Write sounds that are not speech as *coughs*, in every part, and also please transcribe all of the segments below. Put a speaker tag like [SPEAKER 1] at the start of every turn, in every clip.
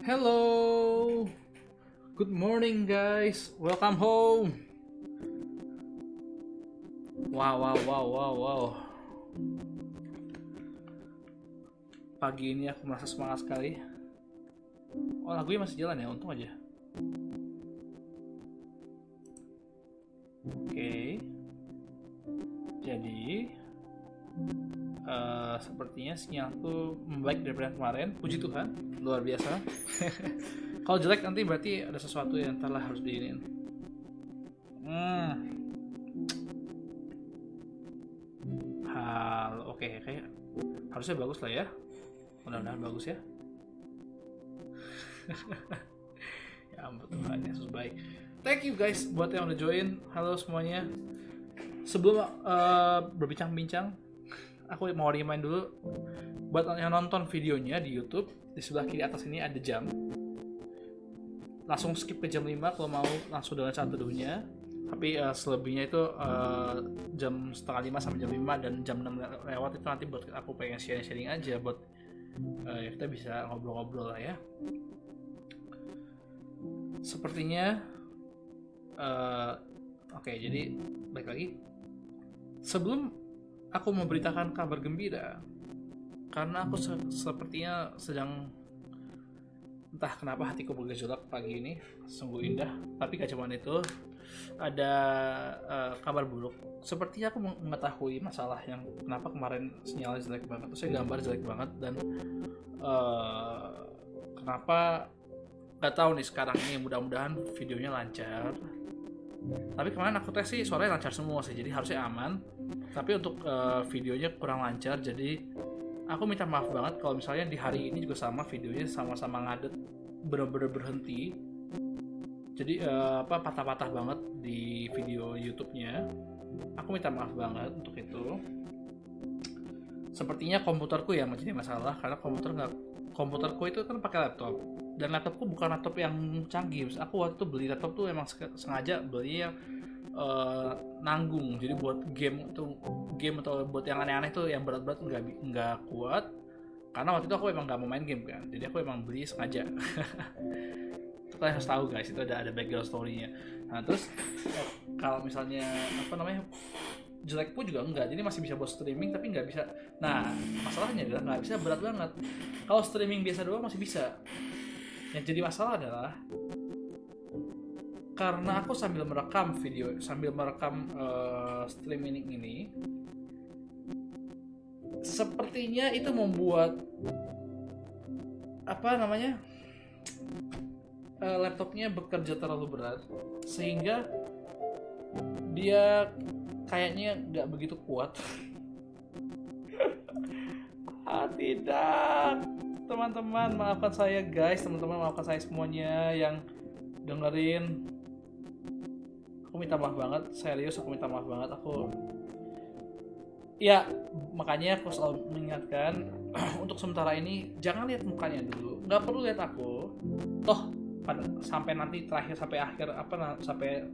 [SPEAKER 1] Hello. Good morning guys. Welcome home. Wow wow wow wow wow. Pagi ini aku merasa semangat sekali. Oh lagunya masih jalan ya, untung aja. Oke. Jadi uh, sepertinya sinyalku membaik daripada kemarin. Puji Tuhan, luar biasa. *laughs* Kalau jelek nanti berarti ada sesuatu yang telah harus diinin. Hmm. Hal, oke, okay, kayak harusnya bagus lah ya. Mudah-mudahan bagus ya. *laughs* ya ampun Tuhan Yesus baik. Thank you guys buat yang udah join. Halo semuanya. Sebelum uh, berbincang-bincang, aku mau remind dulu buat yang nonton videonya di YouTube di sebelah kiri atas ini ada jam. Langsung skip ke jam 5 kalau mau langsung dengan saat teduhnya. Tapi uh, selebihnya itu uh, jam setengah 5 sampai jam 5 dan jam 6 lewat itu nanti buat aku pengen sharing-sharing aja buat uh, ya kita bisa ngobrol-ngobrol lah ya. Sepertinya uh, oke okay, jadi baik lagi. Sebelum aku memberitakan kabar gembira karena aku se sepertinya sedang entah kenapa hatiku bergejolak pagi ini sungguh indah. Tapi gak cuma itu ada uh, kabar buruk. Sepertinya aku mengetahui masalah yang kenapa kemarin sinyalnya jelek banget terus saya gambar jelek banget dan uh, kenapa gak tahu nih sekarang ini mudah-mudahan videonya lancar. Tapi kemarin aku tes sih suaranya lancar semua sih jadi harusnya aman. Tapi untuk uh, videonya kurang lancar jadi aku minta maaf banget kalau misalnya di hari ini juga sama videonya sama-sama ngadet. Bener-bener berhenti. Jadi uh, apa patah-patah banget di video YouTube-nya. Aku minta maaf banget untuk itu. Sepertinya komputerku yang menjadi masalah karena komputer nggak komputerku itu kan pakai laptop. Dan laptopku bukan laptop yang canggih. Aku waktu itu beli laptop tuh emang sengaja beli yang uh, nanggung. Jadi buat game itu game atau buat yang aneh-aneh tuh yang berat-berat nggak nggak kuat. Karena waktu itu aku emang nggak mau main game kan. Jadi aku emang beli sengaja. *laughs* Itu kalian harus tahu guys. Itu ada ada background story-nya. Nah terus eh, kalau misalnya apa namanya jelek pun juga enggak jadi masih bisa buat streaming tapi nggak bisa. Nah masalahnya adalah nggak bisa berat banget. Kalau streaming biasa doang masih bisa. Yang jadi masalah adalah karena aku sambil merekam video sambil merekam uh, streaming ini sepertinya itu membuat apa namanya uh, laptopnya bekerja terlalu berat sehingga dia kayaknya nggak begitu kuat. *laughs* Ah tidak. Teman-teman maafkan saya guys. Teman-teman maafkan saya semuanya yang dengerin minta maaf banget serius aku minta maaf banget aku ya makanya aku selalu mengingatkan *clears throat* untuk sementara ini jangan lihat mukanya dulu. Nggak perlu lihat aku. Toh pada sampai nanti terakhir sampai akhir apa sampai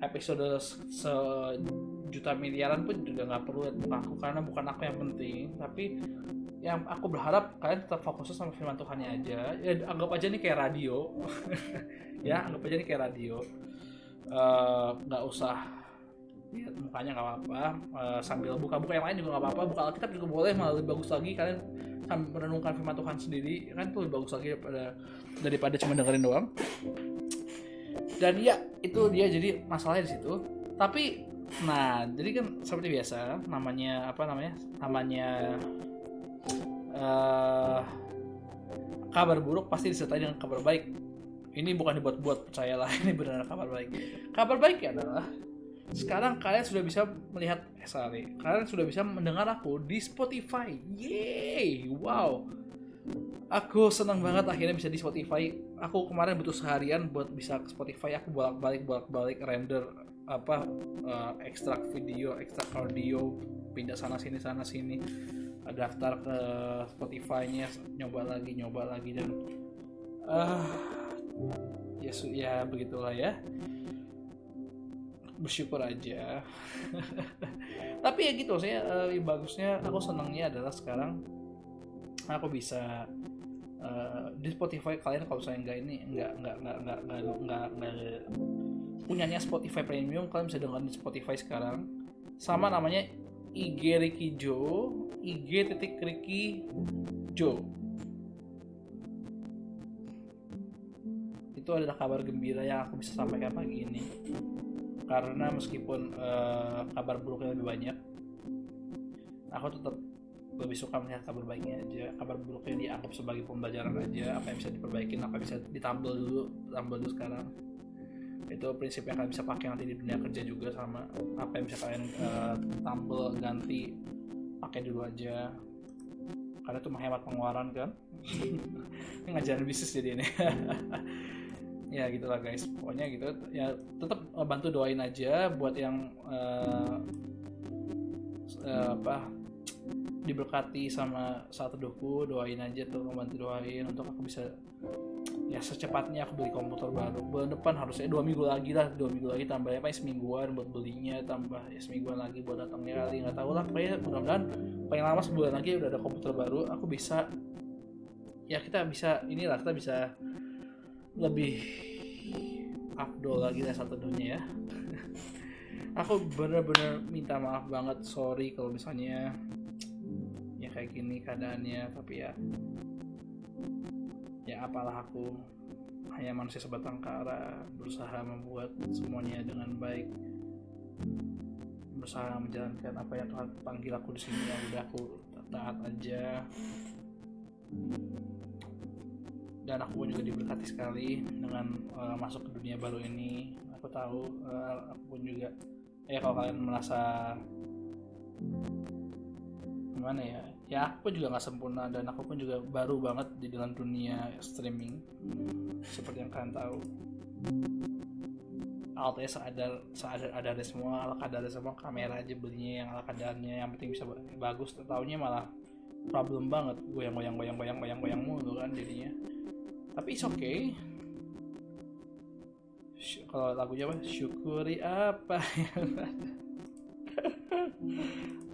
[SPEAKER 1] episode sejuta miliaran pun juga nggak perlu lihat muka aku karena bukan aku yang penting. Tapi yang aku berharap kalian tetap fokus sama firman Tuhannya aja. Ya anggap aja nih kayak radio. *laughs* Ya anggap aja nih kayak radio nggak uh, usah. Lihat mukanya nggak apa-apa. Uh, sambil buka-buka yang lain juga nggak apa-apa. Buka Alkitab juga boleh malah lebih bagus lagi. Kalian sambil merenungkan firman Tuhan sendiri kan itu lebih bagus lagi daripada daripada cuma dengerin doang. Dan ya itu dia. Jadi masalahnya di situ. Tapi nah jadi kan seperti biasa namanya apa namanya namanya uh, kabar buruk pasti disertai dengan kabar baik ini bukan dibuat-buat percayalah *laughs* ini benar kabar baik. Kabar baik adalah sekarang kalian sudah bisa melihat eh, sorry, kalian sudah bisa mendengar aku di Spotify. Yeay wow. Aku senang banget akhirnya bisa di Spotify. Aku kemarin butuh seharian buat bisa ke Spotify. Aku bolak-balik bolak-balik render apa uh, ekstrak video ekstrak audio pindah sana sini sana sini. Daftar ke Spotify-nya nyoba lagi nyoba lagi dan uh, ya ya begitulah ya. Bersyukur aja. *laughs* Tapi ya gitu saya lebih bagusnya aku senangnya adalah sekarang aku bisa Eh, di Spotify kalian kalau saya nggak ini nggak nggak nggak nggak nggak nggak nggak punyanya Spotify Premium kalian bisa dengar di Spotify sekarang. Sama namanya IG Ricky Jo IG titik Ricky Jo itu adalah kabar gembira yang aku bisa sampaikan pagi ini. Karena meskipun uh, kabar buruknya lebih banyak aku tetap lebih suka melihat kabar baiknya aja. Kabar buruknya dianggap sebagai pembelajaran aja. Apa yang bisa diperbaiki apa yang bisa ditambal dulu tambal dulu sekarang. Itu prinsip yang kalian bisa pakai nanti di dunia kerja juga sama apa yang bisa kalian uh, tambal ganti pakai dulu aja. Karena itu menghemat pengeluaran kan. *laughs* Ini ngajarin bisnis jadi ini *laughs* ya gitulah guys. Pokoknya gitu. Ya tetap bantu doain aja buat yang uh, uh, apa diberkati sama saat teduhku doain aja tuh membantu doain untuk aku bisa ya secepatnya aku beli komputer baru. Bulan depan harusnya dua minggu lagi lah dua minggu lagi tambah apa ya semingguan buat belinya tambah ya semingguan lagi buat datangnya kali nggak tahu lah. Pokoknya mudah-mudahan paling lama sebulan lagi udah ada komputer baru aku bisa ya kita bisa inilah kita bisa lebih afdol lagi lah satu dunia ya. Aku bener-bener minta maaf banget sorry kalau misalnya kayak gini keadaannya tapi ya ya apalah aku. Hanya manusia sebatang kara berusaha membuat semuanya dengan baik. Berusaha menjalankan apa yang Tuhan panggil aku di sini yang udah aku taat aja dan aku pun juga diberkati sekali dengan uh, masuk ke dunia baru ini. Aku tahu uh, aku pun juga ya kalau kalian merasa gimana ya ya aku juga nggak sempurna dan aku pun juga baru banget di dalam dunia streaming. Seperti yang kalian tahu. Alatnya seadar seadar ada semua ala kadar semua kamera aja belinya yang ala kadarnya yang penting bisa bagus. Tahunya malah problem banget goyang goyang goyang goyang goyang goyang mulu kan jadinya tapi it's okay kalau lagunya apa syukuri apa *laughs*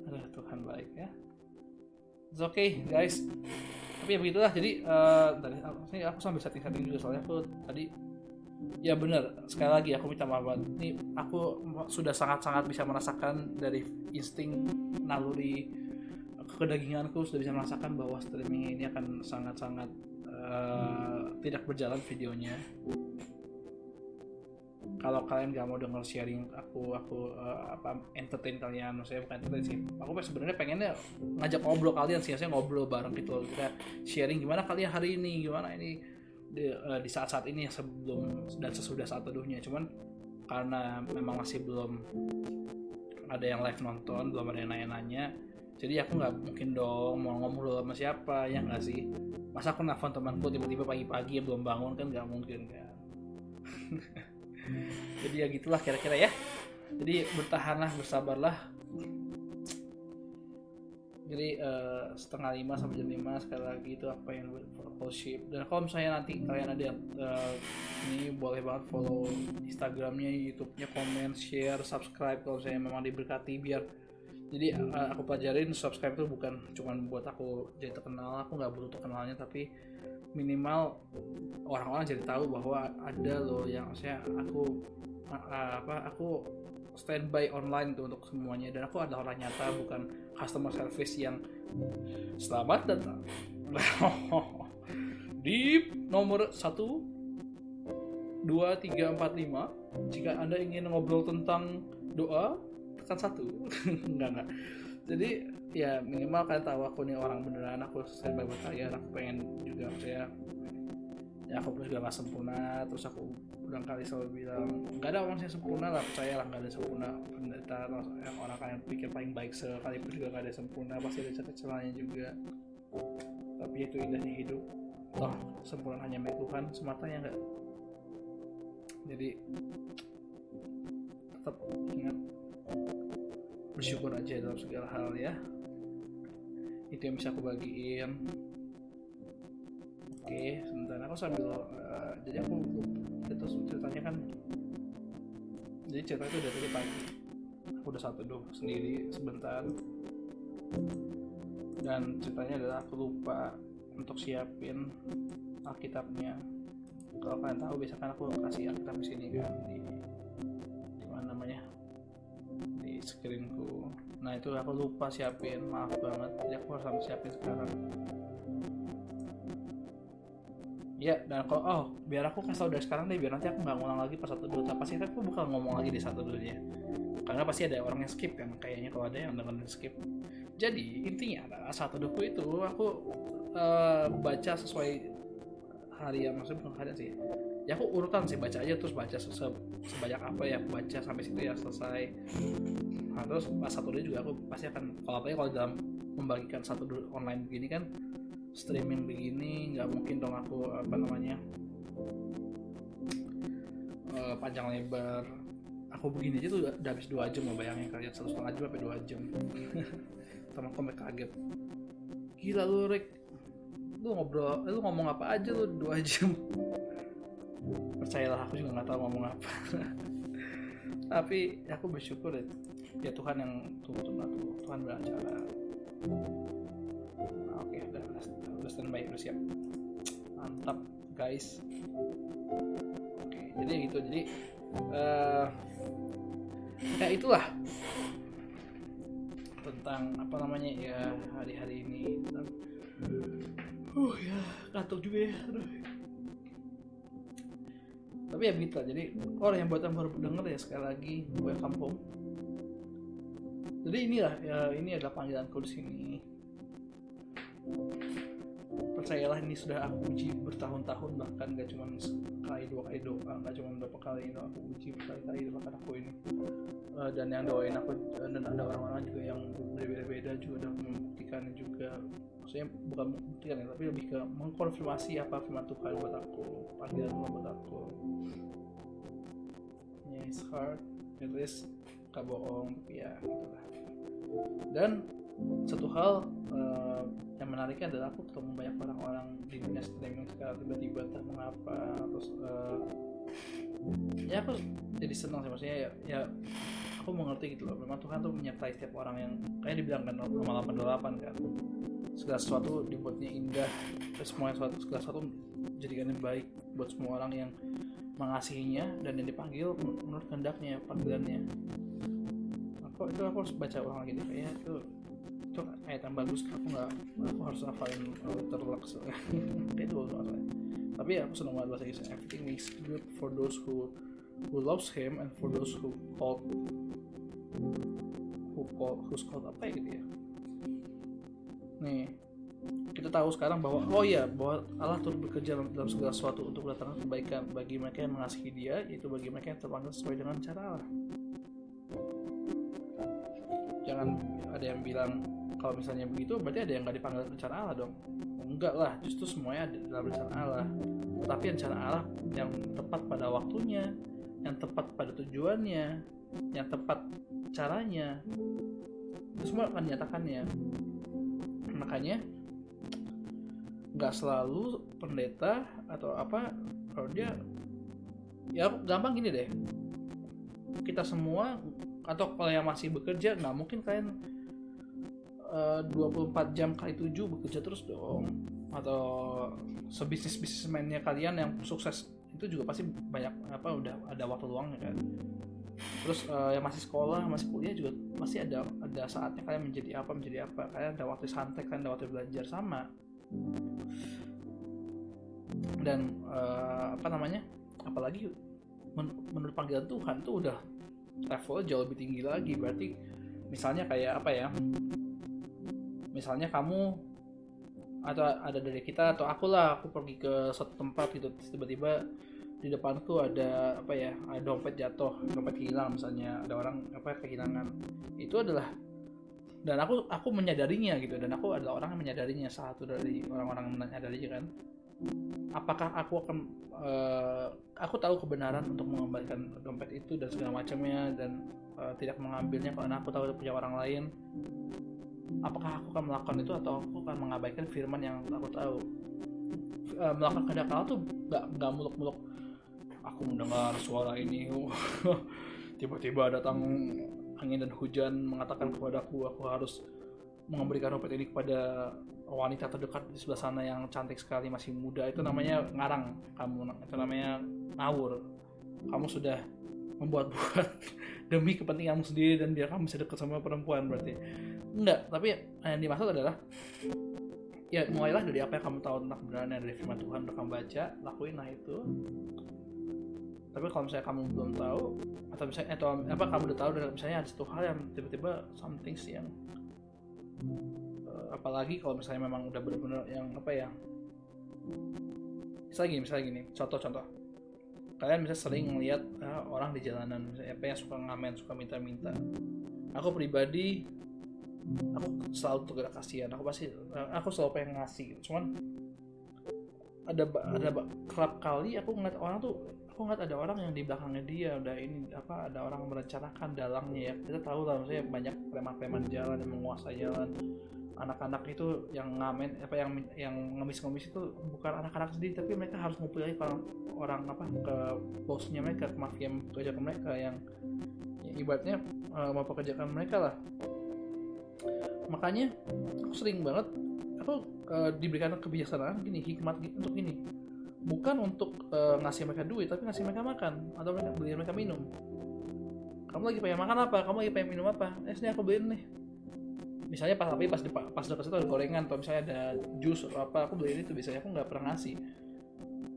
[SPEAKER 1] aduh Tuhan baik ya It's okay guys. Tapi ya begitulah. Jadi uh, dari ini aku sambil setting-setting juga soalnya aku tadi ya benar sekali lagi aku minta maaf banget. Ini aku sudah sangat-sangat bisa merasakan dari insting naluri kedaginganku sudah bisa merasakan bahwa streaming ini akan sangat-sangat uh, tidak berjalan videonya. Kalau kalian gak mau denger sharing aku aku uh, apa entertain kalian saya bukan entertain sih. Aku sebenarnya pengennya ngajak ngobrol kalian sih saya ngobrol bareng gitu kita sharing gimana kalian hari ini? Gimana ini di, uh, di saat-saat ini sebelum dan sesudah saat teduhnya? Cuman karena memang masih belum ada yang live nonton belum ada yang nanya-nanya jadi aku nggak mungkin dong mau ngobrol sama siapa ya nggak sih masa aku nelfon temanku tiba-tiba pagi-pagi belum bangun kan nggak mungkin kan. *laughs* Jadi ya gitulah kira-kira ya. Jadi bertahanlah bersabarlah. Jadi uh, setengah lima sampai jam lima sekali lagi itu apa yang fellowship dan kalau misalnya nanti kalian ada yang uh, ini boleh banget follow instagramnya youtube-nya komen share subscribe kalau saya memang diberkati biar jadi uh, aku pelajarin subscribe itu bukan cuma buat aku jadi terkenal aku nggak butuh terkenalnya tapi minimal orang-orang jadi tahu bahwa ada loh yang saya aku apa aku standby online tuh untuk semuanya. Dan aku ada orang nyata bukan customer service yang selamat datang *laughs* di nomor satu dua tiga empat lima. Jika anda ingin ngobrol tentang doa tekan satu. *laughs* Enggak enggak jadi ya minimal kalian tahu aku nih orang beneran aku buat kalian aku pengen juga saya ya aku pun juga gak sempurna terus aku udah kali selalu bilang nggak ada orang yang sempurna lah percaya lah nggak ada sempurna pendeta yang orang kalian pikir paling baik sekalipun juga gak ada sempurna pasti ada cacat celahnya juga. Tapi itu indahnya hidup. Toh sempurna hanya milik Tuhan semata ya enggak jadi tetap ingat bersyukur aja dalam segala hal ya. Itu yang bisa aku bagiin. Oke sebentar. Aku sambil uh, jadi aku itu ceritanya kan jadi cerita itu udah tadi pagi. Aku udah satu doh sendiri sebentar. Dan ceritanya adalah aku lupa untuk siapin alkitabnya. Kalau kalian tahu biasanya aku kasih alkitab di sini kan screenku. Nah itu aku lupa siapin maaf banget. Jadi aku harus sampai siapin sekarang. Ya dan kalau oh biar aku kasih tau dari sekarang deh biar nanti aku nggak ngulang lagi pas satu dua pasti aku bukan ngomong lagi di satu dua ya. Karena pasti ada orang yang skip kan kayaknya kalau ada yang dengerin skip. Jadi intinya adalah satu buku itu aku uh, baca sesuai harian maksudnya bukan harian sih ya aku urutan sih baca aja terus baca se sebanyak apa ya baca sampai situ ya selesai. Nah, terus pas satu dua juga aku pasti akan kalau apa ya kalau dalam membagikan satu dua online begini kan streaming begini nggak mungkin dong aku apa namanya uh, panjang lebar. Aku begini aja tuh udah habis dua jam mau bayangin kalian satu setengah jam sampai dua jam. *laughs* Teman aku kaget. Gila lu Rick. Lu ngobrol lu ngomong apa aja lu dua jam percayalah aku juga nggak tahu ngomong apa. *laughs* Tapi aku bersyukur ya, ya Tuhan yang tunggu tunggu Tuhan beracara. Oke udah udah standby udah siap. Mantap guys. Oke jadi gitu jadi uh, ya itulah tentang apa namanya ya hari-hari ini. Tentang uh ya kantuk juga ya aduh tapi ya begitu jadi orang yang buat yang baru denger ya sekali lagi welcome home. Jadi inilah ya ini adalah panggilanku di sini. Percayalah ini sudah aku uji bertahun-tahun bahkan gak cuma sekali dua kali doa gak cuma beberapa kali itu aku uji berkali-kali bahkan aku ini. Uh, dan yang doain aku dan ada orang-orang juga yang berbeda-beda juga udah membuktikan juga maksudnya bukan membuktikan ya tapi lebih ke mengkonfirmasi apa firman Tuhan buat aku panggilan Tuhan buat aku. Yeah, it's hard at least gak bohong tapi ya gitulah. Dan satu hal uh, yang menariknya adalah aku ketemu banyak orang-orang di dunia streaming sekarang tiba-tiba entah mengapa terus uh, ya aku jadi senang sih maksudnya ya, ya aku mengerti gitu loh. Memang Tuhan tuh menyertai setiap orang yang kayak dibilang kan nomor 88 kan. Segala sesuatu dibuatnya indah terus semua sesuatu segala sesuatu jadikan yang baik buat semua orang yang mengasihinya dan yang dipanggil menurut kehendaknya panggilannya. Aku itu aku harus baca ulang lagi deh kayak itu itu ayat yang bagus. Aku nggak aku harus hafalin uh, terlaks *laughs* kayak itu masalahnya tapi ya aku senang banget bahasa Inggris. Everything is good for those who who loves him and for those who called who's called apa ya gitu ya? Nih kita tahu sekarang bahwa oh ya bahwa Allah turut bekerja dalam segala sesuatu untuk mendatangkan kebaikan bagi mereka yang mengasihi Dia yaitu bagi mereka yang terpanggil sesuai dengan cara Allah. Jangan ada yang bilang kalau misalnya begitu berarti ada yang nggak dipanggil rencana Allah dong. Enggak lah justru semuanya ada dalam rencana Allah. Tapi rencana Allah yang tepat pada waktunya yang tepat pada tujuannya yang tepat caranya. Itu semua akan dinyatakannya makanya nggak selalu pendeta atau apa kalau dia ya gampang gini deh. Kita semua atau kalau yang masih bekerja nggak mungkin kalian uh, 24 jam kali 7 bekerja terus dong. Atau sebisnis bisnismennya kalian yang sukses itu juga pasti banyak apa udah ada waktu luang kan. Terus uh, yang masih sekolah masih kuliah juga masih ada ada saatnya kalian menjadi apa menjadi apa. Kalian ada waktu santai kalian ada waktu belajar sama. Dan uh, apa namanya apalagi men menurut panggilan Tuhan tuh udah levelnya jauh lebih tinggi lagi. Berarti misalnya kayak apa ya misalnya kamu atau ada dari kita atau aku lah aku pergi ke suatu tempat gitu tiba-tiba di depanku ada apa ya ada dompet jatuh dompet hilang misalnya ada orang apa kehilangan. Itu adalah dan aku aku menyadarinya gitu dan aku adalah orang yang menyadarinya satu dari orang-orang menyadarinya kan. Apakah aku akan uh, aku tahu kebenaran untuk mengembalikan dompet itu dan segala macamnya dan uh, tidak mengambilnya karena aku tahu punya orang lain apakah aku akan melakukan itu atau aku akan mengabaikan firman yang aku tahu? Uh, melakukan kehendak Allah tuh gak nggak muluk-muluk. Aku mendengar suara ini *laughs* tiba-tiba datang angin dan hujan mengatakan kepadaku aku harus memberikan dompet ini kepada wanita terdekat di sebelah sana yang cantik sekali masih muda. Itu namanya ngarang. Kamu itu namanya ngawur. Kamu sudah membuat-buat *laughs* demi kepentinganmu sendiri dan biar kamu bisa dekat sama perempuan berarti enggak tapi yang dimaksud adalah ya mulailah dari apa yang kamu tahu tentang kebenaran dari firman Tuhan udah kamu baca lakuin lah itu. Tapi kalau misalnya kamu belum tahu atau misalnya atau apa kamu udah tahu dan misalnya ada satu hal yang tiba-tiba something yang uh, apalagi kalau misalnya memang udah benar-benar yang apa ya misalnya gini misalnya gini contoh-contoh. Kalian bisa sering melihat uh, orang di jalanan misalnya apa yang suka ngamen suka minta-minta. Aku pribadi aku selalu tergerak kasihan. Aku pasti aku selalu pengen ngasih gitu. cuman ada ada kerap kali aku ngeliat orang tuh aku ngeliat ada orang yang di belakangnya dia udah ini apa ada orang merencanakan dalangnya ya. Kita tahu lah maksudnya banyak preman-preman jalan yang menguasai jalan. Anak-anak itu yang ngamen apa yang yang ngemis-ngemis itu bukan anak-anak sendiri tapi mereka harus ngumpulin orang orang apa ke bosnya mereka ke mafia pekerjaan mereka yang, ibaratnya uh, mau pekerjaan mereka lah makanya aku sering banget aku uh, diberikan kebijaksanaan gini hikmat untuk ini bukan untuk uh, ngasih mereka duit tapi ngasih mereka makan atau mereka beli mereka minum. Kamu lagi pengen makan apa? Kamu lagi pengen minum apa? Eh sini aku beliin nih. Misalnya pas tapi pas di pas dekat situ ada gorengan atau misalnya ada jus atau apa aku beliin itu biasanya aku nggak pernah ngasih.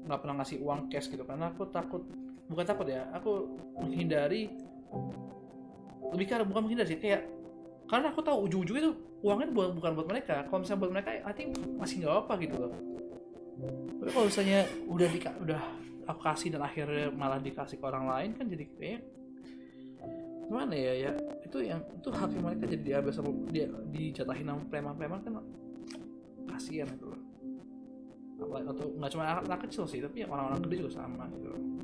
[SPEAKER 1] Nggak pernah ngasih uang cash gitu karena aku takut bukan takut ya aku menghindari lebih karena bukan menghindari sih kayak karena aku tahu ujung-ujungnya itu uangnya buat bukan buat mereka. Kalau misalnya buat mereka I think masih nggak apa gitu loh. Tapi kalau misalnya udah di udah aku kasih dan akhirnya malah dikasih ke orang lain kan jadi kayak gimana ya ya? Itu yang itu hak mereka jadi diambil sama dia dijatahin sama preman-preman kan kasihan itu loh. Atau nggak cuma anak, anak kecil sih tapi orang-orang gede juga sama gitu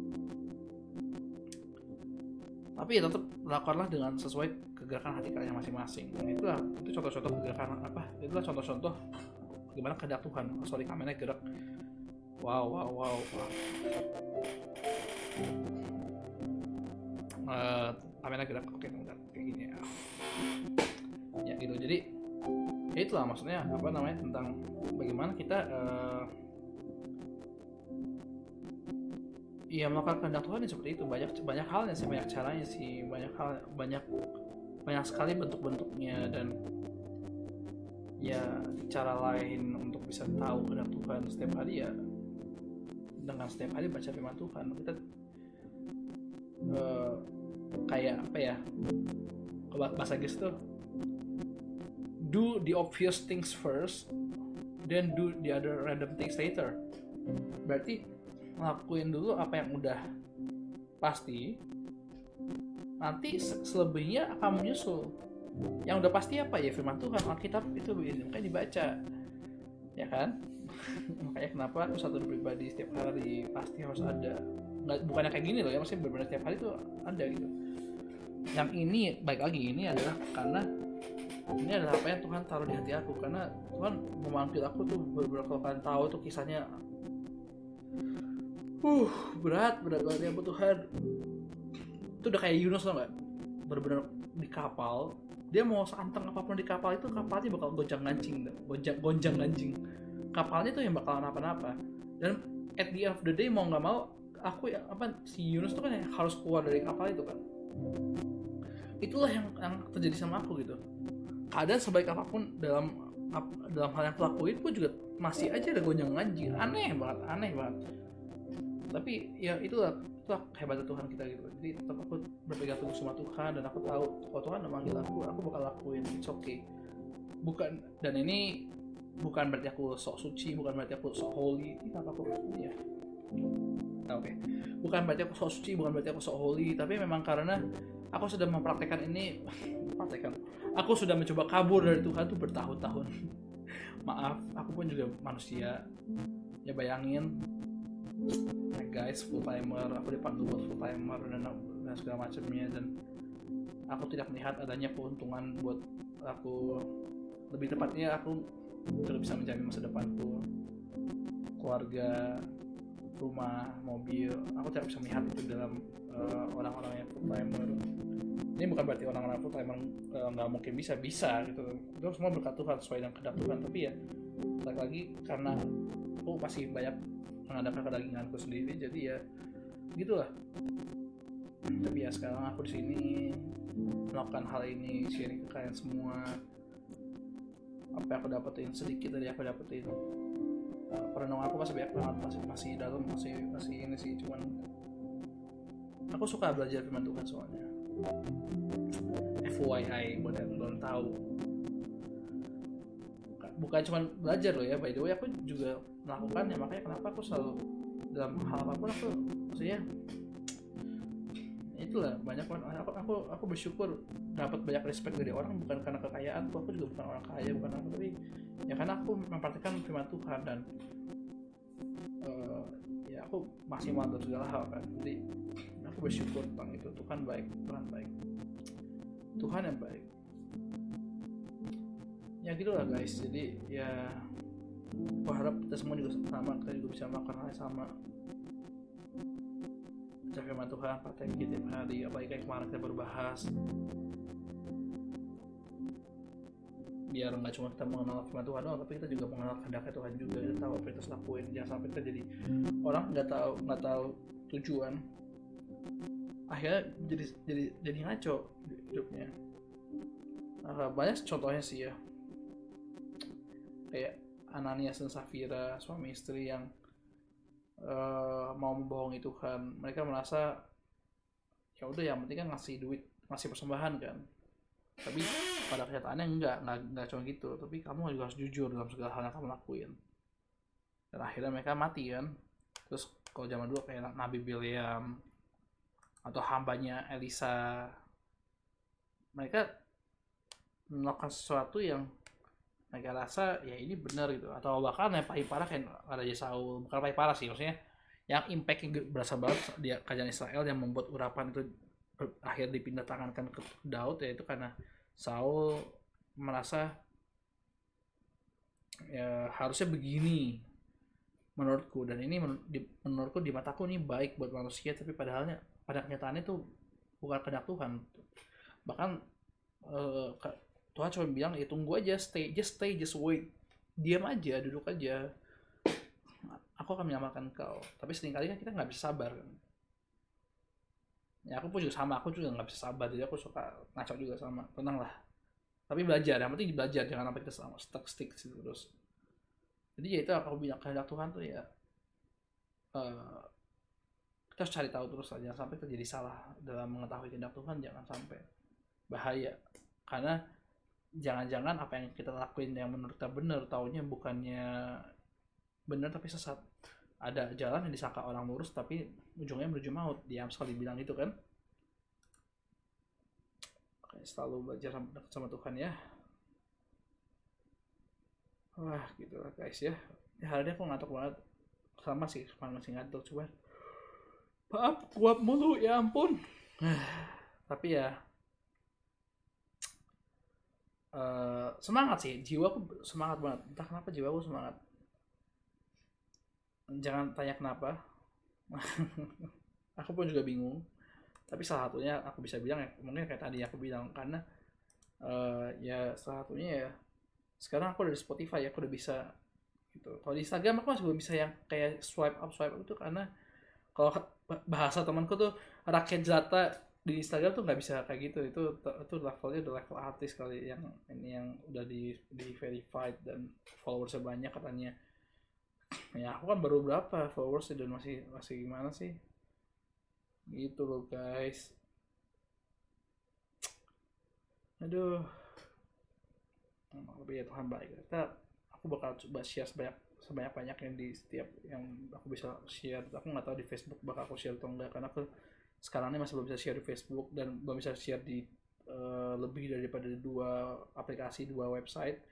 [SPEAKER 1] tapi ya tetap lakukanlah dengan sesuai kegerakan hati kalian masing-masing. Dan itulah itu contoh-contoh kegerakan apa itulah contoh-contoh gimana kehendak Tuhan oh, sorry kameranya gerak. Wow wow wow, wow. Uh, kameranya gerak. Oke enggak kayak gini ya. Ya gitu. Jadi ya itulah maksudnya apa namanya tentang bagaimana kita uh, ya melakukan kehendak Tuhan ya seperti itu. Banyak banyak halnya sih banyak caranya sih. Banyak hal banyak banyak sekali bentuk-bentuknya dan ya cara lain untuk bisa tahu kehendak Tuhan setiap hari ya dengan setiap hari baca firman Tuhan. Kita uh, kayak apa ya? Bahasa Inggris tuh do the obvious things first then do the other random things later. Berarti ngelakuin dulu apa yang udah pasti nanti selebihnya akan menyusul. Yang udah pasti apa? Ya firman Tuhan Alkitab itu kan dibaca. Ya kan? *laughs* Makanya kenapa aku satu pribadi setiap hari pasti harus ada. Nggak bukannya kayak gini loh ya maksudnya benar-benar setiap hari tuh ada gitu. Yang ini baik lagi ini adalah karena ini adalah apa yang Tuhan taruh di hati aku. Karena Tuhan memanggil aku tuh beberapa kalian tahu tuh kisahnya uh berat berat banget ya Tuhan itu udah kayak Yunus loh nggak benar-benar di kapal. Dia mau santang apa pun di kapal itu kapalnya bakal gonjang gancing gonjang gonjang gancing kapalnya tuh yang bakal apa-apa. Dan at the end of the day mau nggak mau aku ya apa si Yunus tuh kan harus keluar dari kapal itu kan? Itulah yang yang terjadi sama aku gitu. Keadaan sebaik apa pun dalam dalam hal yang aku lakuin pun juga masih aja ada gonjang ganjing aneh banget aneh banget tapi ya itulah itulah hebatnya Tuhan kita gitu. Jadi tetap aku berpegang teguh sama Tuhan dan aku tahu kalau Tuhan udah manggil aku aku bakal lakuin it's okay. Bukan dan ini bukan berarti aku sok suci bukan berarti aku sok holy ini apa aku ya? Oke. Okay. bukan berarti aku sok suci bukan berarti aku sok holy tapi memang karena aku sudah mempraktekkan ini *laughs* praktekkan. Aku sudah mencoba kabur dari Tuhan tuh bertahun-tahun. *laughs* Maaf aku pun juga manusia. Ya bayangin. nah guys full timer aku dipanggil buat full timer dan, dan segala macamnya dan aku tidak melihat adanya keuntungan buat aku. Lebih tepatnya aku tidak bisa menjamin masa depanku. Keluarga rumah mobil aku tidak bisa melihat itu dalam uh, orang-orang yang full timer. Ini bukan berarti orang-orang full time eh, nggak mungkin bisa bisa gitu. Itu semua berkat Tuhan sesuai dengan kehendak tapi ya lagi karena aku masih banyak mengadakan kedaginganku sendiri jadi ya gitulah. Tapi ya sekarang aku di sini melakukan hal ini sharing ke kalian semua. Apa yang aku dapetin sedikit dari aku dapetin. Uh, perenung aku masih banyak banget masih masih dalam masih masih ini sih cuman aku suka belajar firman Tuhan soalnya. FYI buat yang belum tahu bukan cuma belajar loh ya by the way aku juga melakukan ya makanya kenapa aku selalu dalam hal apa pun aku maksudnya itulah banyak orang aku aku aku bersyukur dapat banyak respect dari orang bukan karena kekayaan aku juga bukan orang kaya bukan apa tapi ya karena aku mempraktikkan firman Tuhan dan uh, ya aku masih mau segala hal kan jadi aku bersyukur tentang itu Tuhan baik Tuhan baik Tuhan yang baik ya gitu lah guys. Jadi ya aku harap kita semua juga sama kita juga bisa melakukan hal sama. Baca firman Tuhan praktek tiap hari. Apalagi kayak kemarin kita baru bahas biar nggak cuma kita mengenal firman Tuhan doang tapi kita juga mengenal kehendak Tuhan juga. Kita tahu apa yang kita lakuin. Jangan sampai kita jadi orang nggak tahu nggak tahu tujuan. Akhirnya jadi jadi jadi ngaco hidupnya. Nah, banyak contohnya sih ya kayak Ananias dan Safira suami istri yang uh, mau membohongi Tuhan mereka merasa ya udah yang penting kan ngasih duit ngasih persembahan kan. Tapi pada kenyataannya enggak enggak, enggak cuma gitu. Tapi kamu juga harus jujur dalam segala hal yang kamu lakuin. Dan akhirnya mereka mati kan. Terus kalau zaman dulu kayak Nabi William atau hambanya Elisa mereka melakukan sesuatu yang mereka rasa ya ini benar gitu. Atau bahkan yang paling parah kayak Raja Saul. Bukan paling parah sih maksudnya yang impact yang berasa banget dia kerajaan Israel yang membuat urapan itu akhir dipindah tangankan ke Daud yaitu karena Saul merasa ya harusnya begini menurutku. Dan ini menurutku di mataku ini baik buat manusia tapi padahalnya pada kenyataannya itu bukan kehendak Tuhan. Bahkan uh, Tuhan cuma bilang ya tunggu aja stay just stay just wait. Diam aja duduk aja. Aku akan menyelamatkan kau. Tapi sering kali kan kita nggak bisa sabar kan? Ya aku pun juga sama aku juga nggak bisa sabar. Jadi aku suka ngaco juga sama tenang lah. Tapi belajar yang penting belajar jangan sampai kita sama stuck stick sih terus. Jadi ya itu aku bilang kehendak Tuhan tuh ya uh, kita harus cari tahu terus aja sampai terjadi salah dalam mengetahui kehendak Tuhan jangan sampai bahaya. Karena jangan-jangan apa yang kita lakuin yang menurut kita benar taunya bukannya benar tapi sesat. Ada jalan yang disangka orang lurus tapi ujungnya menuju maut. Dia sekali bilang itu kan? Oke, selalu belajar sama, sama Tuhan ya. Wah gitu lah guys ya, ya hari ini aku ngantuk banget. Sama sih masih ngantuk coba maaf kuat mulu ya ampun. *sighs* Tapi ya uh, semangat sih. Jiwaku semangat banget. Entah kenapa jiwaku semangat. Jangan tanya kenapa. *laughs* Aku pun juga bingung. Tapi salah satunya aku bisa bilang ya mungkin kayak tadi aku bilang karena uh, ya salah satunya ya sekarang aku udah di Spotify ya aku udah bisa gitu. Kalau di Instagram aku masih belum bisa yang kayak swipe up swipe up itu karena kalau bahasa temanku tuh rakyat jelata di Instagram tuh nggak bisa kayak gitu. Itu itu levelnya udah level artis kali yang ini yang udah di di verified dan followersnya banyak katanya. Ya aku kan baru berapa followers dan masih masih gimana sih? Gitu loh guys. Aduh. Tapi ya Tuhan baik. Kita aku bakal coba share sebanyak sebanyak banyaknya di setiap yang aku bisa share. Aku nggak tahu di Facebook bakal aku share atau enggak karena aku sekarang ini masih belum bisa share di Facebook dan belum bisa share di uh, lebih daripada dua aplikasi dua website.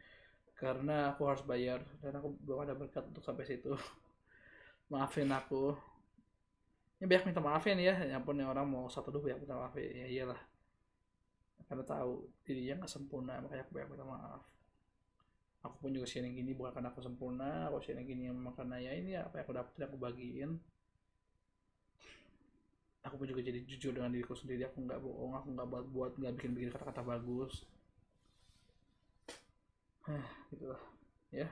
[SPEAKER 1] Karena aku harus bayar dan aku belum ada berkat untuk sampai situ. *laughs* Maafin aku. Ini banyak minta maafin ya. Ya pun yang orang mau satu dua banyak minta maaf. Ya, ya iyalah. Karena tahu dirinya nggak sempurna makanya aku banyak minta maaf. Aku pun juga sharing gini bukan karena aku sempurna. Aku sharing gini karena ya ini apa yang aku dapat aku bagiin aku pun juga jadi jujur dengan diriku sendiri. Aku nggak bohong aku nggak buat buat nggak bikin bikin kata-kata bagus. Hah, gitulah ya.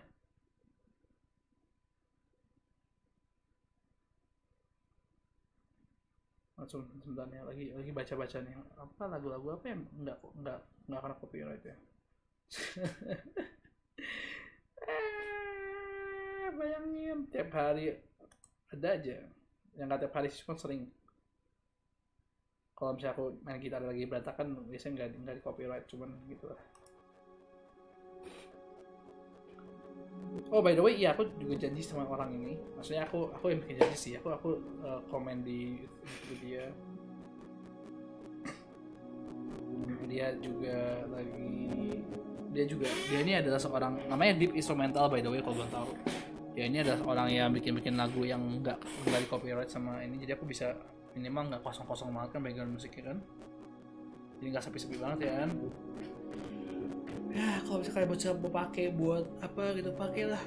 [SPEAKER 1] Langsung sebentar nih lagi lagi baca baca nih. Apa lagu-lagu apa yang nggak nggak nggak kena copyright ya? *laughs* Eh, bayangin tiap hari ada aja. Yang nggak tiap hari sih cuma sering kalau misalnya aku main gitar lagi berantakan biasanya nggak nggak di copyright cuman gitu lah Oh by the way, iya aku juga janji sama orang ini. Maksudnya aku aku yang bikin janji sih. Aku aku uh, komen di YouTube dia. Dia juga lagi dia juga dia ini adalah seorang namanya Deep Instrumental by the way kalau belum tahu. Ya ini adalah orang yang bikin-bikin lagu yang nggak nggak di copyright sama ini. Jadi aku bisa minimal nggak kosong-kosong banget kan background musiknya kan. Jadi nggak sepi-sepi banget ya kan? Ya kalau bisa kalian bisa mau pakai buat apa gitu pakailah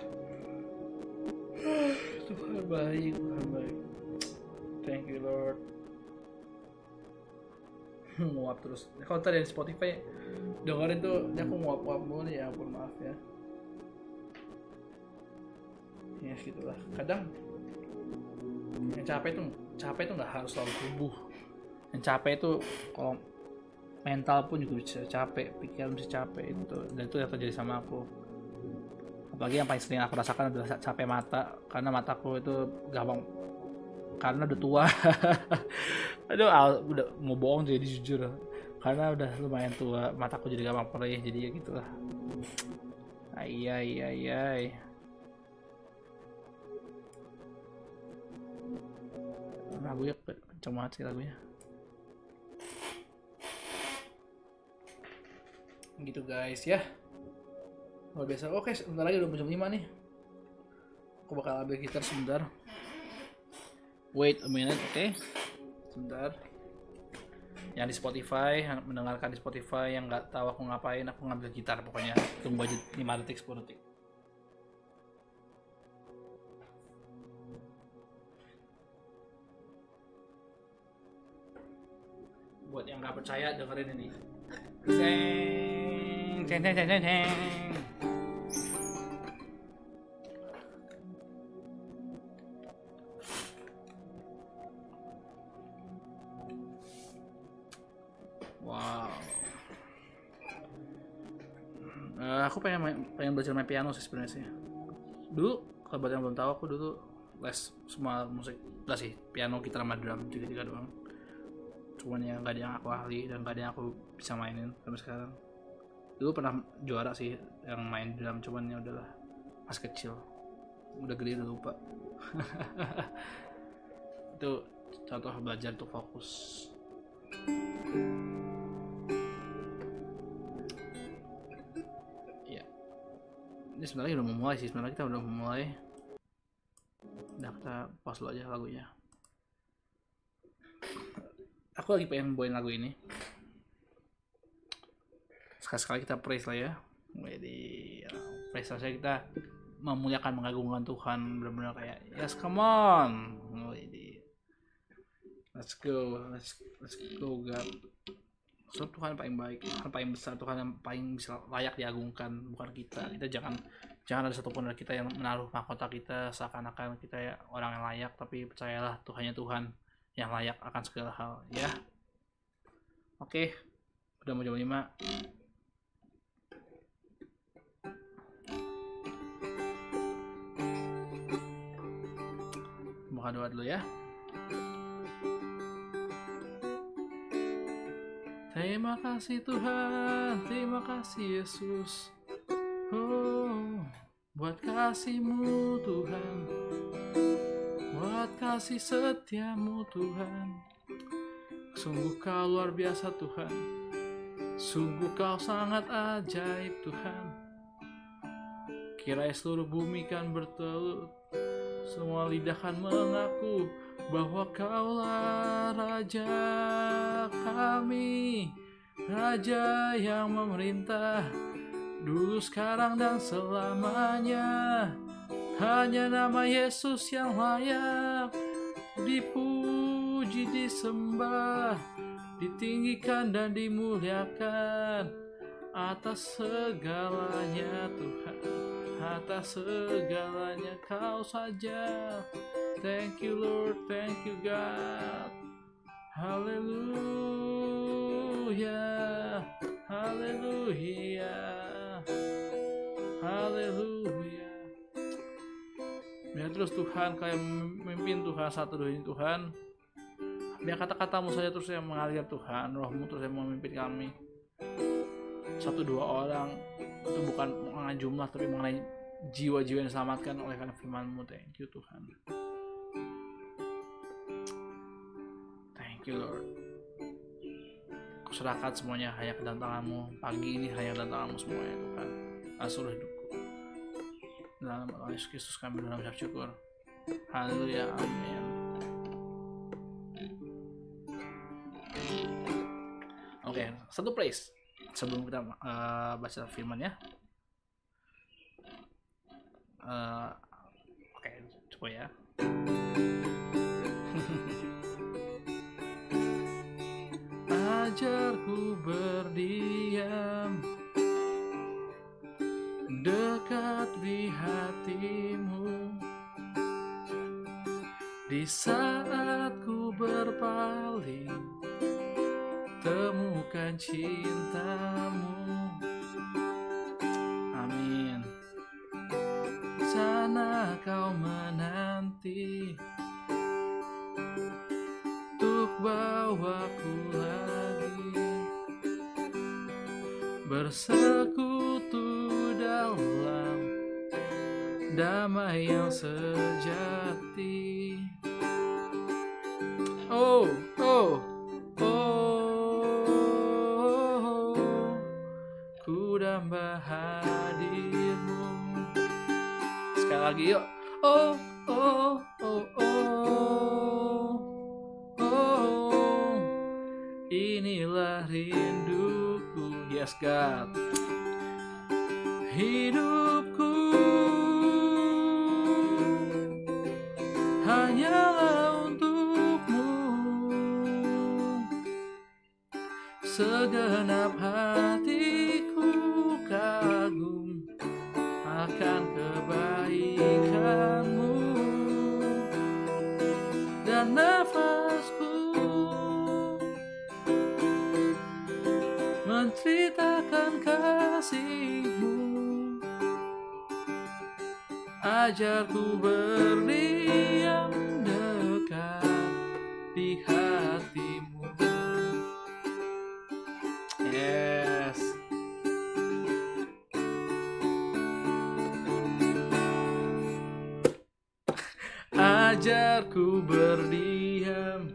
[SPEAKER 1] *sighs* Tuhan baik Tuhan baik. Thank you Lord. *laughs* Nguap terus. Kalau tadi di Spotify dengerin tuh dia aku nguap-nguap mulu ya ampun maaf ya. Ya gitulah. Kadang yang capek tuh capek tuh nggak harus selalu tubuh yang capek itu kalau mental pun juga bisa capek pikiran bisa capek itu dan itu yang terjadi sama aku. Apalagi yang paling sering aku rasakan adalah capek mata. Karena mataku itu gampang karena udah tua. *laughs* Aduh udah mau bohong jadi jujur. Karena udah lumayan tua mataku jadi gampang perih jadi ya gitulah. Ay ay lagunya kenceng banget sih lagunya. Gitu guys ya. Luar biasa. Oke sebentar lagi udah jam 5 nih. Aku bakal ambil gitar sebentar. Wait a minute oke. Okay? sebentar. Yang di Spotify yang mendengarkan di Spotify yang nggak tahu aku ngapain aku ngambil gitar pokoknya. Tunggu aja 5 detik 10 detik buat yang nggak percaya dengerin ini ceng ceng ceng ceng ceng. Wow. Uh, aku pengen main, pengen belajar main piano sih sebenarnya sih. Dulu kalau buat yang belum tahu aku dulu les semua musik enggak sih piano gitar sama drum tiga tiga doang cuman ya nggak ada yang aku ahli dan nggak ada yang aku bisa mainin sampai sekarang. Dulu pernah juara sih yang main drum cuman ya udahlah pas kecil. Udah gede udah lupa. *laughs* Itu contoh belajar untuk fokus. Ya ini sebenarnya udah mau mulai sih sebenarnya kita udah mau mulai. Udah kita pause dulu aja lagunya aku lagi pengen bawain lagu ini. Sekali-sekali kita praise lah ya. Jadi ya, praise saja kita memuliakan mengagungkan Tuhan. Benar-benar kayak yes come on. Jadi let's go let's let's go God. So Tuhan paling baik Tuhan paling besar Tuhan yang paling bisa layak diagungkan bukan kita. Kita jangan jangan ada satupun dari kita yang menaruh mahkota kita seakan-akan kita ya orang yang layak tapi percayalah Tuhannya Tuhan yang layak akan segala hal ya. Oke udah mau jam 5 buka doa dulu ya. Terima kasih Tuhan, terima kasih Yesus. Oh, buat kasihmu Tuhan buat kasih setiamu Tuhan. Sungguh kau luar biasa Tuhan. Sungguh kau sangat ajaib Tuhan. Kiranya seluruh bumi kan bertelut. Semua lidah kan mengaku Bahwa kaulah Raja kami. Raja yang memerintah Dulu sekarang dan selamanya hanya nama Yesus yang layak dipuji disembah, ditinggikan dan dimuliakan atas segalanya Tuhan. Atas segalanya kau saja. Thank you Lord. Thank you God. Haleluya haleluya haleluya biar terus Tuhan kayak memimpin Tuhan satu dua Tuhan. Biar kata-katamu saja terus yang mengalir Tuhan rohmu terus yang memimpin kami. Satu dua orang itu bukan mengenai jumlah tapi mengenai jiwa-jiwa yang diselamatkan oleh karena firmanmu. Thank you Tuhan. Thank you Lord. Kuserahkan semuanya hanya ke tanganmu pagi ini hanya ke dalam tanganmu semuanya Tuhan. Seluruh hidupku dalam nama Yesus Kristus kami dalam ucap syukur. Haleluya amin. Oke okay, satu praise sebelum kita uh, baca firman ya uh, oke okay, coba ya. Ajarku berdiam dekat di hatimu. Di saat ku berpaling temukan cintamu. Amin. Sana kau menanti Untuk bawaku lagi. Bersekutu dalam Damai yang sejati. Oh, oh hamba hadirmu. Sekali lagi yuk. Oh oh oh oh oh. Inilah rinduku. Yes God hidupku. Hanyalah untukmu. Segenap hatiku kagum akan kebaikanmu. Dan nafasku menceritakan kasihmu ajarku berdiam dekat di hatimu. Ajarku berdiam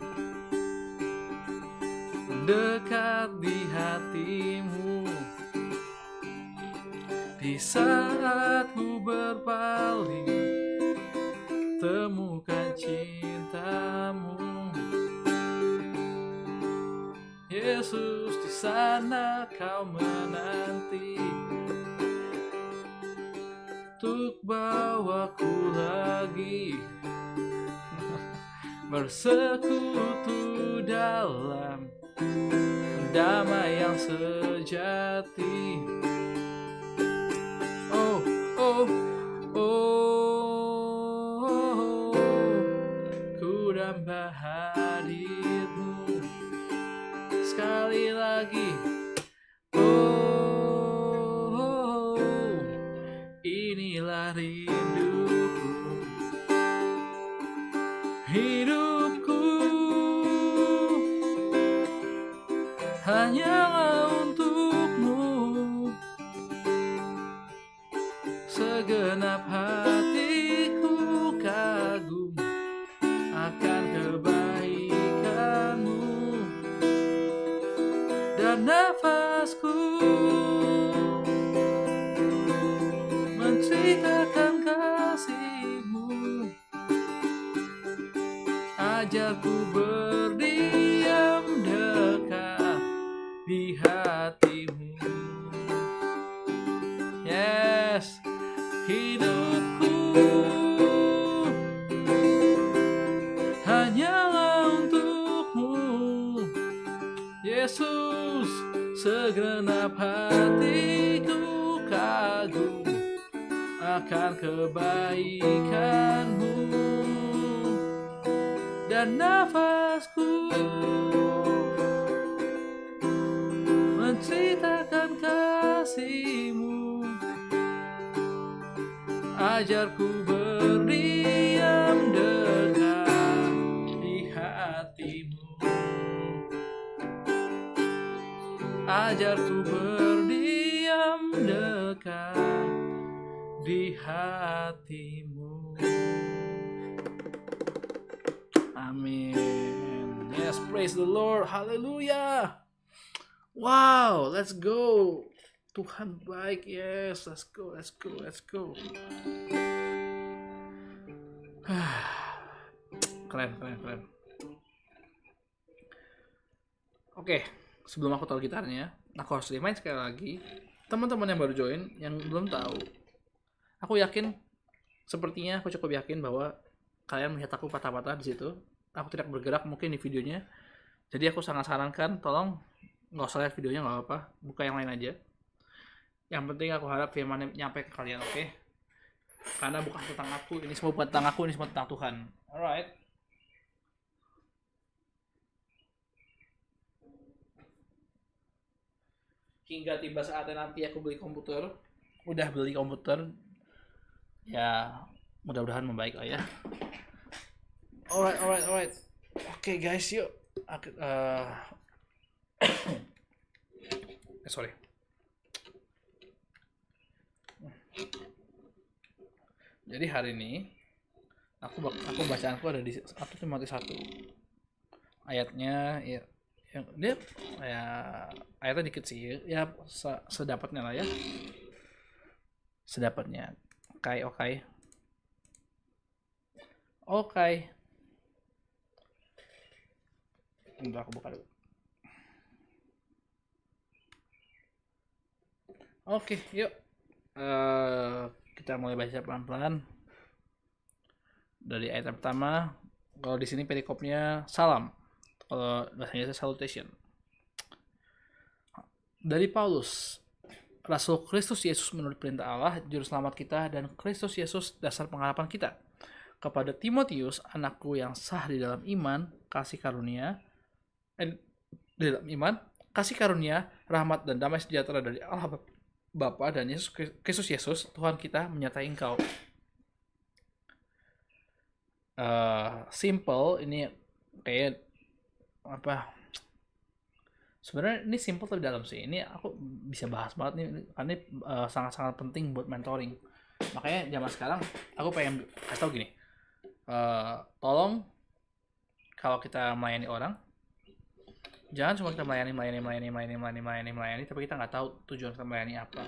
[SPEAKER 1] dekat di hatimu di saat ku berpaling temukan cintamu Yesus di sana kau menanti untuk bawaku lagi *laughs* bersekutu dalam damai yang sejati. Oh, oh, ku damba hadirmu sekali lagi. Oh, oh, oh inilah rinduku Setiap hatiku kagum akan kebaikanmu dan nafasku menceritakan kasihmu ajarku berdiam dengan. Ajarku berdiam dekat di hatimu. Amin. Yes praise the Lord. Hallelujah. Wow let's go. Tuhan baik. Yes let's go let's go let's go. *sighs* Keren keren keren. Oke, sebelum aku taruh gitarnya, aku harus remind sekali lagi teman-teman yang baru join yang belum tahu. Aku yakin, sepertinya aku cukup yakin bahwa kalian melihat aku patah-patah di situ. Aku tidak bergerak mungkin di videonya. Jadi aku sangat sarankan, tolong nggak usah lihat videonya nggak apa-apa, buka yang lain aja. Yang penting aku harap firman nyampe ke kalian, oke? Karena bukan tentang aku, ini semua bukan tentang aku, ini semua tentang Tuhan. Alright. Hingga tiba saatnya nanti aku beli komputer. Udah beli komputer. Ya mudah-mudahan membaik lah ya. Alright alright alright. Oke okay, guys yuk. Aku, uh... *coughs* eh, sorry. Jadi hari ini aku aku bacaanku ada di satu Timotius satu. Ayatnya ya yang dia ya airnya dikit sih. Ya sedapatnya lah ya. Sedapatnya. Oke oke oke okay. Aku buka dulu. Oke yuk. Uh, kita mulai baca pelan-pelan. Dari ayat pertama kalau di sini perikopnya salam kalau bahasa Inggrisnya salutation dari Paulus Rasul Kristus Yesus menurut perintah Allah, juru selamat kita, dan Kristus Yesus dasar pengharapan kita. Kepada Timotius, anakku yang sah di dalam iman, kasih karunia, eh, di dalam iman, kasih karunia, rahmat, dan damai sejahtera dari Allah Bapa dan Yesus Kristus Yesus, Tuhan kita menyertai engkau. Uh, simple, ini kayak apa sebenarnya ini simple tapi dalam sih. Ini aku bisa bahas banget nih karena ini uh, sangat-sangat penting buat mentoring. Makanya zaman sekarang aku pengen kasih tau gini uh, tolong kalau kita melayani orang jangan cuma kita melayani melayani melayani melayani melayani melayani melayani tapi kita nggak tahu tujuan kita melayani apa.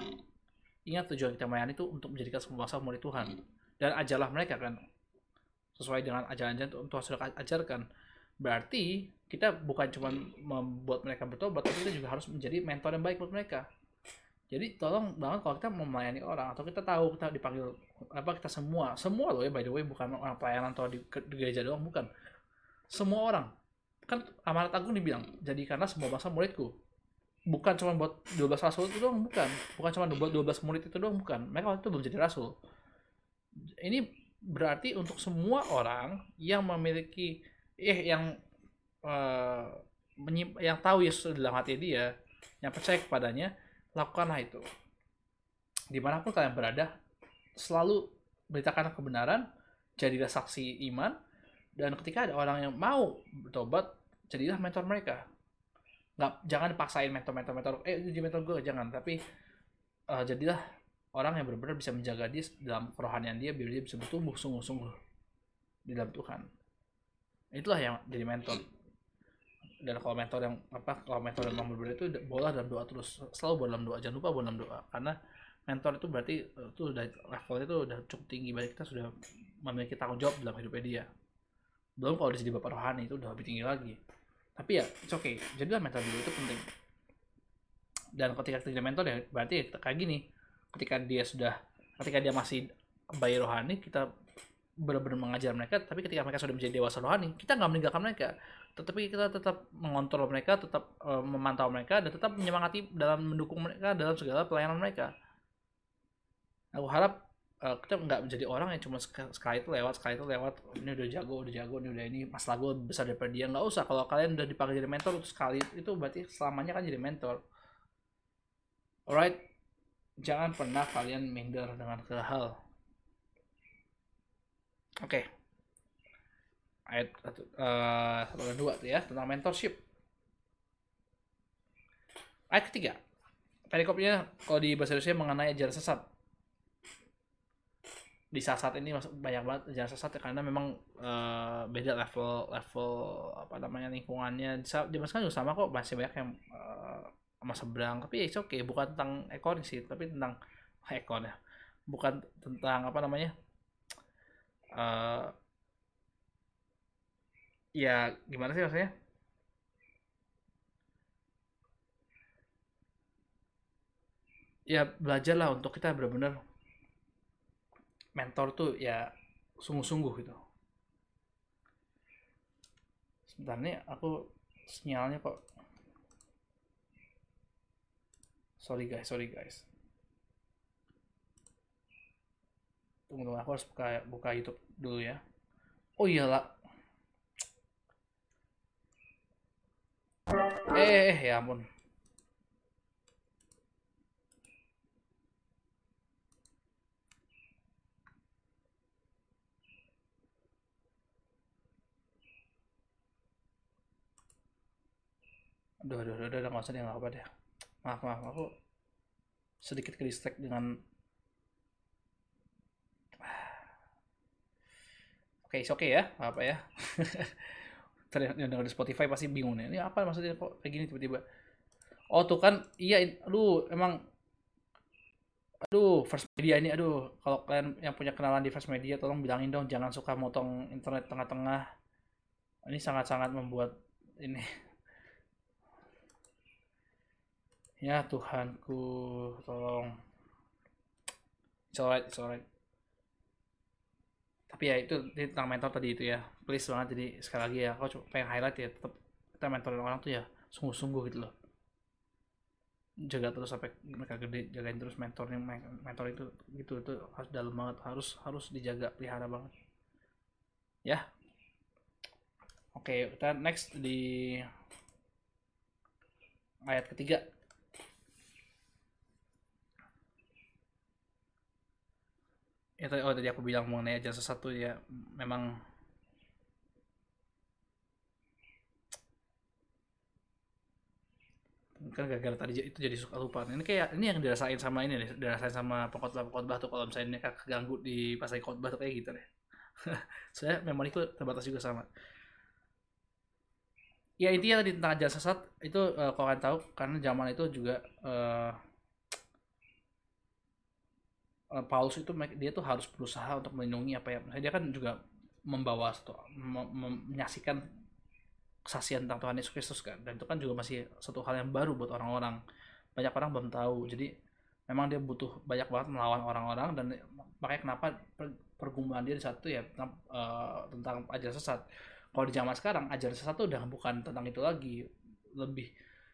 [SPEAKER 1] Ingat tujuan kita melayani itu untuk menjadikan semua bangsa murid Tuhan. Dan ajarlah mereka kan sesuai dengan ajaran-ajaran Tuhan sudah ajarkan berarti kita bukan cuma membuat mereka bertobat tapi kita juga harus menjadi mentor yang baik buat mereka. Jadi tolong banget kalau kita melayani orang atau kita tahu kita dipanggil apa kita semua semua loh ya by the way bukan orang pelayanan atau di, di gereja doang bukan. Semua orang. Kan amanat agung dibilang jadi karena semua bangsa muridku. Bukan cuma buat 12 rasul itu doang bukan. Bukan cuma buat 12 murid itu doang bukan. Mereka waktu itu belum jadi rasul. Ini berarti untuk semua orang yang memiliki eh yang uh, yang tahu Yesus dalam hati dia, yang percaya kepadanya, lakukanlah itu. Di mana pun kalian berada, selalu beritakan kebenaran, jadilah saksi iman, dan ketika ada orang yang mau bertobat, jadilah mentor mereka. Nggak, jangan dipaksain mentor-mentor, mentor, eh jadi mentor gue, jangan. Tapi uh, jadilah orang yang benar-benar bisa menjaga dia dalam kerohanian dia, biar dia bisa bertumbuh sungguh-sungguh di dalam Tuhan. Itulah yang jadi mentor. Dan kalau mentor yang apa kalau mentor yang memang berbeda itu bola dalam doa terus. Selalu bola dalam doa jangan lupa bola dalam doa. Karena mentor itu berarti eh, itu udah levelnya itu udah cukup tinggi. Berarti kita sudah memiliki tanggung jawab dalam hidupnya dia. Belum kalau jadi bapak rohani itu udah lebih tinggi lagi. Tapi ya oke okay. Jadilah mentor dulu itu penting. Dan ketika jadi mentor ya berarti ya kayak gini. Ketika dia sudah ketika dia masih bayi rohani kita benar-benar mengajar mereka tapi ketika mereka sudah menjadi dewasa rohani kita nggak meninggalkan mereka. Tetapi kita tetap mengontrol mereka tetap uh, memantau mereka dan tetap menyemangati dalam mendukung mereka dalam segala pelayanan mereka. Aku harap uh, kita nggak menjadi orang yang cuma sekali itu lewat sekali itu lewat ini udah jago udah jago ini udah ini masalah gue besar daripada dia. Nggak usah kalau kalian udah dipakai jadi mentor sekali itu berarti selamanya kan jadi mentor. Alright? Jangan pernah kalian minder dengan hal oke. Okay. ayat uh, satu dan dua tuh ya tentang mentorship. Ayat ketiga. Perikopnya kalau di bahasa Indonesia mengenai ajaran sesat. Di saat-saat ini banyak banget ajaran sesat ya, karena memang uh, beda level level apa namanya lingkungannya. Zaman sekarang juga sama kok masih banyak yang uh, sama seberang. Tapi ya oke okay. bukan tentang ekor sih tapi tentang *laughs* ekor ya. Bukan tentang apa namanya uh, ya gimana sih maksudnya? Ya belajarlah untuk kita benar-benar mentor tuh ya sungguh-sungguh gitu. Sebentar nih aku sinyalnya kok. Sorry guys sorry guys tunggu tunggu aku harus buka buka YouTube dulu ya. Oh iyalah eh, eh, ya ampun. Aduh, aduh, aduh, udah nggak usah deh, nggak apa deh. Maaf, maaf, aku sedikit ke distract dengan Oke, okay, oke okay ya, apa ya. *laughs* Denger di Spotify pasti bingung nih. Ini apa maksudnya kok kayak gini tiba-tiba? Oh tuh kan, iya, aduh, emang, aduh, First Media ini, aduh, kalau kalian yang punya kenalan di First Media, tolong bilangin dong, jangan suka motong internet tengah-tengah. Ini sangat-sangat membuat ini Ya Tuhanku, tolong. It's alright. Tapi ya itu, tentang mentor tadi itu ya. Please banget jadi sekali lagi ya, aku pengen highlight ya, tetap kita mentorin orang tuh ya sungguh-sungguh gitu loh. Jaga terus sampai mereka gede, jagain terus mentornya mentor itu gitu itu harus dalam banget, harus harus dijaga, pelihara banget. Ya. Oke, kita next di ayat ketiga ya tadi oh tadi aku bilang mengenai jasa satu ya memang kan gara-gara tadi itu jadi suka lupa. Ini kayak ini yang dirasain sama ini nih dirasain sama pengkhotbah pengkhotbah tuh kalau misalnya ini keganggu di pas lagi khotbah tuh kayak gitu deh. *laughs* Saya memoriku terbatas juga sama. Ya intinya tadi tentang jasa sesat itu uh, kalau kalian tahu karena zaman itu juga uh, Paulus itu dia tuh harus berusaha untuk melindungi apa ya. Dia kan juga membawa satu menyaksikan kesaksian tentang Tuhan Yesus Kristus kan. Dan itu kan juga masih satu hal yang baru buat orang-orang. Banyak orang belum tahu. Jadi memang dia butuh banyak banget melawan orang-orang dan makanya kenapa pergumulan dia di satu ya tentang, uh, tentang ajaran sesat. Kalau di zaman sekarang ajaran sesat itu udah bukan tentang itu lagi. Lebih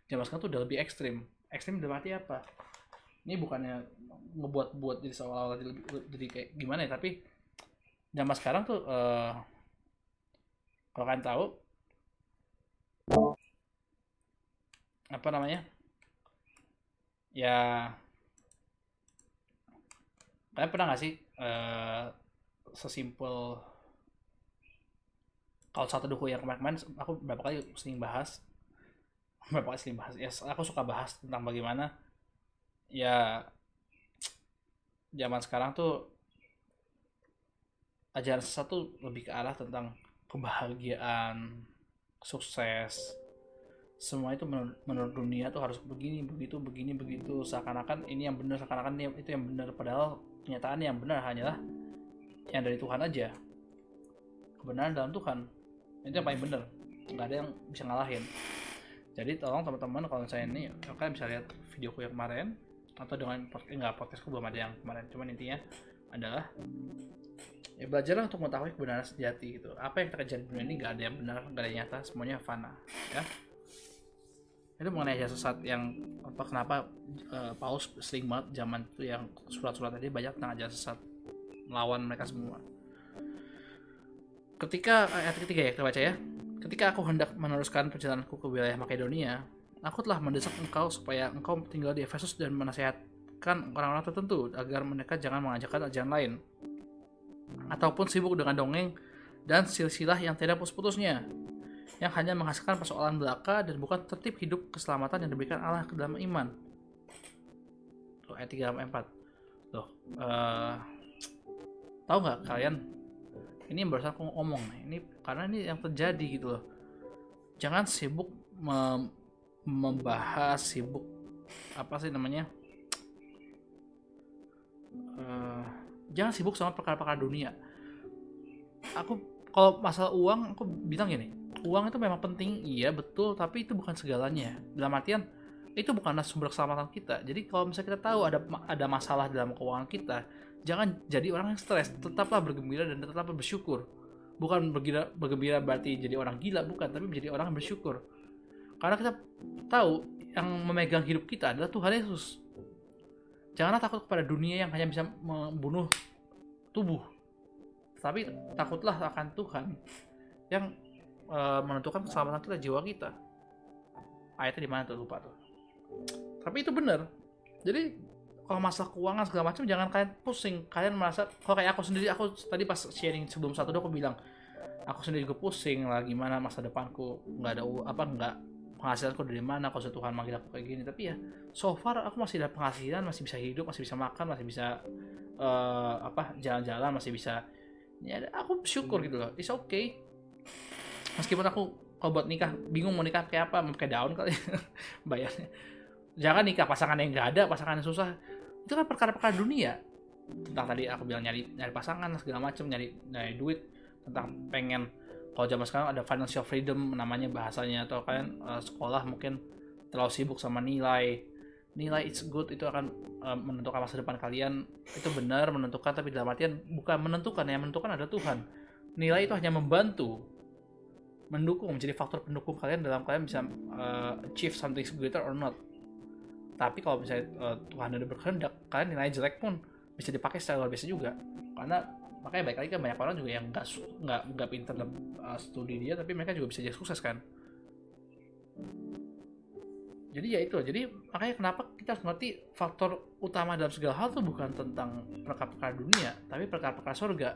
[SPEAKER 1] zaman sekarang tuh udah lebih ekstrim. Ekstrim berarti apa ini bukannya ngebuat buat jadi seolah-olah jadi, jadi kayak gimana ya tapi zaman sekarang tuh uh, kalau kalian tahu apa namanya ya kalian pernah nggak sih uh, sesimpel kalau satu duku yang kemarin-kemarin aku berapa kali sering bahas *laughs* berapa kali sering bahas ya aku suka bahas tentang bagaimana ya zaman sekarang tuh ajaran sesat tuh lebih ke arah tentang kebahagiaan, sukses. Semua itu menurut, menurut dunia tuh harus begini, begitu, begini, begitu. Seakan-akan ini yang benar, seakan-akan itu yang benar. Padahal kenyataan yang benar hanyalah yang dari Tuhan aja. Kebenaran dalam Tuhan. Itu yang paling benar. Nggak ada yang bisa ngalahin. Jadi tolong teman-teman kalau saya ini, kalian bisa lihat videoku yang kemarin atau dengan podcast enggak podcastku belum ada yang kemarin cuman intinya adalah ya belajarlah untuk mengetahui kebenaran sejati gitu apa yang terjadi di dunia ini nggak ada yang benar nggak ada yang nyata semuanya fana ya itu mengenai ajaran sesat yang apa kenapa uh, Paulus sering banget zaman itu yang surat-surat tadi banyak tentang ajaran sesat melawan mereka semua. Ketika ayat ketiga ya kita baca ya. Ketika aku hendak meneruskan perjalananku ke wilayah Makedonia, aku telah mendesak engkau supaya engkau tinggal di Efesus dan menasihatkan orang-orang tertentu agar mereka jangan mengajarkan ajaran lain ataupun sibuk dengan dongeng dan silsilah yang tidak putus-putusnya yang hanya menghasilkan persoalan belaka dan bukan tertib hidup keselamatan yang diberikan Allah ke dalam iman. Tuh, ayat 3 sampai 4. Tuh, uh, tahu nggak kalian? Ini yang barusan aku ngomong. Ini karena ini yang terjadi gitu loh. Jangan sibuk membahas, sibuk apa sih namanya? Uh, jangan sibuk sama perkara-perkara dunia. Aku kalau masalah uang, aku bilang gini, uang itu memang penting, iya betul, tapi itu bukan segalanya. Dalam artian itu bukanlah sumber keselamatan kita. Jadi kalau misalnya kita tahu ada ada masalah dalam keuangan kita, jangan jadi orang yang stres. Tetaplah bergembira dan tetaplah bersyukur. Bukan bergembira, bergembira berarti jadi orang gila, bukan, tapi menjadi orang yang bersyukur. Karena kita tahu yang memegang hidup kita adalah Tuhan Yesus. Janganlah takut kepada dunia yang hanya bisa membunuh tubuh. Tapi takutlah akan Tuhan yang e, menentukan keselamatan kita, jiwa kita. Ayatnya di mana tuh lupa tuh. Tapi itu benar. Jadi kalau masalah keuangan segala macam jangan kalian pusing. Kalian merasa kalau kayak aku sendiri aku tadi pas sharing sebelum satu aku bilang aku sendiri juga pusing lah gimana masa depanku nggak ada apa nggak penghasilanku dari mana kalau Tuhan manggil aku kayak gini. Tapi ya so far aku masih ada penghasilan masih bisa hidup masih bisa makan masih bisa uh, apa jalan-jalan masih bisa. Ya aku bersyukur gitu loh. It's okay. Meskipun aku kalau buat nikah bingung mau nikah kayak apa mau pakai daun kali *laughs* bayarnya. Jangan nikah pasangan yang nggak ada pasangan yang susah. Itu kan perkara-perkara dunia. Tentang tadi aku bilang nyari nyari pasangan segala macam nyari nyari duit tentang pengen kalau zaman sekarang ada financial freedom namanya bahasanya atau kalian uh, sekolah mungkin terlalu sibuk sama nilai. Nilai it's good itu akan uh, menentukan masa depan kalian. Itu benar menentukan tapi dalam artian bukan menentukan yang menentukan adalah Tuhan. Nilai itu hanya membantu mendukung menjadi faktor pendukung kalian dalam kalian bisa uh, achieve something greater or not. Tapi kalau misalnya uh, Tuhan ada berkehendak kalian nilai jelek pun bisa dipakai secara luar biasa juga. Karena makanya baik lagi kan banyak orang juga yang nggak nggak nggak pintar dalam uh, studi dia tapi mereka juga bisa jadi sukses kan. Jadi ya itu jadi makanya kenapa kita harus ngerti faktor utama dalam segala hal tuh bukan tentang perkara-perkara dunia tapi perkara-perkara surga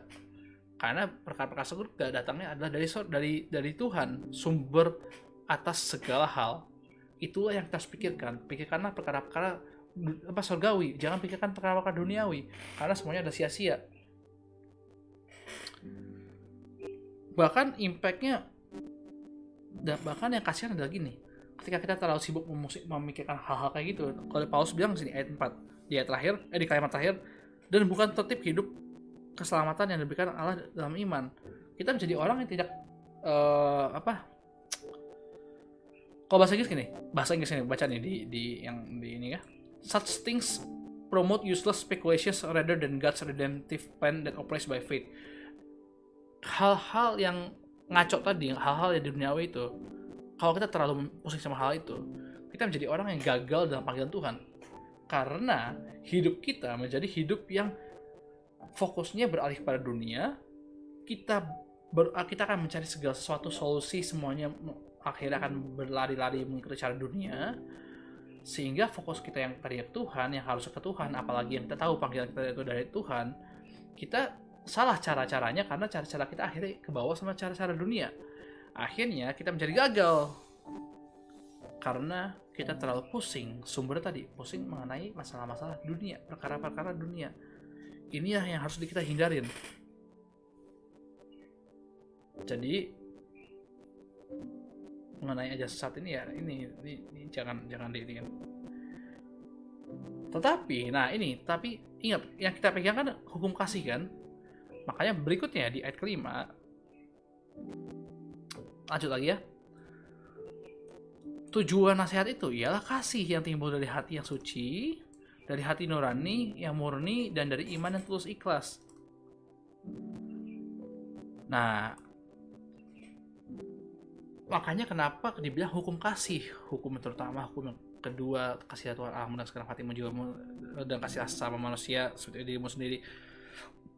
[SPEAKER 1] karena perkara-perkara surga datangnya adalah dari dari dari Tuhan sumber atas segala hal. Itulah yang kita harus pikirkan. Pikirkanlah perkara-perkara apa surgawi jangan pikirkan perkara-perkara duniawi. Karena semuanya ada sia-sia bahkan impactnya bahkan yang kasihan adalah gini ketika kita terlalu sibuk memikirkan hal-hal kayak gitu kalau Paulus bilang sini ayat 4 di ayat terakhir eh di kalimat terakhir dan bukan tertib hidup keselamatan yang diberikan Allah dalam iman. Kita menjadi orang yang tidak uh, apa kalau bahasa Inggris gini bahasa Inggris ini baca nih di di yang di ini ya. Such things promote useless speculations rather than God's redemptive plan that operates by faith hal-hal yang ngaco tadi, hal-hal yang di duniawi itu, kalau kita terlalu pusing sama hal itu, kita menjadi orang yang gagal dalam panggilan Tuhan. Karena hidup kita menjadi hidup yang fokusnya beralih pada dunia, kita ber, kita akan mencari segala sesuatu solusi semuanya akhirnya akan berlari-lari mengikuti cara dunia sehingga fokus kita yang tadinya Tuhan yang harus ke Tuhan apalagi yang kita tahu panggilan kita itu dari Tuhan kita salah cara-caranya karena cara-cara kita akhirnya ke bawah sama cara-cara dunia. Akhirnya kita menjadi gagal. Karena kita terlalu pusing. Sumber tadi pusing mengenai masalah-masalah dunia perkara-perkara dunia. Inilah yang harus kita hindarin jadi mengenai aja saat ini ya ini, ini, ini jangan jangan di tetapi nah ini tapi ingat yang kita pegang kan hukum kasih kan Makanya berikutnya di ayat kelima, lanjut lagi ya. Tujuan nasihat itu ialah kasih yang timbul dari hati yang suci, dari hati nurani yang murni, dan dari iman yang tulus ikhlas. Nah, makanya kenapa dibilang hukum kasih, hukum yang terutama, hukum yang kedua kasih Tuhan Allah dan sekarang hatimu juga dan kasih sama manusia seperti dirimu sendiri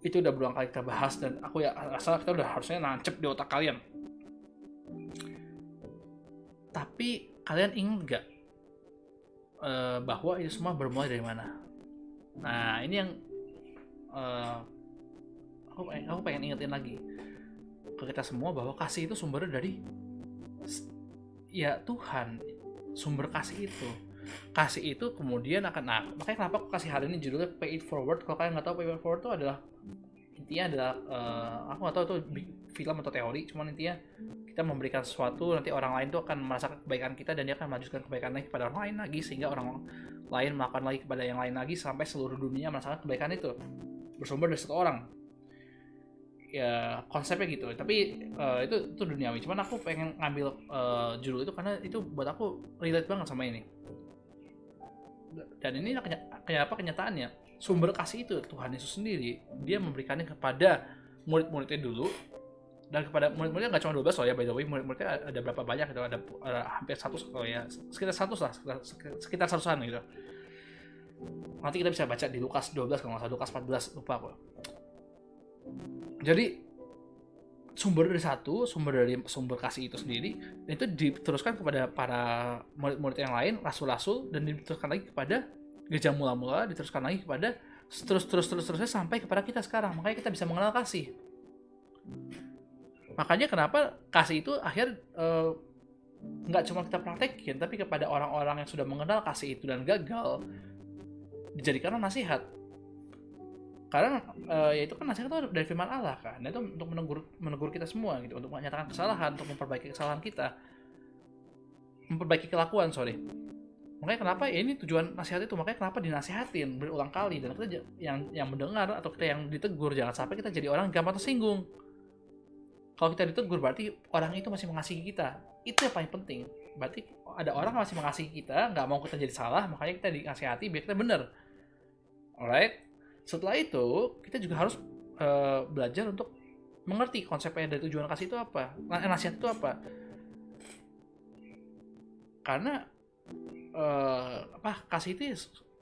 [SPEAKER 1] itu udah berulang kali kita bahas dan aku ya rasa kita udah harusnya nancep di otak kalian. Tapi kalian ingat gak uh, bahwa itu semua bermula dari mana? Nah ini yang uh, aku aku pengen ingetin lagi ke kita semua bahwa kasih itu sumbernya dari ya Tuhan sumber kasih itu kasih itu kemudian akan nah makanya kenapa aku kasih hari ini judulnya pay it forward? Kalau kalian nggak tahu pay it forward itu adalah intinya adalah uh, aku nggak tahu itu film atau teori cuman intinya kita memberikan sesuatu nanti orang lain tuh akan merasakan kebaikan kita dan dia akan melanjutkan kebaikan lagi kepada orang lain lagi sehingga orang lain melakukan lagi kepada yang lain lagi sampai seluruh dunia merasakan kebaikan itu. Bersumber dari satu orang. Ya konsepnya gitu. Tapi uh, itu itu duniawi. Cuman aku pengen ngambil uh, judul itu karena itu buat aku relate banget sama ini dan ini kayak apa kenyataannya sumber kasih itu Tuhan Yesus sendiri dia memberikannya kepada murid-muridnya dulu. Dan kepada murid-muridnya nggak cuma 12 loh ya by the way murid-muridnya ada berapa banyak gitu ada, ada hampir satu oh ya sekitar satu lah sekitar, sekitar seratusan gitu. Nanti kita bisa baca di Lukas 12 kalau nggak salah Lukas 14 lupa kok jadi sumber dari satu, sumber dari sumber kasih itu sendiri, dan itu diteruskan kepada para murid-murid yang lain, rasul-rasul, dan diteruskan lagi kepada gereja mula-mula, diteruskan lagi kepada terus terus terus terusnya sampai kepada kita sekarang. Makanya kita bisa mengenal kasih. Makanya kenapa kasih itu akhir nggak cuma kita praktekin, tapi kepada orang-orang yang sudah mengenal kasih itu dan gagal dijadikan nasihat karena uh, ya itu kan nasihat itu dari firman Allah kan. Dan itu untuk menegur menegur kita semua gitu untuk menyatakan kesalahan untuk memperbaiki kesalahan kita. Memperbaiki kelakuan sorry. Makanya kenapa ya ini tujuan nasihat itu? Makanya kenapa dinasihatin berulang kali? Dan kita yang yang mendengar atau kita yang ditegur jangan sampai kita jadi orang gampang tersinggung. Kalau kita ditegur berarti orang itu masih mengasihi kita. Itu yang paling penting. Berarti ada orang masih mengasihi kita nggak mau kita jadi salah makanya kita dinasihati biar kita benar. Alright setelah itu kita juga harus uh, belajar untuk mengerti konsepnya dari tujuan kasih itu apa nasihat itu apa. Karena uh, apa kasih itu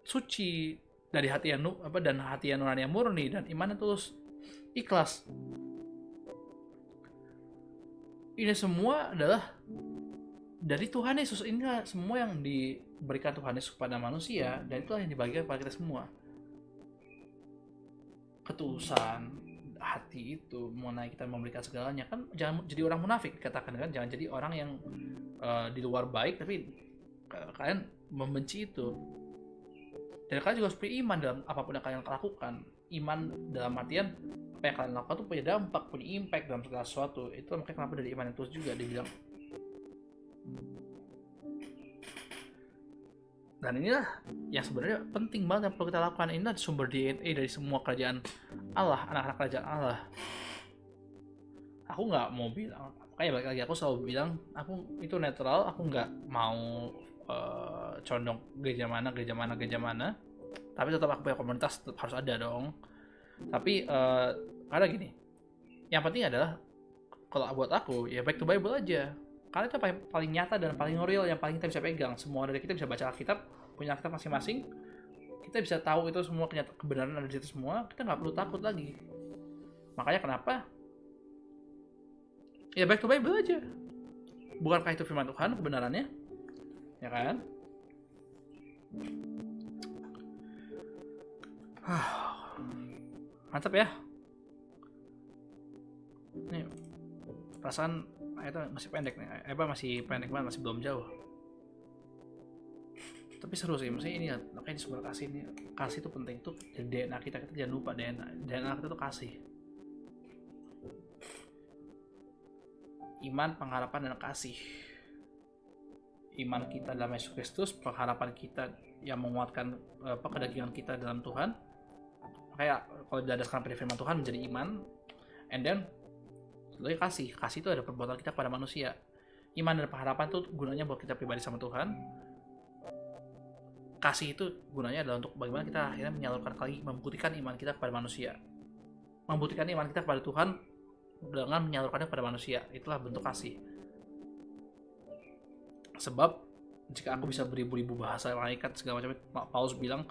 [SPEAKER 1] suci dari hati yang apa dan hati yang nurani yang murni dan iman yang tulus ikhlas. Ini semua adalah dari Tuhan Yesus. Ini semua yang diberikan Tuhan Yesus kepada manusia dan itulah yang dibagikan kepada kita semua ketulusan hati itu mengenai kita memberikan segalanya kan jangan jadi orang munafik. Katakan kan jangan jadi orang yang uh, di luar baik tapi kalian membenci itu. Dan kalian juga harus iman dalam apa pun yang kalian lakukan. Iman dalam artian apa yang kalian lakukan itu punya dampak punya impact dalam segala sesuatu. Itu makanya kenapa dari iman itu juga dibilang dan inilah yang sebenarnya penting banget yang perlu kita lakukan. Ini adalah sumber DNA dari semua kerajaan Allah anak-anak kerajaan Allah. Aku nggak mau bilang kayak balik lagi aku selalu bilang aku itu netral aku nggak mau uh, condong gereja mana gereja mana gereja mana. Tapi tetap aku punya komunitas tetap harus ada dong. Tapi uh, karena gini yang penting adalah kalau buat aku ya back to Bible aja karena itu paling, paling nyata dan paling real yang paling kita bisa pegang. Semua dari kita bisa baca Alkitab punya Alkitab masing-masing. Kita bisa tahu itu semua kenyataan kebenaran ada di situ semua kita nggak perlu takut lagi. Makanya kenapa? Ya back to Bible aja. Bukankah itu firman Tuhan kebenarannya? Ya kan? *sighs* Mantap ya. Nih perasaan itu masih pendek nih eh, apa masih pendek banget masih belum jauh. Tapi seru sih maksudnya ini makanya di sumber kasih ini kasih itu penting tuh jadi DNA kita kita jangan lupa DNA DNA kita tuh kasih. Iman pengharapan dan kasih. Iman kita dalam Yesus Kristus pengharapan kita yang menguatkan apa kedagingan kita dalam Tuhan. Kayak kalau didasarkan pada firman Tuhan menjadi iman. And then Lalu kasih, kasih itu ada perbuatan kita kepada manusia. Iman dan pengharapan itu gunanya buat kita pribadi sama Tuhan. Kasih itu gunanya adalah untuk bagaimana kita akhirnya menyalurkan lagi, membuktikan iman kita kepada manusia. Membuktikan iman kita kepada Tuhan dengan menyalurkannya kepada manusia. Itulah bentuk kasih. Sebab jika aku bisa beribu-ribu bahasa malaikat segala macam Paulus bilang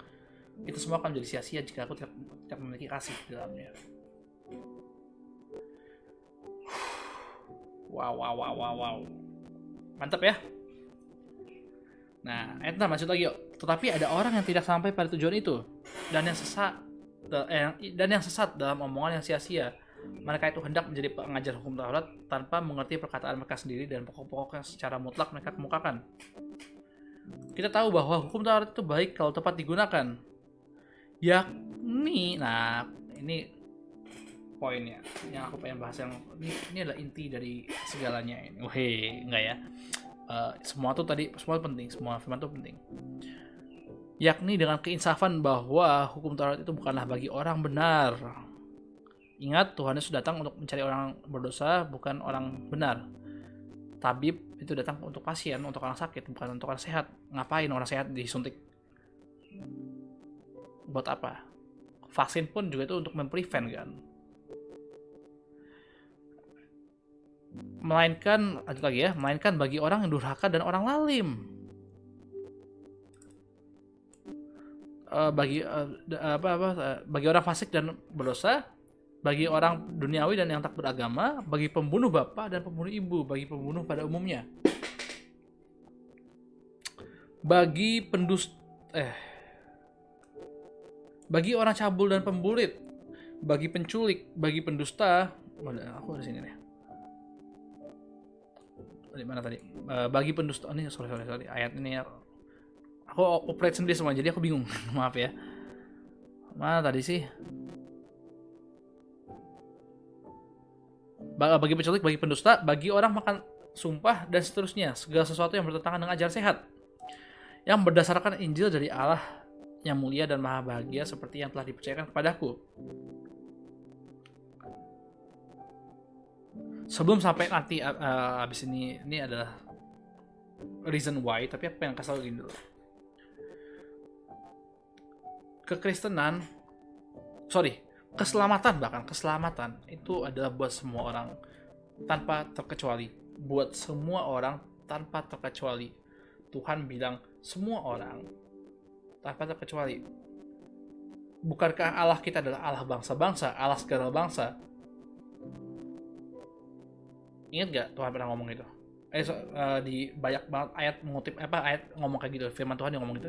[SPEAKER 1] itu semua akan menjadi sia-sia jika aku tidak memiliki kasih di dalamnya Wow, wow, wow, wow, wow. Mantap ya. Nah, ayat 6 lanjut lagi yuk. Tetapi ada orang yang tidak sampai pada tujuan itu dan yang sesat eh, dan yang sesat dalam omongan yang sia-sia. Mereka itu hendak menjadi pengajar hukum Taurat tanpa mengerti perkataan mereka sendiri dan pokok-pokok yang secara mutlak mereka kemukakan. Kita tahu bahwa hukum Taurat itu baik kalau tepat digunakan. Yakni, nah ini poinnya yang aku pengen bahas yang ini, ini adalah inti dari segalanya ini. Wih, enggak ya? Uh, semua tuh tadi semua penting, semua firman tuh penting yakni dengan keinsafan bahwa hukum Taurat itu bukanlah bagi orang benar. Ingat, Tuhan Yesus datang untuk mencari orang berdosa, bukan orang benar. Tabib itu datang untuk pasien, untuk orang sakit, bukan untuk orang sehat. Ngapain orang sehat disuntik? Buat apa? Vaksin pun juga itu untuk memprevent kan. Melainkan, lanjut lagi ya, melainkan bagi orang yang durhaka dan orang lalim uh, bagi uh, apa apa uh, bagi orang fasik dan berdosa, bagi orang duniawi dan yang tak beragama, bagi pembunuh bapak dan pembunuh ibu, bagi pembunuh pada umumnya. Bagi pendus eh bagi orang cabul dan pembulit, bagi penculik, bagi pendusta, aku di sini nih. Di mana tadi? Uh, bagi pendusta, oh, ini sorry sorry sorry. Ayat ini aku operate sendiri semua jadi aku bingung. *laughs* Maaf ya. Mana tadi sih? Bagi penculik, bagi pendusta, bagi orang makan sumpah dan seterusnya. Segala sesuatu yang bertentangan dengan ajar sehat. Yang berdasarkan Injil dari Allah yang mulia dan maha bahagia seperti yang telah dipercayakan kepadaku. Sebelum sampai nanti uh, abis ini ini adalah reason why, tapi aku pengen kasih gini dulu kekristenan sorry keselamatan bahkan keselamatan itu adalah buat semua orang tanpa terkecuali. Buat semua orang tanpa terkecuali. Tuhan bilang semua orang tanpa terkecuali. Bukankah Allah kita adalah Allah bangsa-bangsa Allah segala bangsa ingat gak Tuhan pernah ngomong itu eh so, uh, di banyak banget ayat mengutip apa ayat ngomong kayak gitu. Firman Tuhan yang ngomong gitu.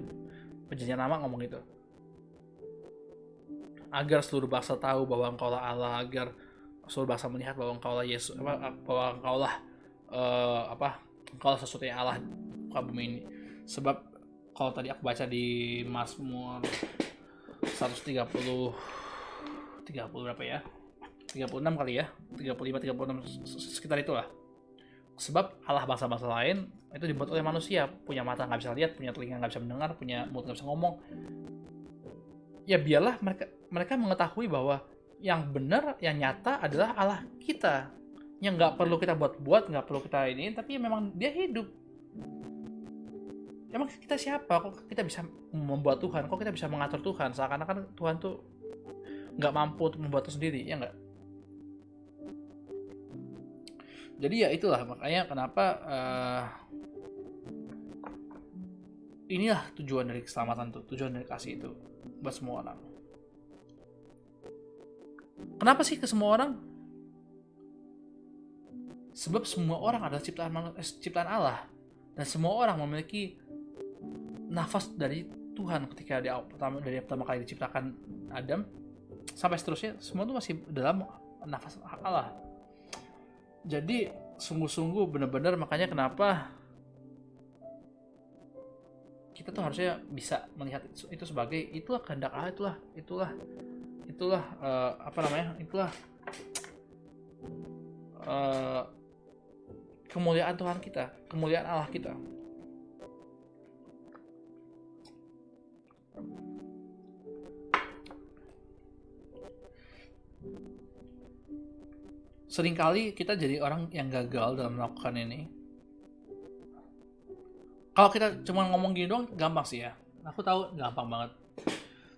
[SPEAKER 1] Perjanjian lama ngomong gitu. Agar seluruh bangsa tahu bahwa engkau lah Allah agar seluruh bangsa melihat bahwa engkau lah Yesus apa bahwa engkau lah uh, apa engkau sesuatu yang Allah muka bumi ini. Sebab kalau tadi aku baca di Mazmur 130 30 berapa ya 36 kali ya 35 36 sekitar itulah sebab Allah bangsa-bangsa lain itu dibuat oleh manusia punya mata nggak bisa lihat punya telinga nggak bisa mendengar punya mulut nggak bisa ngomong ya biarlah mereka mereka mengetahui bahwa yang benar, yang nyata adalah Allah kita. Yang nggak perlu kita buat-buat, nggak perlu kita ini, tapi memang dia hidup. Emang kita siapa? Kok kita bisa membuat Tuhan? Kok kita bisa mengatur Tuhan? Seakan-akan Tuhan tuh nggak mampu untuk membuat itu sendiri, ya nggak? Jadi ya itulah makanya kenapa uh, inilah tujuan dari keselamatan tuh, tujuan dari kasih itu buat semua orang. Kenapa sih ke semua orang? Sebab semua orang adalah ciptaan eh, ciptaan Allah dan semua orang memiliki nafas dari Tuhan ketika dia pertama dari pertama kali diciptakan Adam sampai seterusnya semua itu masih dalam nafas Allah. Jadi sungguh-sungguh benar-benar makanya kenapa kita tuh harusnya bisa melihat itu sebagai itulah kehendak Allah itulah itulah itulah uh, apa namanya itulah uh, kemuliaan Tuhan kita kemuliaan Allah kita sering kali kita jadi orang yang gagal dalam melakukan ini kalau kita cuma ngomong gini doang gampang sih ya aku tahu gampang banget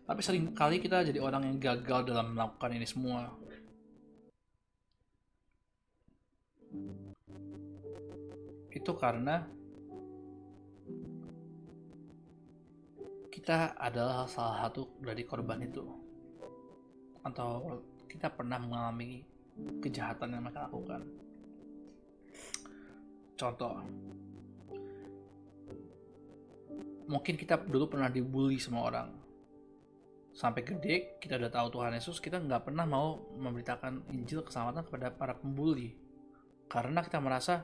[SPEAKER 1] tapi sering kali kita jadi orang yang gagal dalam melakukan ini semua. Itu karena kita adalah salah satu dari korban itu. Atau kita pernah mengalami kejahatan yang mereka lakukan. contoh mungkin kita dulu pernah dibully sama orang. Sampai gede kita udah tahu Tuhan Yesus kita nggak pernah mau memberitakan Injil keselamatan kepada para pembuli. Karena kita merasa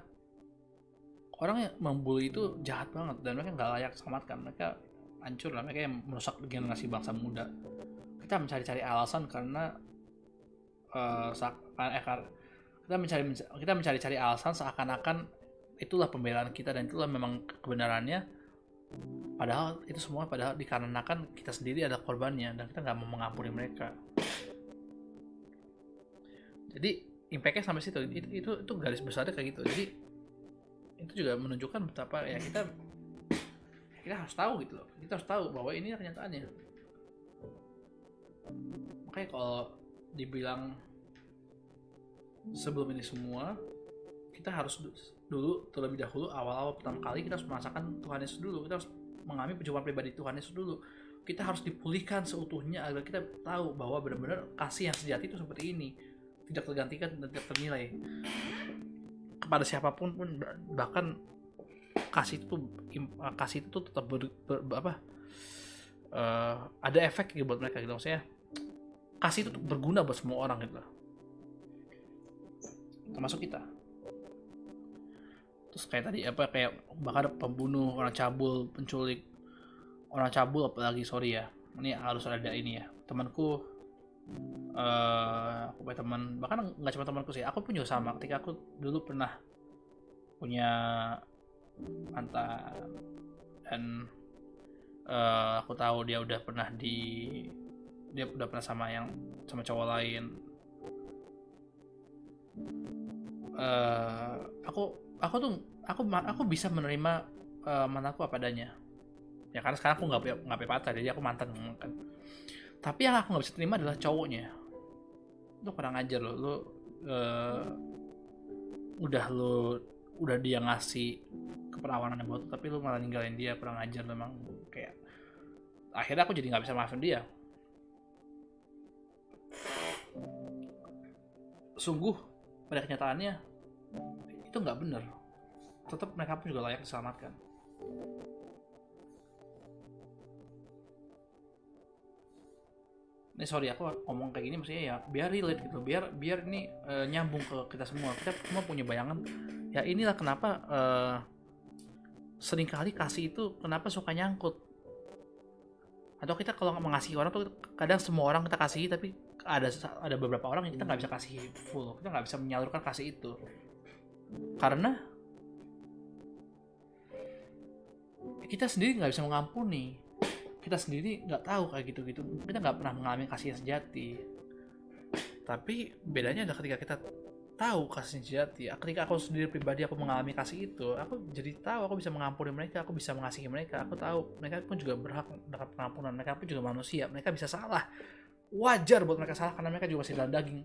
[SPEAKER 1] orang yang membuli itu jahat banget dan mereka nggak layak selamatkan. Mereka hancur lah mereka yang merusak generasi bangsa muda. Kita mencari-cari alasan karena uh, eh, kita mencari kita mencari-cari alasan seakan-akan itulah pembelaan kita dan itulah memang kebenarannya. Padahal itu semua padahal dikarenakan kita sendiri ada korbannya dan kita nggak mau mengampuni mereka. Jadi impactnya sampai situ. Itu, itu itu garis besarnya kayak gitu. Jadi itu juga menunjukkan betapa ya kita kita harus tahu gitu loh. Kita harus tahu bahwa ini kenyataannya. Makanya kalau dibilang sebelum ini semua kita harus dulu terlebih dahulu awal-awal pertama kali kita harus merasakan Tuhan Yesus dulu. Kita harus mengalami perjumpaan pribadi Tuhan Yesus dulu. Kita harus dipulihkan seutuhnya agar kita tahu bahwa benar-benar kasih yang sejati itu seperti ini. Tidak tergantikan dan tidak ternilai. Kepada siapa pun pun bahkan kasih itu kasih itu tetap ber, ber, ber apa uh, ada efek gitu buat mereka gitu. Maksudnya kasih itu berguna buat semua orang gitu termasuk kita. Terus kayak tadi apa kayak bahkan pembunuh orang cabul penculik orang cabul apalagi sorry ya. Ini harus ada ini ya. Temanku uh, aku punya teman bahkan nggak cuma temanku sih aku pun juga sama. Ketika aku dulu pernah punya mantan dan uh, aku tahu dia udah pernah di dia udah pernah sama yang sama cowok lain. Uh, aku aku tuh aku aku bisa menerima uh, mantanku apa adanya. Ya karena sekarang aku nggak nggak punya pacar jadi aku mantan kan. Tapi yang aku nggak bisa terima adalah cowoknya. Lu kurang ajar lo lu uh, udah lu udah dia ngasih keperawanan buat tapi lu malah ninggalin dia kurang ajar memang kayak akhirnya aku jadi nggak bisa maafin dia sungguh pada kenyataannya itu nggak benar. Tetap mereka pun juga layak diselamatkan. Ini sorry aku ngomong kayak gini maksudnya ya biar relate gitu. Biar biar ini uh, nyambung ke kita semua. Kita semua punya bayangan ya inilah kenapa uh, sering kali kasih itu kenapa suka nyangkut. Atau kita kalau mengasihi orang tuh kadang semua orang kita kasih tapi ada ada beberapa orang yang kita nggak bisa kasih full kita nggak bisa menyalurkan kasih itu. Karena kita sendiri nggak bisa mengampuni. Kita sendiri nggak tahu kayak gitu-gitu. Kita nggak pernah mengalami kasih yang sejati. Tapi bedanya adalah ketika kita tahu kasih yang sejati ketika aku sendiri pribadi aku mengalami kasih itu aku jadi tahu aku bisa mengampuni mereka aku bisa mengasihi mereka. Aku tahu mereka pun juga berhak mendapat pengampunan. Mereka pun juga manusia mereka bisa salah wajar buat mereka salah karena mereka juga masih dalam daging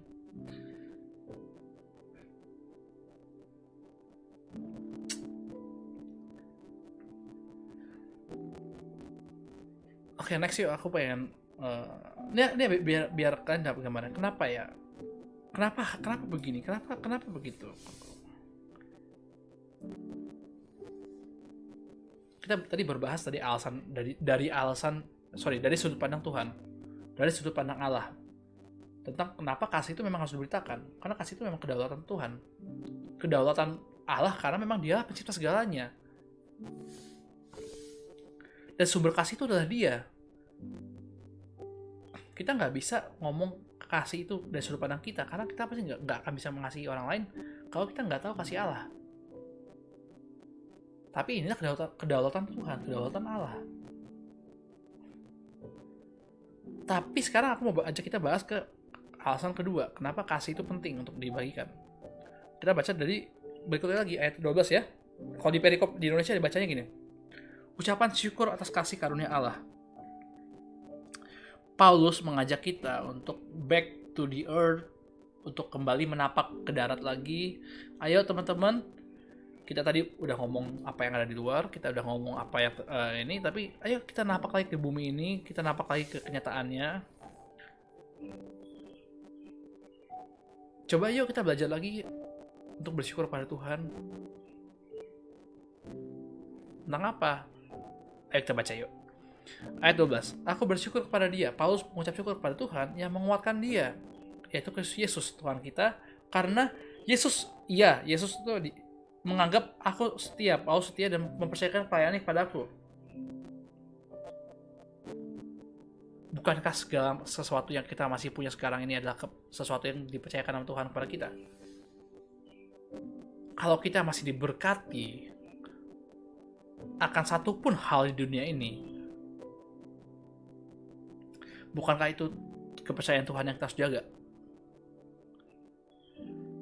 [SPEAKER 1] Oke, okay, next yuk aku pengen uh, ini, ini biar biar kalian dapat gambaran. Kenapa ya? Kenapa kenapa begini? Kenapa kenapa begitu? Kita tadi berbahas tadi alasan dari dari alasan sorry dari sudut pandang Tuhan, dari sudut pandang Allah. Tentang kenapa kasih itu memang harus diberitakan. Karena kasih itu memang kedaulatan Tuhan, kedaulatan Allah karena memang Dia pencipta segalanya. Dan sumber kasih itu adalah Dia. Kita nggak bisa ngomong kasih itu dari sudut pandang kita. Karena kita pasti nggak nggak akan bisa mengasihi orang lain kalau kita nggak tahu kasih Allah. Tapi inilah kedaulatan, kedaulatan Tuhan kedaulatan Allah tapi sekarang aku mau ajak kita bahas ke alasan kedua kenapa kasih itu penting untuk dibagikan. Kita baca dari berikutnya lagi ayat 12 ya. Kalau di perikop di Indonesia dibacanya gini. Ucapan syukur atas kasih karunia Allah. Paulus mengajak kita untuk back to the earth, untuk kembali menapak ke darat lagi. Ayo teman-teman, kita tadi udah ngomong apa yang ada di luar, kita udah ngomong apa yang uh, ini, tapi ayo kita napak lagi ke bumi ini, kita napak lagi ke kenyataannya. Coba yuk kita belajar lagi untuk bersyukur pada Tuhan. Tentang apa? Ayo kita baca yuk. Ayat 12. Aku bersyukur kepada dia. Paulus mengucap syukur kepada Tuhan yang menguatkan dia. Yaitu Kristus Yesus, Tuhan kita. Karena Yesus, iya, Yesus itu menganggap aku setia, Paulus setia dan mempercayakan pelayanan kepada aku. Bukankah segala sesuatu yang kita masih punya sekarang ini adalah sesuatu yang dipercayakan oleh Tuhan kepada kita? Kalau kita masih diberkati akan satu pun hal di dunia ini, bukankah itu kepercayaan Tuhan yang kita harus jaga?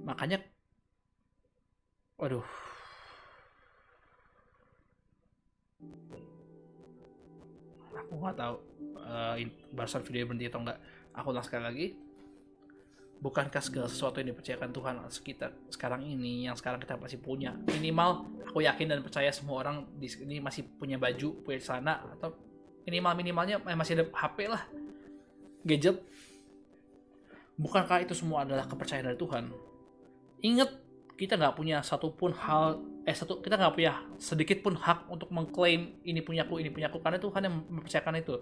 [SPEAKER 1] Makanya, waduh, aku nggak tahu uh, barusan video berhenti atau enggak. Aku ulang sekali lagi. Bukankah segala sesuatu yang dipercayakan Tuhan sekitar sekarang ini yang sekarang kita masih punya minimal aku yakin dan percaya semua orang di sini masih punya baju punya sana atau minimal minimalnya masih ada HP lah gadget bukankah itu semua adalah kepercayaan dari Tuhan ingat kita nggak punya satupun hal eh satu kita nggak punya sedikit pun hak untuk mengklaim ini punyaku ini punyaku karena Tuhan yang mempercayakan itu.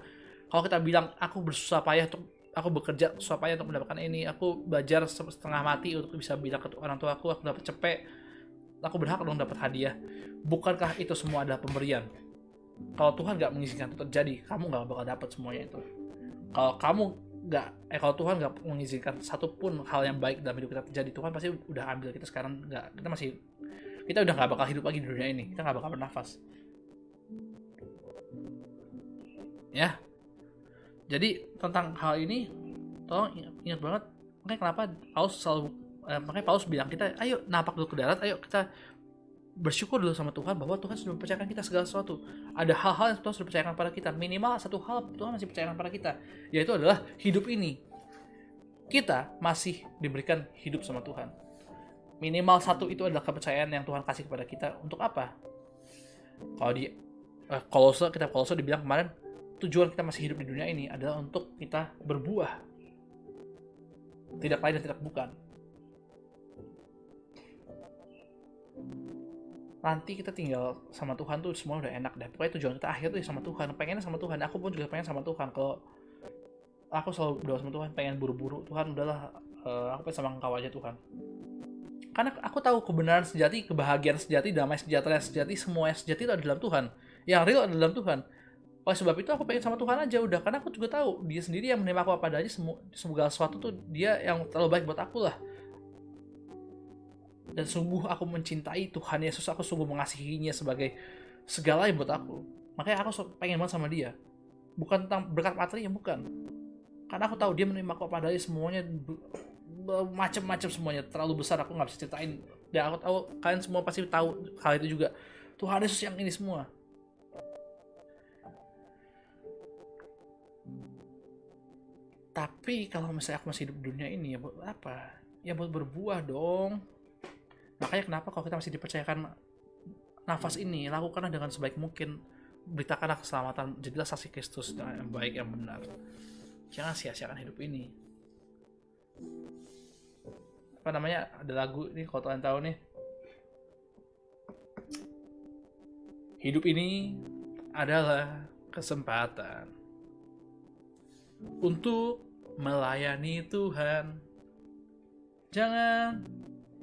[SPEAKER 1] Kalau kita bilang aku bersusah payah untuk aku bekerja susah payah untuk mendapatkan ini aku belajar setengah mati untuk bisa bilang ke orang tua aku aku dapat cepet aku berhak dong dapat hadiah. Bukankah itu semua adalah pemberian? Kalau Tuhan nggak mengizinkan itu terjadi kamu nggak bakal dapat semuanya itu. Kalau kamu nggak eh kalau Tuhan nggak mengizinkan satupun hal yang baik dalam hidup kita terjadi Tuhan pasti udah ambil kita sekarang nggak kita masih kita udah nggak bakal hidup lagi di dunia ini kita nggak bakal bernafas. Ya. Jadi tentang hal ini tolong ingat, banget makanya kenapa Paulus selalu eh, makanya Paulus bilang kita ayo napak dulu ke darat ayo kita bersyukur dulu sama Tuhan bahwa Tuhan sudah mempercayakan kita segala sesuatu. Ada hal-hal yang Tuhan sudah percayakan pada kita. Minimal satu hal Tuhan masih percayakan pada kita, yaitu adalah hidup ini. Kita masih diberikan hidup sama Tuhan. Minimal satu itu adalah kepercayaan yang Tuhan kasih kepada kita. Untuk apa? Kalau di eh, Kolose, kita Kolose dibilang kemarin, tujuan kita masih hidup di dunia ini adalah untuk kita berbuah. Tidak lain dan tidak bukan nanti kita tinggal sama Tuhan tuh semua udah enak deh pokoknya tujuan kita akhir tuh ya sama Tuhan. Pengennya sama Tuhan. Aku pun juga pengen sama Tuhan. Kalau aku selalu berdoa sama Tuhan pengen buru-buru. Tuhan udahlah uh, aku pengen sama engkau aja Tuhan. Karena aku tahu kebenaran sejati kebahagiaan sejati damai sejahtera sejati semua yang sejati itu ada dalam Tuhan. Yang real ada dalam Tuhan. Oleh sebab itu aku pengen sama Tuhan aja udah. Karena aku juga tahu dia sendiri yang menerima aku apa adanya segala sesuatu tuh dia yang terlalu baik buat aku lah dan sungguh aku mencintai Tuhan Yesus. Aku sungguh mengasihinya sebagai segala yang buat aku. Makanya aku pengen banget sama dia. Bukan tentang berkat materi bukan. Karena aku tahu dia menerima aku padanya semuanya macam-macam semuanya. Terlalu besar aku nggak bisa ceritain. Dan aku tahu kalian semua pasti tahu hal itu juga. Tuhan Yesus yang ini semua. Tapi kalau misalnya aku masih hidup di dunia ini ya buat apa? Ya buat berbuah dong Makanya kenapa kalau kita masih dipercayakan nafas ini, lakukanlah dengan sebaik mungkin. Beritakanlah keselamatan, jadilah saksi Kristus yang baik, yang benar. Jangan sia-siakan hidup ini. Apa namanya, ada lagu ini kalau kalian tahu nih. Hidup ini adalah kesempatan untuk melayani Tuhan. Jangan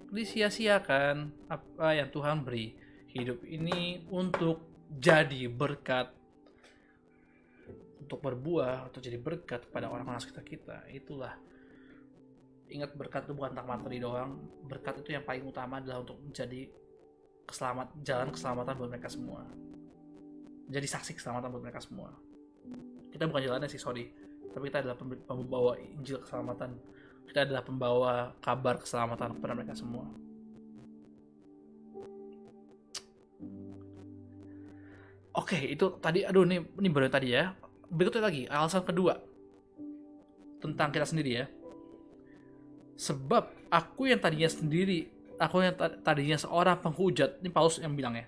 [SPEAKER 1] disia-siakan apa yang Tuhan beri. Hidup ini untuk jadi berkat untuk berbuah atau jadi berkat kepada orang-orang sekitar kita. Itulah ingat berkat itu bukan tentang materi doang. Berkat itu yang paling utama adalah untuk menjadi keselamat jalan keselamatan buat mereka semua. Jadi saksi keselamatan buat mereka semua. Kita bukan jalannya sih, sorry. Tapi kita adalah pembawa Injil keselamatan kita adalah pembawa kabar keselamatan kepada mereka semua. Oke, itu tadi aduh ini ini baru tadi ya. Berikutnya lagi, alasan kedua tentang kita sendiri ya. Sebab aku yang tadinya sendiri, aku yang tadinya seorang penghujat, ini Paulus yang bilang ya.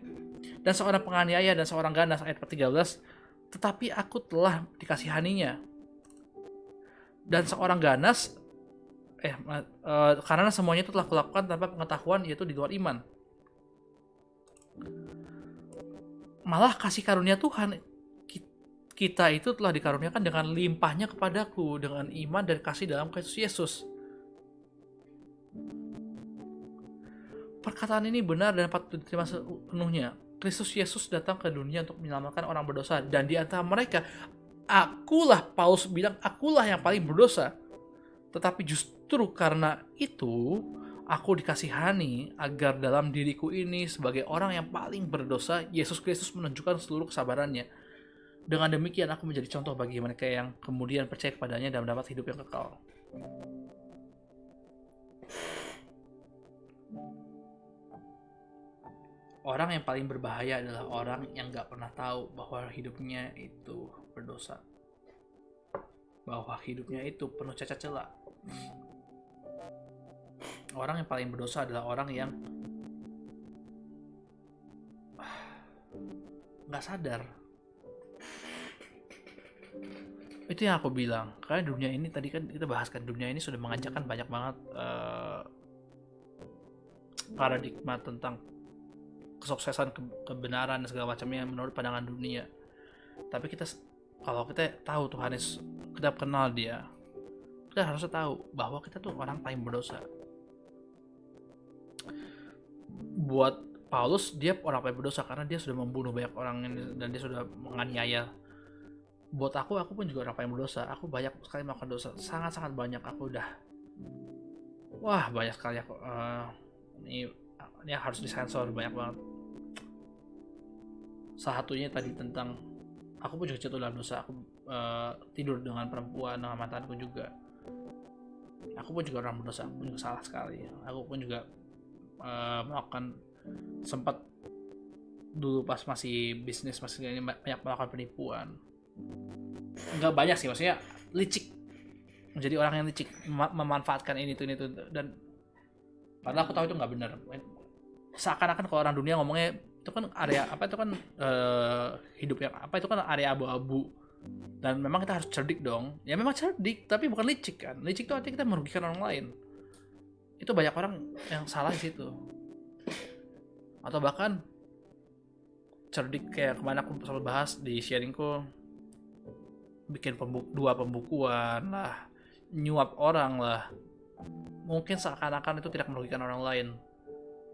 [SPEAKER 1] Dan seorang penganiaya dan seorang ganas ayat 13, tetapi aku telah dikasihaninya. Dan seorang ganas eh uh, karena semuanya itu telah kulakukan tanpa pengetahuan yaitu di luar iman. malah kasih karunia Tuhan kita itu telah dikaruniakan dengan limpahnya kepadaku dengan iman dan kasih dalam Kristus Yesus. Perkataan ini benar dan patut diterima sepenuhnya. Kristus Yesus datang ke dunia untuk menyelamatkan orang berdosa dan di antara mereka akulah Paulus bilang akulah yang paling berdosa. Tetapi justru karena itu aku dikasihani agar dalam diriku ini sebagai orang yang paling berdosa Yesus Kristus menunjukkan seluruh kesabarannya dengan demikian aku menjadi contoh bagi mereka yang kemudian percaya kepadanya dan mendapat hidup yang kekal. Orang yang paling berbahaya adalah orang yang gak pernah tahu bahwa hidupnya itu berdosa. Bahwa hidupnya itu penuh cacat celah. Orang yang paling berdosa adalah orang yang *sighs* nggak sadar. Itu yang aku bilang karena dunia ini tadi kan kita bahaskan dunia ini sudah mengajarkan banyak banget uh, paradigma tentang kesuksesan ke kebenaran dan segala macamnya menurut pandangan dunia. Tapi kita kalau kita tahu Tuhan Yesus kita kenal dia kita harus tahu bahwa kita tuh orang paling berdosa buat Paulus dia orang paling berdosa karena dia sudah membunuh banyak orang dan dia sudah menganiaya. Buat aku aku pun juga orang paling berdosa. Aku banyak sekali melakukan dosa. Sangat sangat banyak. Aku udah wah banyak sekali aku uh, ini ini harus disensor banyak banget. Salah satunya tadi tentang aku pun juga jatuh dalam dosa. Aku uh, tidur dengan perempuan dengan mantanku juga. Aku pun juga orang berdosa. Aku pun juga salah sekali. Aku pun juga uh, melakukan sempat dulu pas masih bisnis masih ini banyak melakukan penipuan. Nggak banyak sih maksudnya licik. Menjadi orang yang licik mem memanfaatkan ini tuh ini tuh dan padahal aku tahu itu nggak benar. Seakan-akan kalau orang dunia ngomongnya itu kan area apa itu kan uh, hidup yang apa itu kan area abu-abu. Dan memang kita harus cerdik dong. Ya memang cerdik tapi bukan licik kan. Licik itu artinya kita merugikan orang lain itu banyak orang yang salah di situ. Atau bahkan cerdik kayak ke mana aku selalu bahas di sharingku bikin pembuk dua pembukuan lah nyuap orang lah. Mungkin seakan-akan itu tidak merugikan orang lain.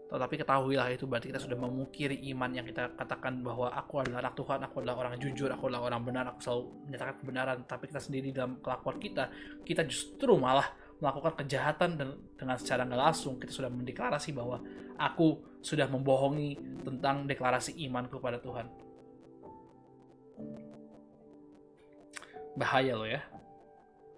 [SPEAKER 1] Tetapi ketahuilah itu berarti kita sudah memukiri iman yang kita katakan bahwa aku adalah anak Tuhan, aku adalah orang jujur, aku adalah orang benar, aku selalu menyatakan kebenaran. Tapi kita sendiri dalam kelakuan kita, kita justru malah melakukan kejahatan dan dengan secara nggak langsung kita sudah mendeklarasi bahwa aku sudah membohongi tentang deklarasi imanku pada Tuhan. bahaya loh ya.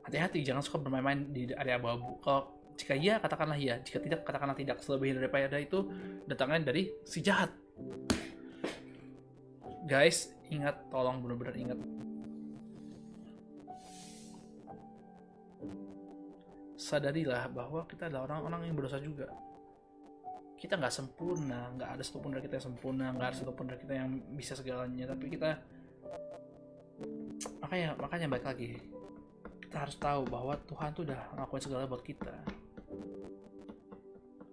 [SPEAKER 1] Hati-hati jangan suka bermain-main di area abu-abu. Kalau jika iya katakanlah iya. Jika tidak katakanlah tidak. Selebih daripada itu datangnya dari si jahat. Guys ingat tolong benar-benar ingat sadarilah bahwa kita adalah orang-orang yang berdosa juga. Kita nggak sempurna nggak ada satupun dari kita yang sempurna nggak ada satupun dari kita yang bisa segalanya. Tapi kita makanya makanya baik lagi kita harus tahu bahwa Tuhan tuh udah ngelakuin segala buat kita.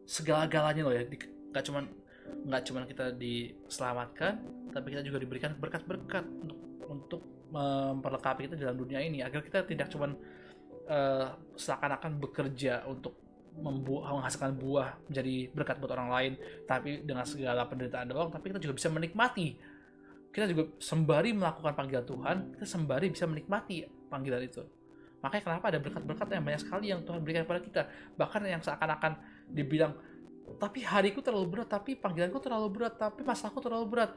[SPEAKER 1] Segala-galanya loh ya nggak cuman nggak cuman kita diselamatkan tapi kita juga diberikan berkat-berkat untuk untuk memperlengkapi kita dalam dunia ini. Agar kita tidak cuman uh, seakan-akan bekerja untuk menghasilkan buah menjadi berkat buat orang lain tapi dengan segala penderitaan doang tapi kita juga bisa menikmati kita juga sembari melakukan panggilan Tuhan, kita sembari bisa menikmati panggilan itu. Makanya kenapa ada berkat-berkat yang banyak sekali yang Tuhan berikan kepada kita. Bahkan yang seakan-akan dibilang, tapi hariku terlalu berat, tapi panggilanku terlalu berat, tapi masalahku terlalu berat.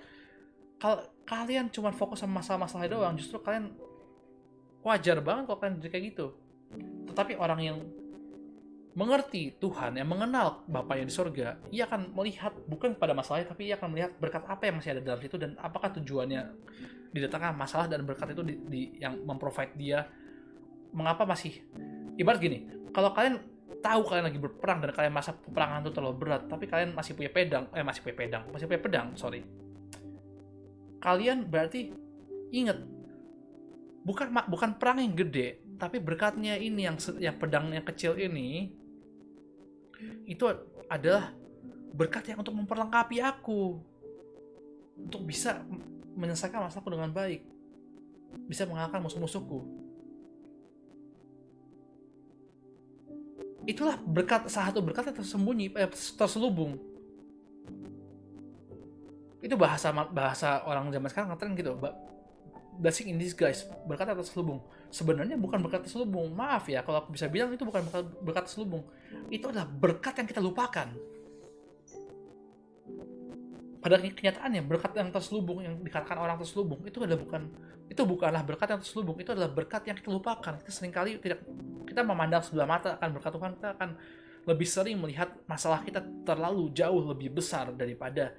[SPEAKER 1] Kalau kalian cuma fokus sama masalah-masalah doang, justru kalian wajar banget kalau kalian jadi kayak gitu. Tetapi orang yang mengerti Tuhan, yang mengenal Bapa yang di sorga, ia akan melihat bukan pada masalahnya, tapi ia akan melihat berkat apa yang masih ada dalam situ dan apakah tujuannya didatangkan masalah dan berkat itu di, di, yang memprovide dia. Mengapa masih ibarat gini, kalau kalian tahu kalian lagi berperang dan kalian masa peperangan itu terlalu berat, tapi kalian masih punya pedang, eh masih punya pedang, masih punya pedang, sorry. Kalian berarti ingat bukan bukan perang yang gede, tapi berkatnya ini yang yang pedang yang kecil ini itu adalah berkat yang untuk memperlengkapi aku. Untuk bisa menyelesaikan masalahku dengan baik. Bisa mengalahkan musuh-musuhku. Itulah berkat salah satu berkat yang tersembunyi eh, terselubung. Itu bahasa bahasa orang zaman sekarang ngetren gitu blessing in disguise berkat terselubung sebenarnya bukan berkat terselubung. Maaf ya kalau aku bisa bilang itu bukan berkat, terselubung. Itu adalah berkat yang kita lupakan. Pada kenyataannya berkat yang terselubung yang dikatakan orang terselubung itu adalah bukan itu bukanlah berkat yang terselubung itu adalah berkat yang kita lupakan. Kita sering kali tidak kita memandang sebelah mata akan berkat Tuhan kita akan lebih sering melihat masalah kita terlalu jauh lebih besar daripada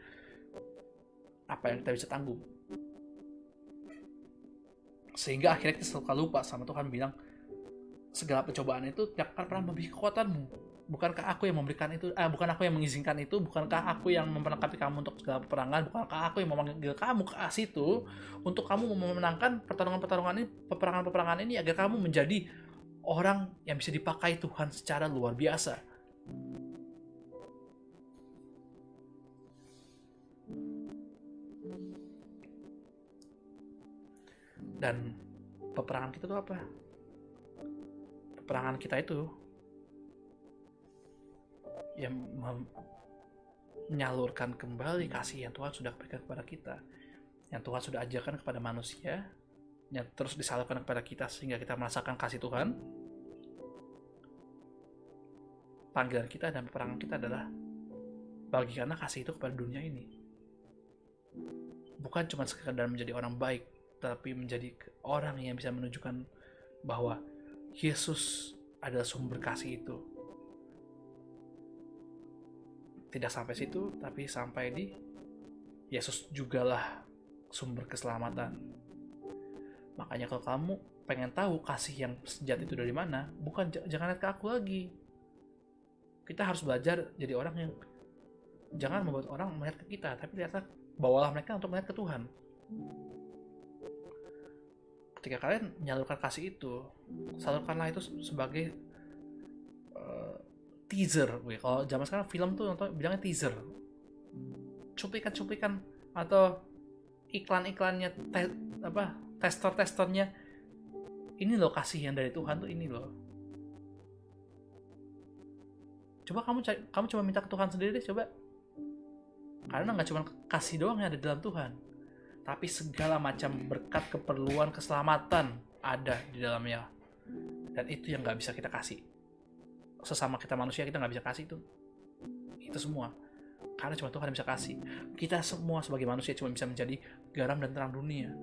[SPEAKER 1] apa yang kita bisa tanggung sehingga akhirnya kita selalu lupa sama Tuhan bilang segala pencobaan itu tidak akan pernah melebihi kekuatanmu. Bukankah aku yang memberikan itu eh, bukan aku yang mengizinkan itu? Bukankah aku yang memperlengkapi kamu untuk segala peperangan? Bukankah aku yang memanggil kamu ke situ untuk kamu memenangkan pertarungan-pertarungan ini peperangan-peperangan ini agar kamu menjadi orang yang bisa dipakai Tuhan secara luar biasa dan peperangan kita itu apa? Peperangan kita itu yang menyalurkan kembali kasih yang Tuhan sudah berikan kepada kita. Yang Tuhan sudah ajarkan kepada manusia yang terus disalurkan kepada kita sehingga kita merasakan kasih Tuhan. Panggilan kita dan peperangan kita adalah bagikanlah kasih itu kepada dunia ini. Bukan cuma sekedar menjadi orang baik tapi menjadi orang yang bisa menunjukkan bahwa Yesus adalah sumber kasih itu. Tidak sampai situ tapi sampai di Yesus jugalah sumber keselamatan. Makanya kalau kamu pengen tahu kasih yang sejati itu dari mana bukan jangan lihat ke aku lagi. Kita harus belajar jadi orang yang jangan membuat orang melihat ke kita tapi lihatlah bawalah mereka untuk melihat ke Tuhan ketika kalian menyalurkan kasih itu salurkanlah itu sebagai uh, teaser. Gue kalau zaman sekarang film tuh nonton bilangnya teaser. Cuplikan-cuplikan atau iklan-iklannya te, apa tester-testernya. Ini loh kasih yang dari Tuhan tuh ini loh. Coba kamu kamu coba minta ke Tuhan sendiri deh coba. Karena nggak cuma kasih doang yang ada dalam Tuhan tapi segala macam berkat keperluan keselamatan ada di dalamnya. Dan itu yang nggak bisa kita kasih. Sesama kita manusia kita nggak bisa kasih itu. Itu semua. Karena cuma Tuhan yang bisa kasih. Kita semua sebagai manusia cuma bisa menjadi garam dan terang dunia.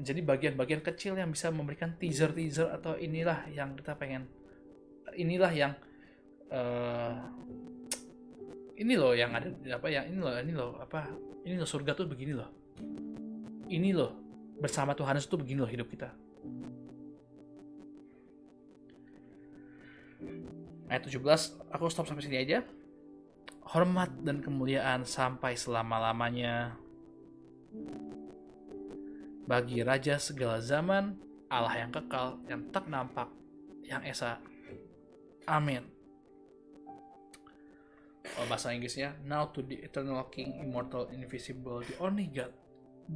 [SPEAKER 1] Menjadi bagian-bagian kecil yang bisa memberikan teaser-teaser atau inilah yang kita pengen inilah yang uh, ini loh yang ada apa yang ini loh ini loh apa ini loh surga tuh begini loh ini loh bersama Tuhan itu begini loh hidup kita Ayat 17, aku stop sampai sini aja. Hormat dan kemuliaan sampai selama-lamanya. Bagi Raja segala zaman, Allah yang kekal, yang tak nampak, yang esa. Amin. Bahasa Inggrisnya, Now to the eternal King, immortal, invisible, the only God,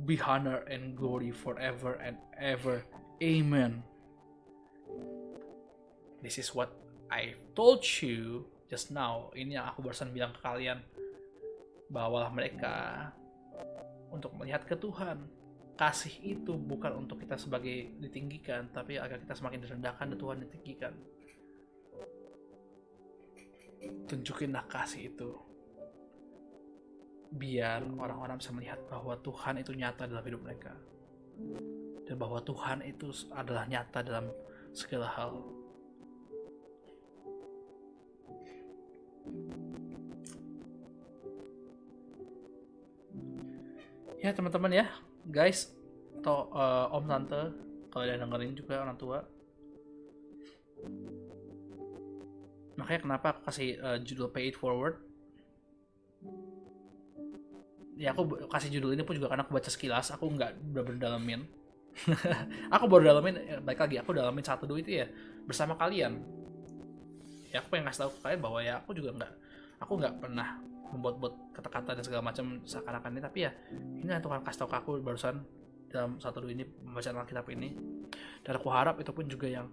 [SPEAKER 1] be honor and glory forever and ever. Amen. This is what I told you just now, ini yang aku barusan bilang ke kalian, bawalah mereka untuk melihat ke Tuhan. Kasih itu bukan untuk kita sebagai ditinggikan, tapi agar kita semakin direndahkan dan Tuhan ditinggikan. Tunjukinlah kasih itu. Biar orang-orang bisa melihat bahwa Tuhan itu nyata dalam hidup mereka. Dan bahwa Tuhan itu adalah nyata dalam segala hal ya teman-teman ya guys atau uh, om tante kalau ada dengerin juga orang tua makanya kenapa aku kasih uh, judul pay it forward? Ya aku kasih judul ini pun juga karena aku baca sekilas aku nggak benar-benar dalamin *laughs* aku baru dalamin ya, baik lagi aku dalamin satu dua itu ya bersama kalian. Ya aku pengen ngasih tahu ke kalian bahwa ya aku juga nggak aku nggak pernah membuat-buat kata-kata dan segala macam seakan-akan ini tapi ya ini yang Tuhan kasih tahu ke aku barusan dalam satu dua ini pembacaan Alkitab ini. Dan aku harap itu pun juga yang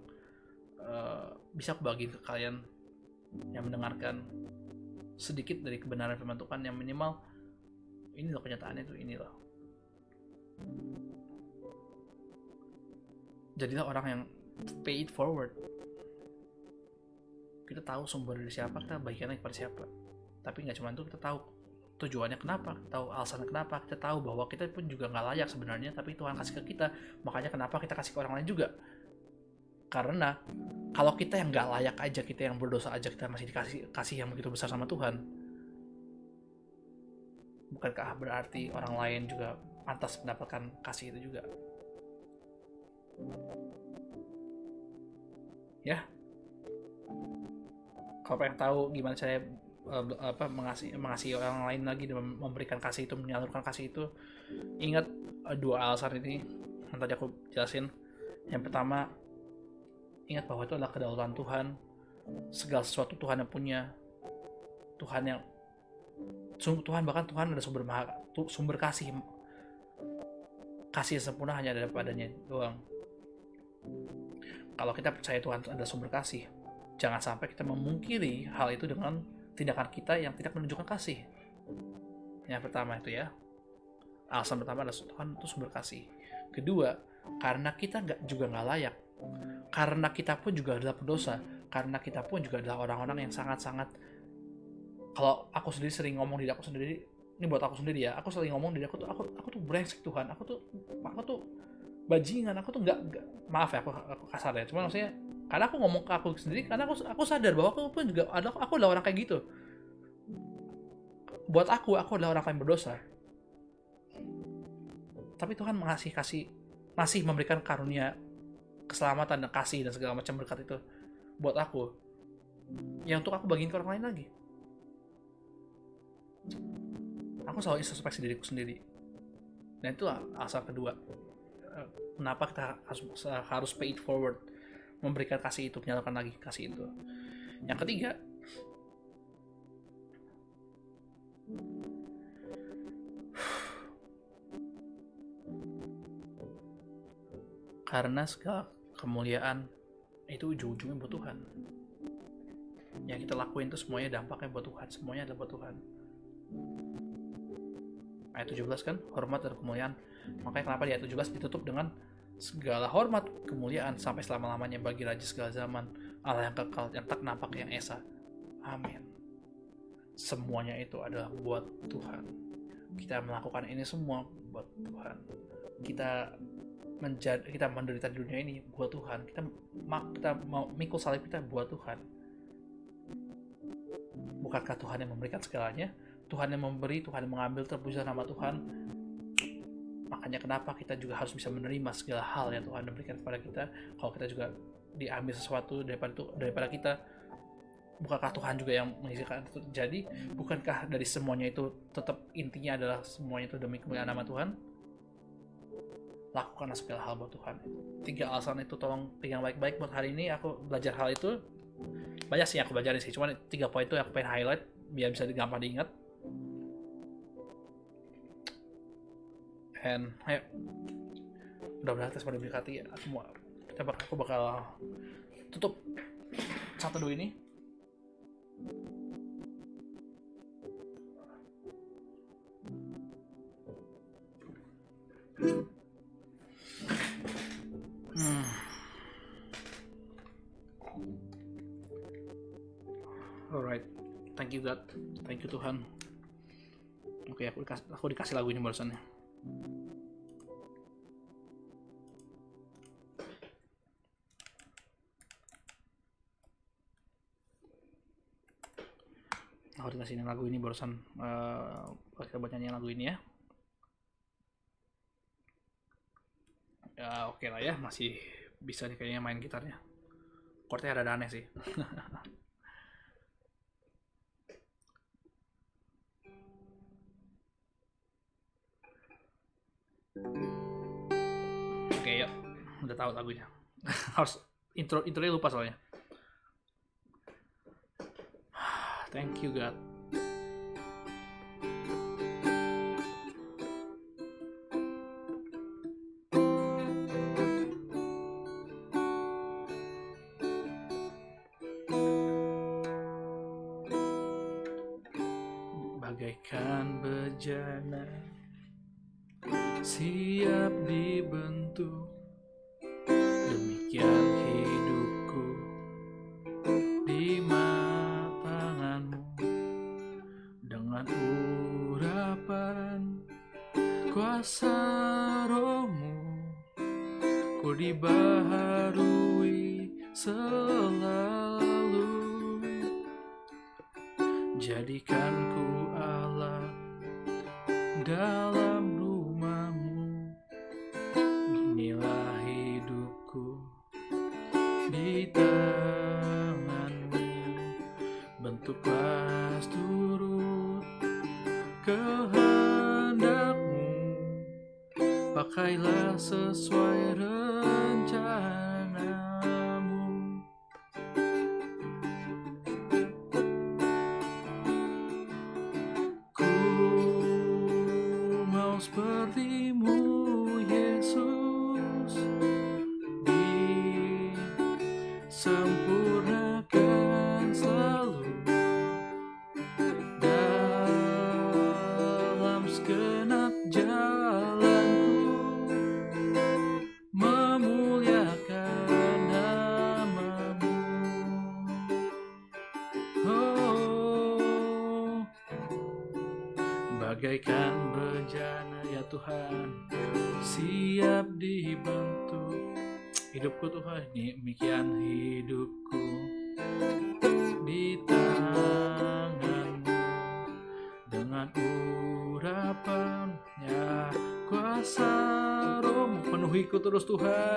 [SPEAKER 1] uh, bisa aku bagi ke kalian yang mendengarkan sedikit dari kebenaran firman Tuhan yang minimal ini loh kenyataannya itu ini loh. Jadilah orang yang pay it forward. Kita tahu sumber dari siapa kita bagikannya kepada siapa. Tapi nggak cuma itu kita tahu tujuannya kenapa tahu alasan kenapa kita tahu bahwa kita pun juga nggak layak sebenarnya tapi Tuhan kasih ke kita. Makanya kenapa kita kasih ke orang lain juga karena kalau kita yang nggak layak aja kita yang berdosa aja kita masih dikasih kasih yang begitu besar sama Tuhan. Bukankah berarti orang lain juga pantas mendapatkan kasih itu juga? Ya. Kalau pengen tahu gimana saya uh, apa mengasihi mengasihi orang lain lagi dan memberikan kasih itu menyalurkan kasih itu ingat uh, dua alasan ini yang tadi aku jelasin. Yang pertama ingat bahwa itu adalah kedaulatan Tuhan. Segala sesuatu Tuhan yang punya. Tuhan yang Tuhan bahkan Tuhan ada sumber sumber kasih. Kasih sempurna hanya ada padanya doang. Kalau kita percaya Tuhan ada sumber kasih jangan sampai kita memungkiri hal itu dengan tindakan kita yang tidak menunjukkan kasih. Yang pertama itu ya. Alasan pertama adalah Tuhan itu sumber kasih. Kedua karena kita nggak juga nggak layak karena kita pun juga adalah pendosa karena kita pun juga adalah orang-orang yang sangat-sangat kalau aku sendiri sering ngomong di aku sendiri ini buat aku sendiri ya aku sering ngomong di aku tuh aku aku tuh brengsek Tuhan aku tuh aku tuh bajingan aku tuh nggak maaf ya aku, aku kasar ya cuma maksudnya karena aku ngomong ke aku sendiri karena aku aku sadar bahwa aku pun juga ada aku adalah orang kayak gitu. Buat aku aku adalah orang yang berdosa. Tapi Tuhan mengasih kasih masih memberikan karunia keselamatan dan kasih dan segala macam berkat itu buat aku. Yang untuk aku bagiin ke orang lain lagi. Aku selalu introspeksi diriku sendiri. Dan itu asal kedua. Kenapa kita harus harus pay it forward? Memberikan kasih itu menyalakan lagi kasih itu. Yang ketiga *sighs* karena segala kemuliaan itu ujung-ujungnya buat Tuhan. Yang kita lakuin itu semuanya dampaknya buat Tuhan semuanya adalah buat Tuhan. Ayat 17 kan? Hormat dan kemuliaan. Makanya kenapa di ayat 17 ditutup dengan segala hormat kemuliaan sampai selama-lamanya bagi raja segala zaman. Allah yang kekal yang tak nampak yang esa. Amin. Semuanya itu adalah buat Tuhan. Kita melakukan ini semua buat Tuhan. Kita menjadi kita menderita di dunia ini buat Tuhan. Kita kita mau mikul salib kita buat Tuhan. Bukankah Tuhan yang memberikan segalanya? Tuhan yang memberi Tuhan yang mengambil terpuji nama Tuhan. Makanya kenapa kita juga harus bisa menerima segala hal yang Tuhan berikan kepada kita? Kalau kita juga diambil sesuatu daripada itu daripada kita bukankah Tuhan juga yang mengizinkan itu terjadi bukankah dari semuanya itu tetap intinya adalah semuanya itu demi kemuliaan nama Tuhan lakukanlah segala hal buat Tuhan. Tiga alasan itu tolong pegang baik-baik buat hari ini. Aku belajar hal itu. Banyak sih yang aku belajar sih. Cuma tiga poin itu yang aku pengen highlight biar bisa gampang diingat. And ayo. Mudah-mudahan tes pada berkati. Ya aku mau aku bakal tutup. Satu dua ini. hmm. Thank you God, thank you Tuhan. Oke, aku dikasih, aku dikasih lagu ini barusan ya. Aku dikasih lagu ini barusan uh, kita buat nyanyi lagu ini ya. Ya oke okay lah ya, masih bisa nih kayaknya main gitarnya. Chordnya ada aneh sih. *laughs* udah tahu lagunya. *laughs* Harus intro intronya lupa soalnya. *sighs* Thank you God. Mau have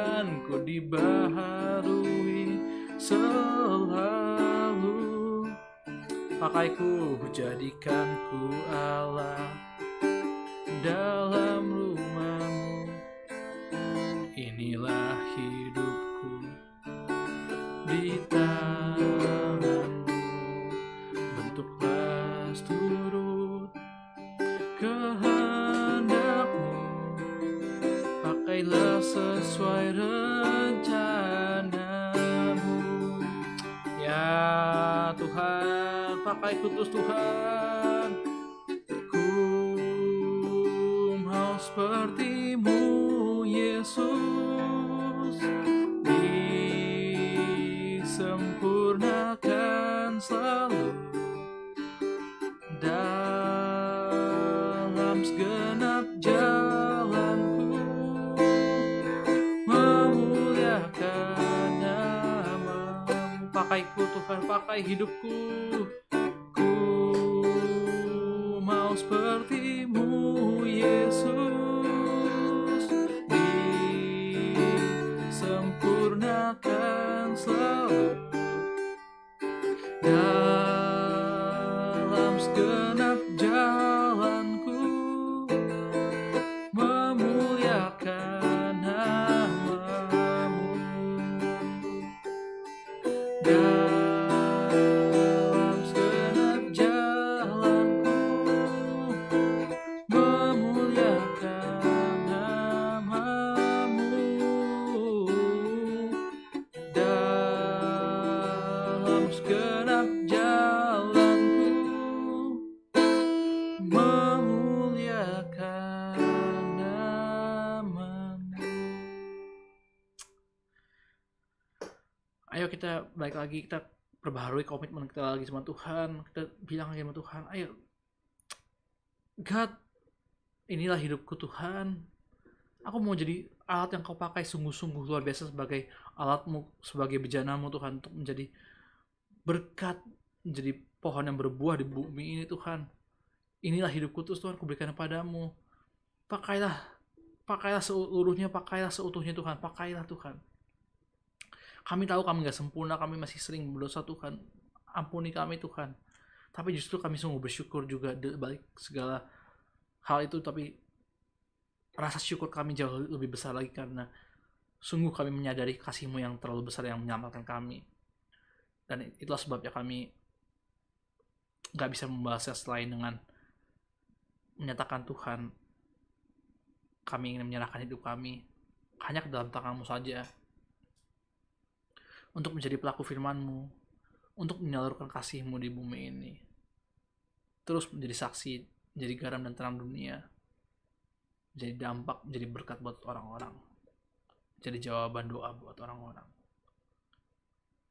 [SPEAKER 1] Pakai hidupku balik lagi kita perbaharui komitmen kita lagi sama Tuhan kita bilang lagi sama Tuhan ayo God inilah hidupku Tuhan. Aku mau jadi alat yang kau pakai sungguh-sungguh luar biasa sebagai alatmu sebagai bejanamu Tuhan untuk menjadi berkat menjadi pohon yang berbuah di bumi ini Tuhan. Inilah hidupku terus Tuhan kuberikan kepadamu. Pakailah pakailah seluruhnya pakailah seutuhnya Tuhan. Pakailah Tuhan kami tahu kami nggak sempurna kami masih sering berdosa Tuhan. Ampuni kami Tuhan. Tapi justru kami sungguh bersyukur juga balik segala hal itu tapi rasa syukur kami jauh lebih besar lagi karena sungguh kami menyadari kasihmu yang terlalu besar yang menyelamatkan kami. Dan itulah sebabnya kami nggak bisa membahasnya selain dengan menyatakan Tuhan kami ingin menyerahkan hidup kami hanya ke dalam tanganmu saja untuk menjadi pelaku firmanmu untuk menyalurkan kasihmu di bumi ini. Terus menjadi saksi menjadi garam dan terang dunia. Jadi dampak menjadi berkat buat orang-orang. Jadi jawaban doa buat orang-orang.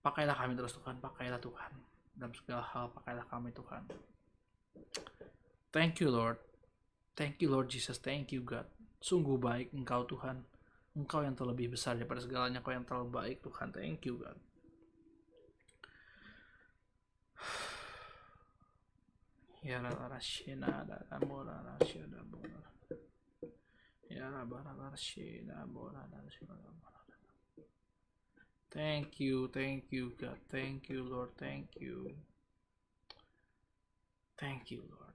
[SPEAKER 1] Pakailah kami terus Tuhan. Pakailah Tuhan. Dalam segala hal pakailah kami Tuhan. Thank you Lord. Thank you Lord Jesus. Thank you God. Sungguh baik engkau Tuhan engkau yang terlebih besar daripada segalanya engkau yang terlalu baik Tuhan. Thank you God. *sighs* Ya Rashina Mora Rashida Bora Ya Rabara Rashida Bora Rashida Thank you, thank you God, thank you Lord, thank you. Thank you Lord.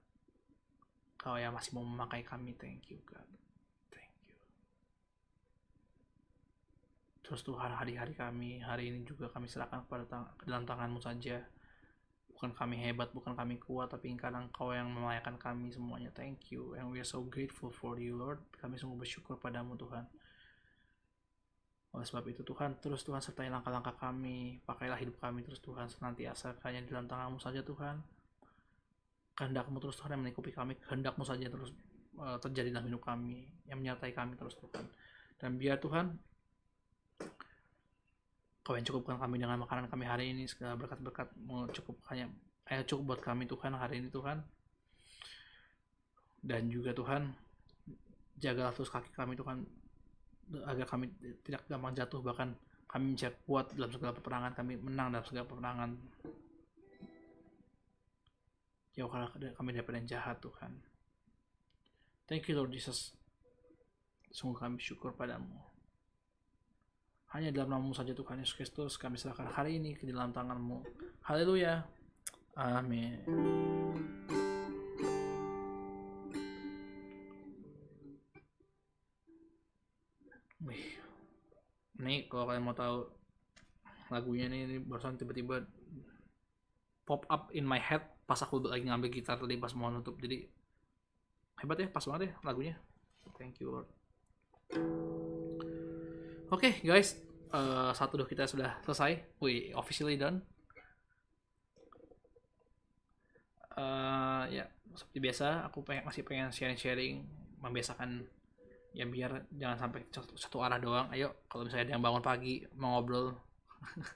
[SPEAKER 1] Kau yang masih mau memakai kami, thank you God. Thank you. Terus Tuhan hari-hari kami, hari ini juga kami serahkan kepada tang dalam tanganmu saja bukan kami hebat, bukan kami kuat, tapi karena Engkau yang melayakkan kami semuanya. Thank you, and we are so grateful for you, Lord. Kami sungguh bersyukur padamu, Tuhan. Oleh sebab itu, Tuhan, terus Tuhan sertai langkah-langkah kami. Pakailah hidup kami terus, Tuhan, senantiasa hanya di dalam tanganmu saja, Tuhan. Kehendakmu terus, Tuhan, yang menikupi kami. Kehendakmu saja terus uh, terjadi dalam hidup kami, yang menyertai kami terus, Tuhan. Dan biar Tuhan, Kau yang cukupkan kami dengan makanan kami hari ini segala berkat-berkat mau cukup hanya eh, cukup buat kami Tuhan hari ini Tuhan. Dan juga Tuhan jagalah terus kaki kami Tuhan agar kami tidak gampang jatuh. Bahkan kami menjadi kuat dalam segala peperangan kami menang dalam segala peperangan. Jauhkanlah kami daripada yang jahat Tuhan. Thank you Lord Jesus. Sungguh kami syukur padamu hanya dalam namamu saja Tuhan Yesus Kristus kami serahkan hari ini ke dalam tanganmu. Haleluya. Amin. Wih. Ini kalau kalian mau tahu lagunya ini, ini barusan tiba-tiba pop up in my head pas aku lagi ngambil gitar tadi pas mau nutup. Jadi hebat ya, pas banget ya lagunya. Thank you Lord. Oke okay, guys, uh, satu dua kita sudah selesai. We officially done. Uh, ya seperti biasa, aku pengen masih pengen sharing-sharing, membiasakan ya biar jangan sampai satu, satu arah doang. Ayo kalau misalnya ada yang bangun pagi mau ngobrol *laughs*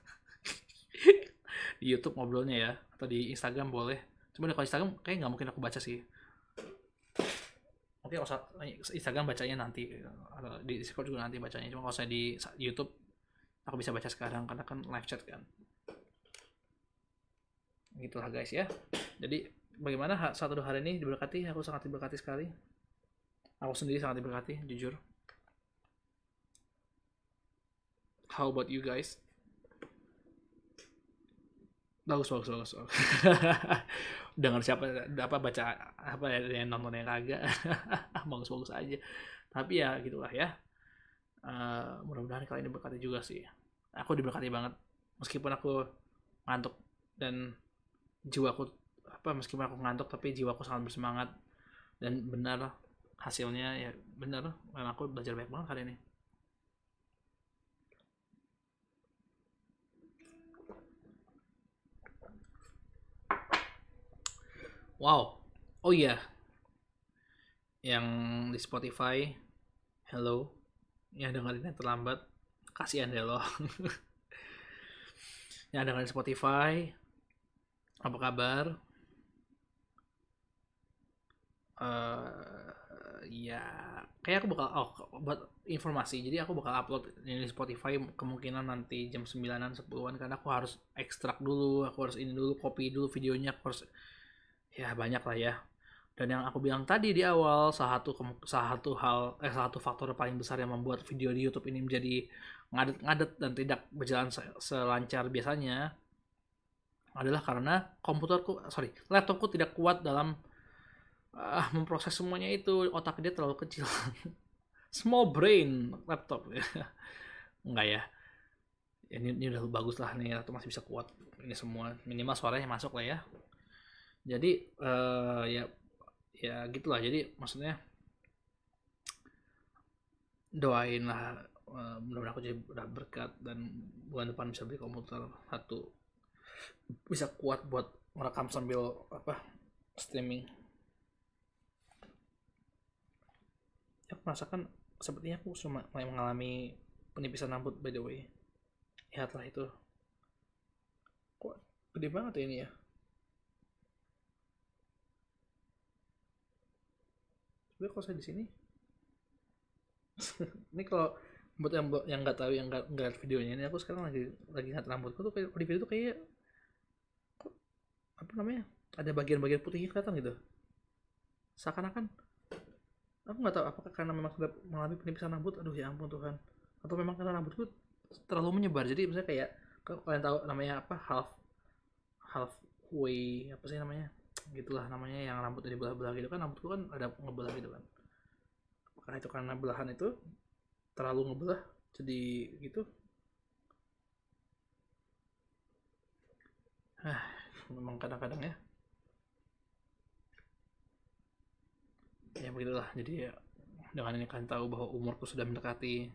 [SPEAKER 1] di YouTube ngobrolnya ya atau di Instagram boleh. Cuma kalau Instagram kayak nggak mungkin aku baca sih kalau Instagram bacanya nanti atau di Discord juga nanti bacanya. Cuma kalau saya di YouTube aku bisa baca sekarang karena kan live chat kan. Gitulah guys ya. Jadi bagaimana satu dua hari ini diberkati? Aku sangat diberkati sekali. Aku sendiri sangat diberkati jujur. How about you guys bagus bagus bagus, bagus. *laughs* dengar siapa apa baca apa ya yang nonton yang kagak. *laughs* Bagus bagus aja. Tapi ya gitulah ya. Uh, mudah-mudahan kali ini berkati juga sih. Aku diberkati banget. Meskipun aku ngantuk dan jiwaku apa meskipun aku ngantuk tapi jiwaku sangat bersemangat. Dan benar hasilnya ya benar. Karena aku belajar banyak banget hari ini Wow. Oh iya. Yang di Spotify, hello. Yang dengerin yang terlambat, kasihan deh lo. *laughs* yang dengerin Spotify, apa kabar? Uh, ya, kayak aku bakal oh buat informasi. Jadi aku bakal upload ini di Spotify kemungkinan nanti jam 9-an 10-an karena aku harus ekstrak dulu, aku harus ini dulu, copy dulu videonya, aku harus ya banyak lah ya. Dan yang aku bilang tadi di awal salah satu salah satu hal eh salah satu faktor paling besar yang membuat video di YouTube ini menjadi ngadet-ngadet dan tidak berjalan selancar biasanya adalah karena komputerku sorry laptopku tidak kuat dalam uh, memproses semuanya itu. Otak dia terlalu kecil. *laughs* Small brain laptop. *laughs* Ya. Enggak ya ini, ini udah bagus lah nih atau masih bisa kuat ini semua. Minimal suaranya masuk lah ya jadi uh, ya ya gitulah. Jadi maksudnya doain lah uh, mudah-mudahan aku jadi udah berkat dan bulan depan bisa beli komputer satu. Bisa kuat buat merekam sambil apa streaming. Aku merasakan sepertinya aku cuma mulai mengalami penipisan rambut by the way. Lihatlah itu. Kok gede banget ya ini ya tapi kalau saya di sini? *laughs* Ini kalau buat yang yang nggak tahu yang nggak nggak videonya ini aku sekarang lagi lagi ngeliat rambutku tuh kayak di video tuh kayak kok apa namanya ada bagian-bagian putihnya kelihatan gitu. Seakan-akan aku nggak tahu apakah karena memang sudah mengalami penipisan rambut aduh ya ampun Tuhan. Atau memang karena rambutku terlalu menyebar jadi misalnya kayak kalian tahu namanya apa half half way apa sih namanya gitulah namanya yang rambutnya dibelah-belah gitu kan rambutku kan ada ngebelah gitu kan. Apakah itu karena belahan itu terlalu ngebelah jadi gitu. Ah memang kadang-kadang ya. Ya begitulah. Jadi ya dengan ini kalian tahu bahwa umurku sudah mendekati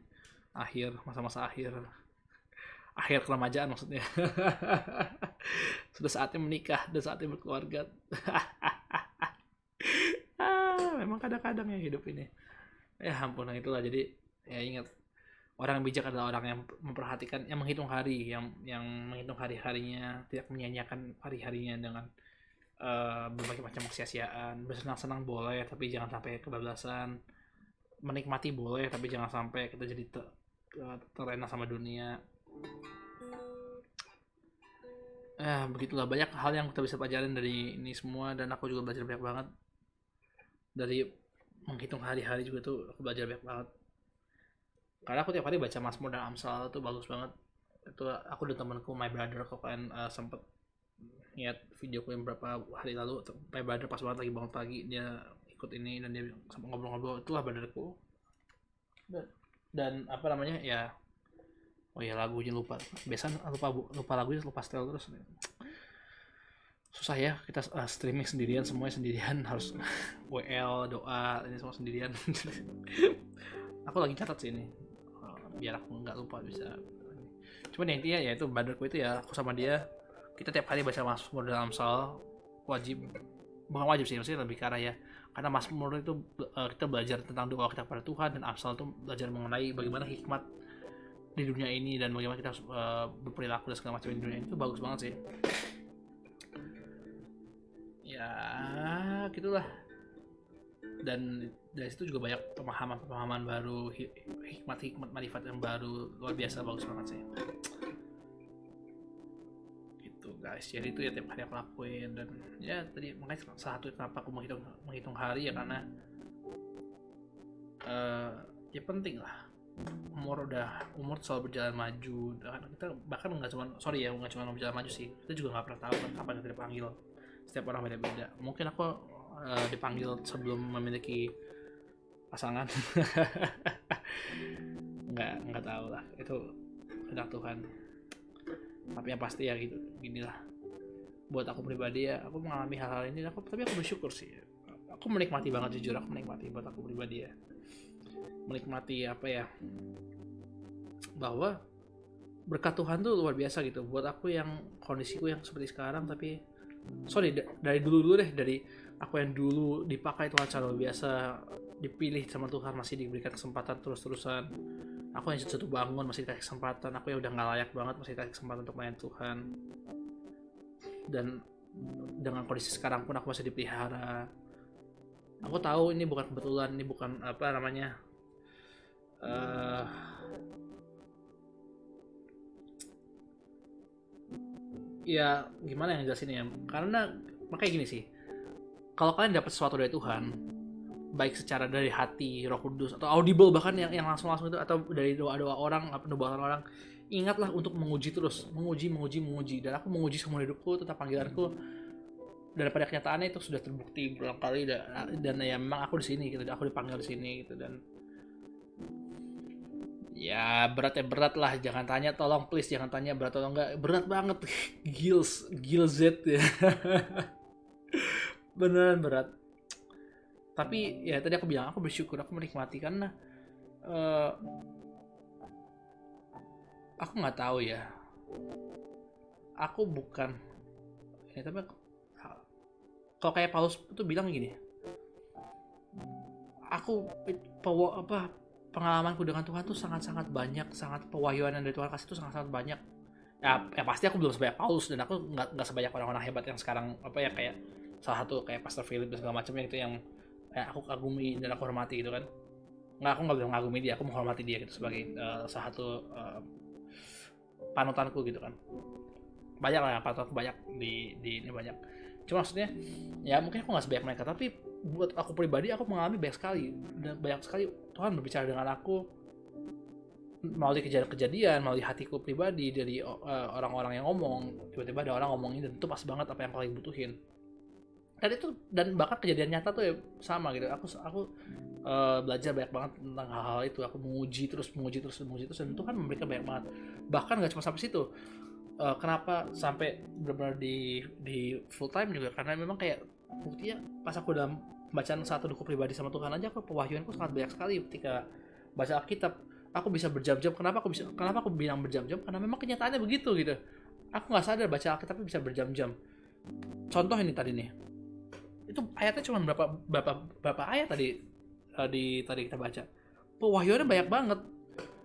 [SPEAKER 1] akhir masa-masa akhir akhir keremajaan maksudnya. *laughs* Sudah saatnya menikah dan saatnya berkeluarga. *laughs* Ah, memang kadang-kadang ya hidup ini. Ya ampun itulah. Jadi ya ingat orang bijak adalah orang yang memperhatikan yang menghitung hari yang yang menghitung hari-harinya tidak menyanyiakan hari-harinya dengan uh, berbagai macam kesia-siaan bersenang-senang boleh tapi jangan sampai kebablasan. Menikmati boleh tapi jangan sampai kita jadi ter, terlena sama dunia eh begitulah banyak hal yang kita bisa pelajarin dari ini semua dan aku juga belajar banyak banget. Dari menghitung hari-hari juga tuh aku belajar banyak banget. Karena aku tiap hari baca Mazmur dan Amsal itu bagus banget. Itu aku dan temanku my brother kok kalian uh, sempet lihat videoku yang berapa hari lalu my brother pas banget lagi bangun pagi dia ikut ini dan dia ngobrol-ngobrol itulah brotherku. Dan apa namanya ya oh ya lagunya lupa. Biasa lupa lupa lagunya lupa style terus. Susah ya kita uh, streaming sendirian semuanya sendirian. *laughs* Harus WL doa ini semua sendirian. *laughs* Aku lagi catat sih ini. Uh, biar aku nggak lupa bisa. Cuman yang intinya ya itu badarku itu ya aku sama dia kita tiap hari baca Mazmur dalam sal wajib. Bukan wajib sih maksudnya lebih karena ya karena Mazmur itu uh, kita belajar tentang doa kita pada Tuhan dan Amsal itu belajar mengenai bagaimana hikmat di dunia ini dan bagaimana kita uh, berperilaku dan segala macam di dunia ini itu bagus banget sih. Ya gitulah. Dan dari situ juga banyak pemahaman-pemahaman baru hikmat-hikmat marifat yang baru luar biasa bagus banget sih. Gitu guys. Jadi itu ya tiap hari aku lakuin dan ya tadi makanya salah satu kenapa aku menghitung menghitung hari ya karena uh, ya penting lah umur udah umur selalu berjalan maju. Kita bahkan nggak cuma sorry ya nggak cuma berjalan maju sih. Kita juga nggak pernah tahu kan kapan kita dipanggil. Setiap orang beda-beda. Mungkin aku uh, dipanggil sebelum memiliki pasangan. *laughs* Nggak nggak tahu lah. Itu kehendak Tuhan. Tapi yang pasti ya gitu ginilah buat aku pribadi ya aku mengalami hal-hal ini. Aku tapi aku bersyukur sih. Aku menikmati banget jujur aku menikmati buat aku pribadi ya menikmati apa ya bahwa berkat Tuhan tuh luar biasa gitu. Buat aku yang kondisiku yang seperti sekarang tapi sorry dari dulu dulu deh dari aku yang dulu dipakai Tuhan secara luar biasa dipilih sama Tuhan masih diberikan kesempatan terus-terusan. Aku yang satu bangun masih dikasih kesempatan. Aku yang udah nggak layak banget masih dikasih kesempatan untuk main Tuhan. Dan dengan kondisi sekarang pun aku masih dipelihara. Aku tahu ini bukan kebetulan ini bukan apa namanya uh, ya gimana yang jelasin ya? Karena makanya gini sih. Kalau kalian dapat sesuatu dari Tuhan baik secara dari hati Roh Kudus atau audible bahkan yang yang langsung langsung itu atau dari doa doa orang apa doa orang ingatlah untuk menguji terus. Menguji menguji menguji. Dan aku menguji semua hidupku tentang panggilanku. Daripada kenyataannya itu sudah terbukti berulang kali dan, dan ya memang aku di sini gitu. Aku dipanggil di sini gitu. Dan ya berat ya berat lah. Jangan tanya tolong please. Jangan tanya berat atau enggak. Berat banget. *laughs* Gils gilzet ya. *laughs* Beneran berat. Tapi ya tadi aku bilang aku bersyukur aku menikmati karena uh, aku nggak tahu ya. Aku bukan ya tapi kalau kayak Paulus itu bilang gini aku apa pengalamanku dengan Tuhan tuh sangat-sangat banyak sangat pewahyuan yang dari Tuhan kasih tuh sangat-sangat banyak. Ya, ya pasti aku belum sebanyak Paulus dan aku nggak nggak sebanyak orang-orang hebat yang sekarang apa ya kayak salah satu kayak Pastor Philip dan segala macamnya itu yang eh, aku kagumi dan aku hormati gitu kan. Nggak aku nggak bilang ngagumi dia aku menghormati dia gitu sebagai uh, salah satu uh, panutanku gitu kan. Banyak lah panutanku banyak di di ini banyak cuma maksudnya ya mungkin aku nggak sebanyak mereka tapi buat aku pribadi aku mengalami banyak sekali. Dan banyak sekali Tuhan berbicara dengan aku melalui kejadian-kejadian melalui hatiku pribadi dari uh, orang-orang yang ngomong. Tiba-tiba ada orang ngomongin dan itu pas banget apa yang paling butuhin. Dan itu dan bahkan kejadian nyata tuh ya sama gitu. Aku aku uh, belajar banyak banget tentang hal-hal itu. Aku menguji terus menguji terus menguji terus dan itu kan memberikan banyak banget. Bahkan gak cuma sampai situ uh, kenapa sampai benar-benar di di full time juga? Karena memang kayak buktinya pas aku dalam bacaan satu buku pribadi sama Tuhan aja aku pewahyuanku sangat banyak sekali ketika baca Alkitab. Aku bisa berjam-jam kenapa aku bisa kenapa aku bilang berjam-jam? Karena memang kenyataannya begitu gitu. Aku nggak sadar baca Alkitab bisa berjam-jam. Contoh ini tadi nih. Itu ayatnya cuma berapa berapa berapa ayat tadi uh, di tadi kita baca. Pewahyuannya banyak banget.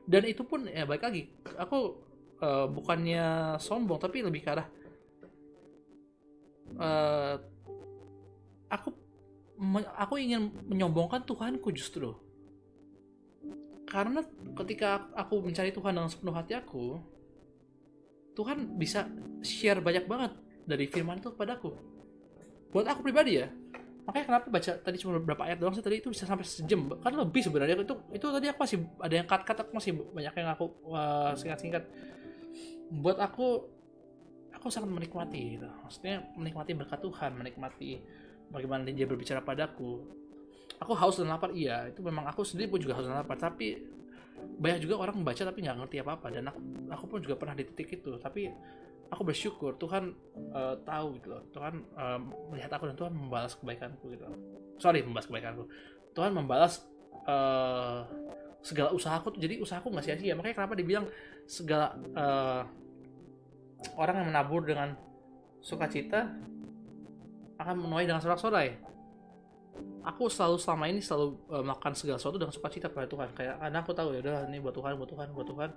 [SPEAKER 1] Dan itu pun ya baik lagi. Aku uh, bukannya sombong tapi lebih ke arah uh, aku aku ingin menyombongkan Tuhanku justru. Karena ketika aku mencari Tuhan dengan sepenuh hati aku Tuhan bisa share banyak banget dari firman itu kepadaku buat aku pribadi ya makanya kenapa baca tadi cuma beberapa ayat doang sih tadi itu bisa sampai sejam kan lebih sebenarnya. Itu itu tadi aku masih ada yang cut cut aku masih banyak yang aku uh, singkat singkat buat aku aku sangat menikmati gitu. maksudnya menikmati berkat Tuhan menikmati bagaimana dia berbicara padaku. Aku haus dan lapar iya itu memang aku sendiri pun juga haus dan lapar tapi banyak juga orang membaca tapi nggak ngerti apa apa dan aku aku pun juga pernah di titik itu tapi aku bersyukur Tuhan uh, tahu gitu loh. Tuhan uh, melihat aku dan Tuhan membalas kebaikanku gitu. Sorry membalas kebaikanku. Tuhan membalas uh, segala usahaku jadi usahaku nggak sia-sia. Makanya kenapa dibilang segala orang yang menabur dengan sukacita akan menuai dengan sorak-sorai. Aku selalu selama ini selalu uh, melakukan segala sesuatu dengan sukacita pada Tuhan. Kayak karena aku tahu ya udah ini buat Tuhan buat Tuhan buat Tuhan.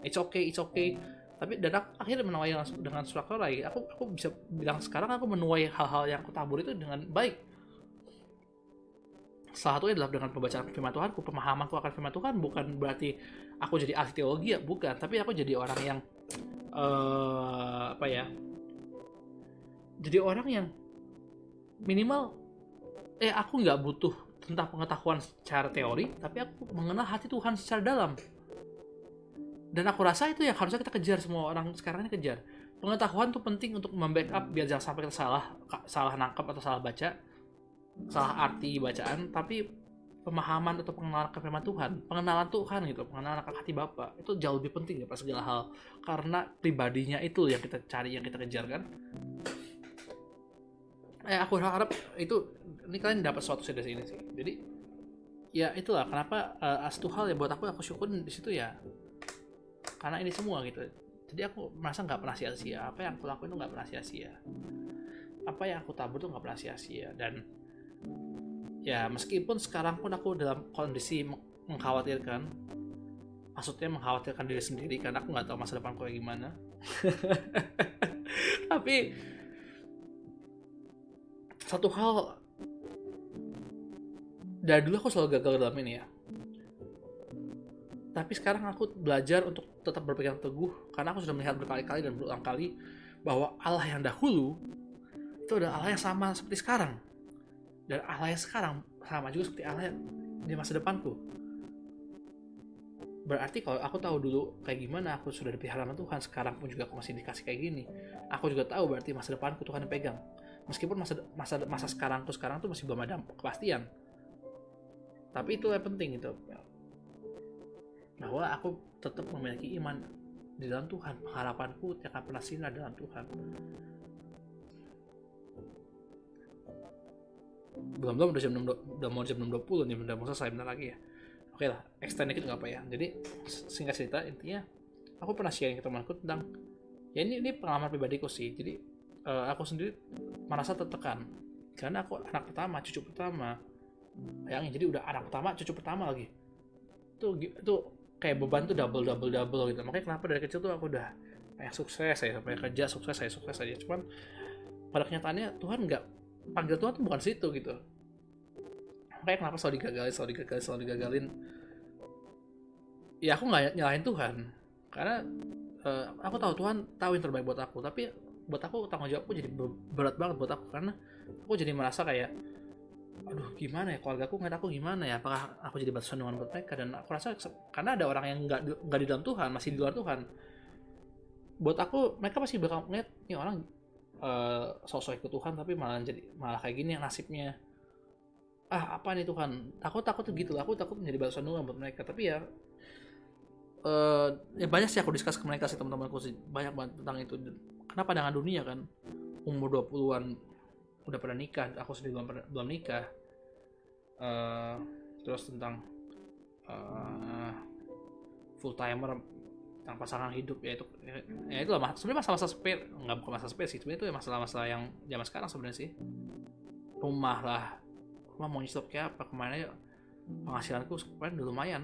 [SPEAKER 1] It's okay it's okay. Tapi dan aku akhirnya menuai dengan, dengan struktur lagi aku aku bisa bilang sekarang aku menuai hal-hal yang aku tabur itu dengan baik. Salah satunya adalah dengan pembacaan firman Tuhanku pemahamanku akan firman Tuhan. Bukan berarti aku jadi ahli teologi ya bukan. Tapi aku jadi orang yang uh, apa ya? Jadi orang yang minimal eh aku nggak butuh tentang pengetahuan secara teori tapi aku mengenal hati Tuhan secara dalam. Dan aku rasa itu yang harusnya kita kejar semua orang sekarang ini kejar. Pengetahuan tuh penting untuk membackup biar jangan sampai kita salah salah nangkap atau salah baca salah arti bacaan. Tapi pemahaman atau pengenalan ke firman Tuhan pengenalan Tuhan gitu pengenalan akan hati Bapak itu jauh lebih penting daripada segala hal. Karena pribadinya itu yang kita cari yang kita kejar kan? Eh aku harap itu ini kalian dapat suatu dari ini sih. Jadi ya itulah kenapa uh, as hal ya buat aku aku syukur di situ ya. Karena ini semua gitu. Jadi aku merasa nggak pernah sia-sia. Apa yang aku lakuin itu nggak pernah sia-sia. Apa yang aku tabur tuh nggak pernah sia-sia. Dan ya meskipun sekarang pun aku dalam kondisi mengkhawatirkan. Maksudnya mengkhawatirkan diri sendiri karena aku nggak tahu masa depanku kayak gimana. *laughs* Tapi satu hal dari dulu aku selalu gagal dalam ini ya. Tapi sekarang aku belajar untuk tetap berpegang teguh karena aku sudah melihat berkali-kali dan berulang kali bahwa Allah yang dahulu itu adalah Allah yang sama seperti sekarang dan Allah yang sekarang sama juga seperti Allah yang di masa depanku. Berarti kalau aku tahu dulu kayak gimana aku sudah dipelihara sama Tuhan sekarang pun juga aku masih dikasih kayak gini. Aku juga tahu berarti masa depanku Tuhan yang pegang. Meskipun masa masa masa sekarang tuh sekarang tuh masih belum ada kepastian. Tapi itu yang penting itu bahwa aku tetap memiliki iman di dalam Tuhan. Harapanku tidak akan pernah sinar dalam Tuhan belum belum udah jam 6, udah mau jam 6.20 nih udah mau selesai bentar lagi ya. Oke lah extend dikit nggak apa ya. Jadi singkat cerita intinya aku pernah sharing ke temanku tentang ya ini ini pengalaman pribadiku sih. Jadi uh, aku sendiri merasa tertekan. Karena aku anak pertama cucu pertama. Bayangin jadi udah anak pertama cucu pertama lagi. Tuh itu kayak beban tuh double double double gitu. Makanya kenapa dari kecil tuh aku udah pengen sukses saya pengen kerja sukses saya sukses aja. Cuman pada kenyataannya Tuhan nggak panggil Tuhan tuh bukan situ gitu. Makanya kenapa selalu digagalin selalu digagalin selalu digagalin? Ya aku nggak nyalahin Tuhan. Karena uh, aku tahu Tuhan tahu yang terbaik buat aku. Tapi buat aku tanggung jawabku jadi berat banget buat aku. Karena aku jadi merasa kayak aduh gimana ya? Keluarga aku ngeliat aku gimana ya? Apakah aku jadi batasan dengan buat mereka? Dan aku rasa karena ada orang yang nggak nggak di dalam Tuhan masih di luar Tuhan. Buat aku mereka pasti bakal ngeliat nih orang uh, sosok ikut Tuhan tapi malah jadi malah kayak gini nasibnya. Ah apa nih Tuhan? Takut takut gitu aku takut menjadi batasan Tuhan buat mereka. Tapi ya uh, ya banyak sih aku diskus ke mereka sih teman-temanku sih. Banyak banget tentang itu. Kenapa dengan dunia kan? Umur 20-an udah pernah nikah aku sendiri belum belum nikah. Uh, terus tentang uh, full timer tentang pasangan hidup ya itu ya itu lah sebenarnya masalah-masalah sepele nggak bukan masalah sepele sih sebenarnya itu ya masalah-masalah yang zaman sekarang sebenarnya sih. Rumah lah rumah mau nyetop kayak apa ke mana ya penghasilanku kemarin udah lumayan.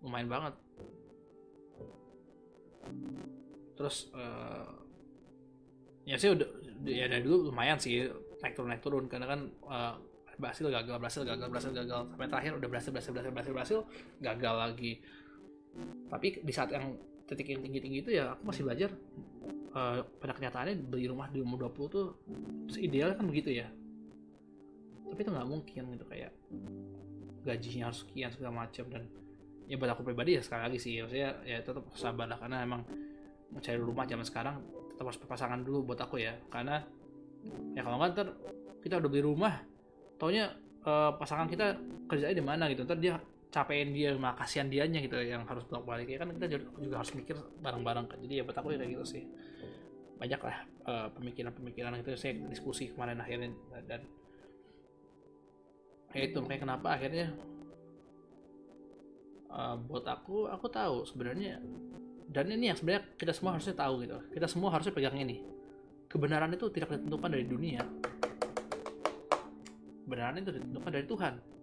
[SPEAKER 1] Lumayan banget. Terus uh, ya sih udah ya dari dulu lumayan sih naik turun naik turun karena kan uh, berhasil gagal berhasil gagal berhasil gagal sampai terakhir udah berhasil berhasil berhasil berhasil berhasil gagal lagi tapi di saat yang titik yang tinggi tinggi itu ya aku masih belajar uh, pada kenyataannya beli rumah di umur 20 tuh idealnya kan begitu ya. Tapi itu nggak mungkin gitu kayak gajinya harus sekian segala macam dan ya buat aku pribadi ya sekali lagi sih saya ya tetap sabar lah karena emang mencari rumah zaman sekarang tetap harus berpasangan dulu buat aku ya. Karena ya kalau nggak ntar kita udah beli rumah taunya uh, pasangan kita kerjanya di mana gitu ntar dia capein dia mah kasihan dianya gitu yang harus bolak balik ya kan kita juga harus mikir bareng-bareng kan. Jadi ya buat aku ya kayak gitu sih. Banyak lah uh, pemikiran-pemikiran itu saya diskusi kemarin akhirnya dan ya itu makanya kenapa akhirnya uh, buat aku aku tahu sebenarnya dan ini yang sebenarnya kita semua harusnya tahu gitu. Kita semua harusnya pegang ini. Kebenaran itu tidak ditentukan dari dunia. Kebenaran itu ditentukan dari Tuhan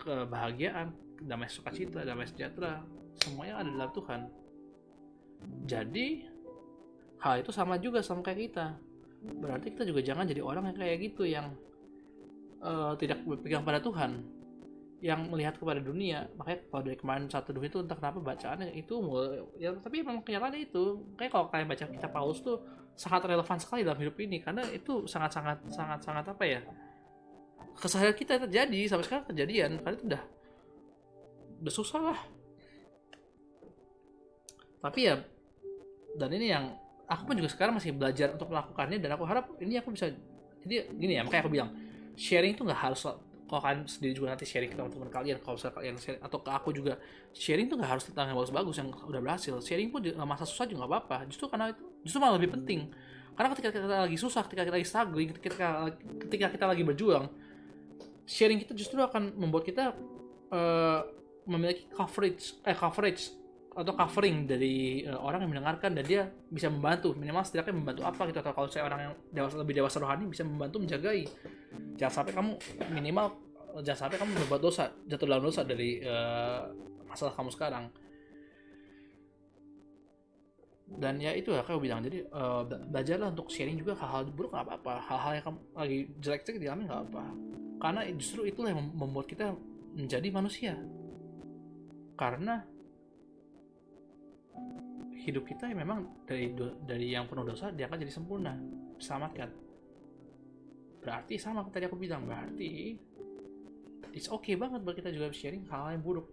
[SPEAKER 1] kebahagiaan damai sukacita damai sejahtera semuanya ada dalam Tuhan. Jadi hal itu sama juga sama kayak kita. Berarti kita juga jangan jadi orang yang kayak gitu yang uh, tidak berpegang pada Tuhan. Yang melihat kepada dunia makanya kalau dari kemarin satu dua itu entah kenapa bacaannya itu ya tapi memang kenyataannya itu. Kayak kalau kalian baca kitab Paulus tuh sangat relevan sekali dalam hidup ini karena itu sangat sangat sangat sangat apa ya kesalahan kita terjadi sampai sekarang kejadian. Karena itu udah udah susah lah. Tapi ya dan ini yang aku pun juga sekarang masih belajar untuk melakukannya dan aku harap ini aku bisa jadi gini ya makanya aku bilang sharing itu nggak harus kalau kalian sendiri juga nanti sharing ke teman-teman kalian kalau misalnya kalian sharing atau ke aku juga sharing tuh nggak harus tentang yang bagus-bagus yang udah berhasil. Sharing pun masa susah juga nggak apa-apa justru karena itu justru malah lebih penting. Karena ketika kita lagi susah ketika kita lagi struggling ketika ketika kita lagi berjuang sharing kita justru akan membuat kita uh, memiliki coverage eh coverage atau covering dari uh, orang yang mendengarkan dan dia bisa membantu. Minimal setidaknya membantu apa gitu. Atau kalau saya orang yang dewasa lebih dewasa rohani bisa membantu menjagai jangan sampai kamu minimal jangan sampai kamu berbuat dosa jatuh dalam dosa dari uh, masalah kamu sekarang. Dan ya itu ya kayak bilang. Jadi uh, belajarlah untuk sharing juga hal-hal buruk nggak apa-apa. Hal-hal yang kamu lagi jelek-jelek dialami nggak apa karena justru itulah yang membuat kita menjadi manusia. Karena hidup kita ya memang dari dari yang penuh dosa dia akan jadi sempurna. Selamatkan berarti sama tadi aku bilang berarti it's okay banget buat kita juga sharing hal, hal yang buruk.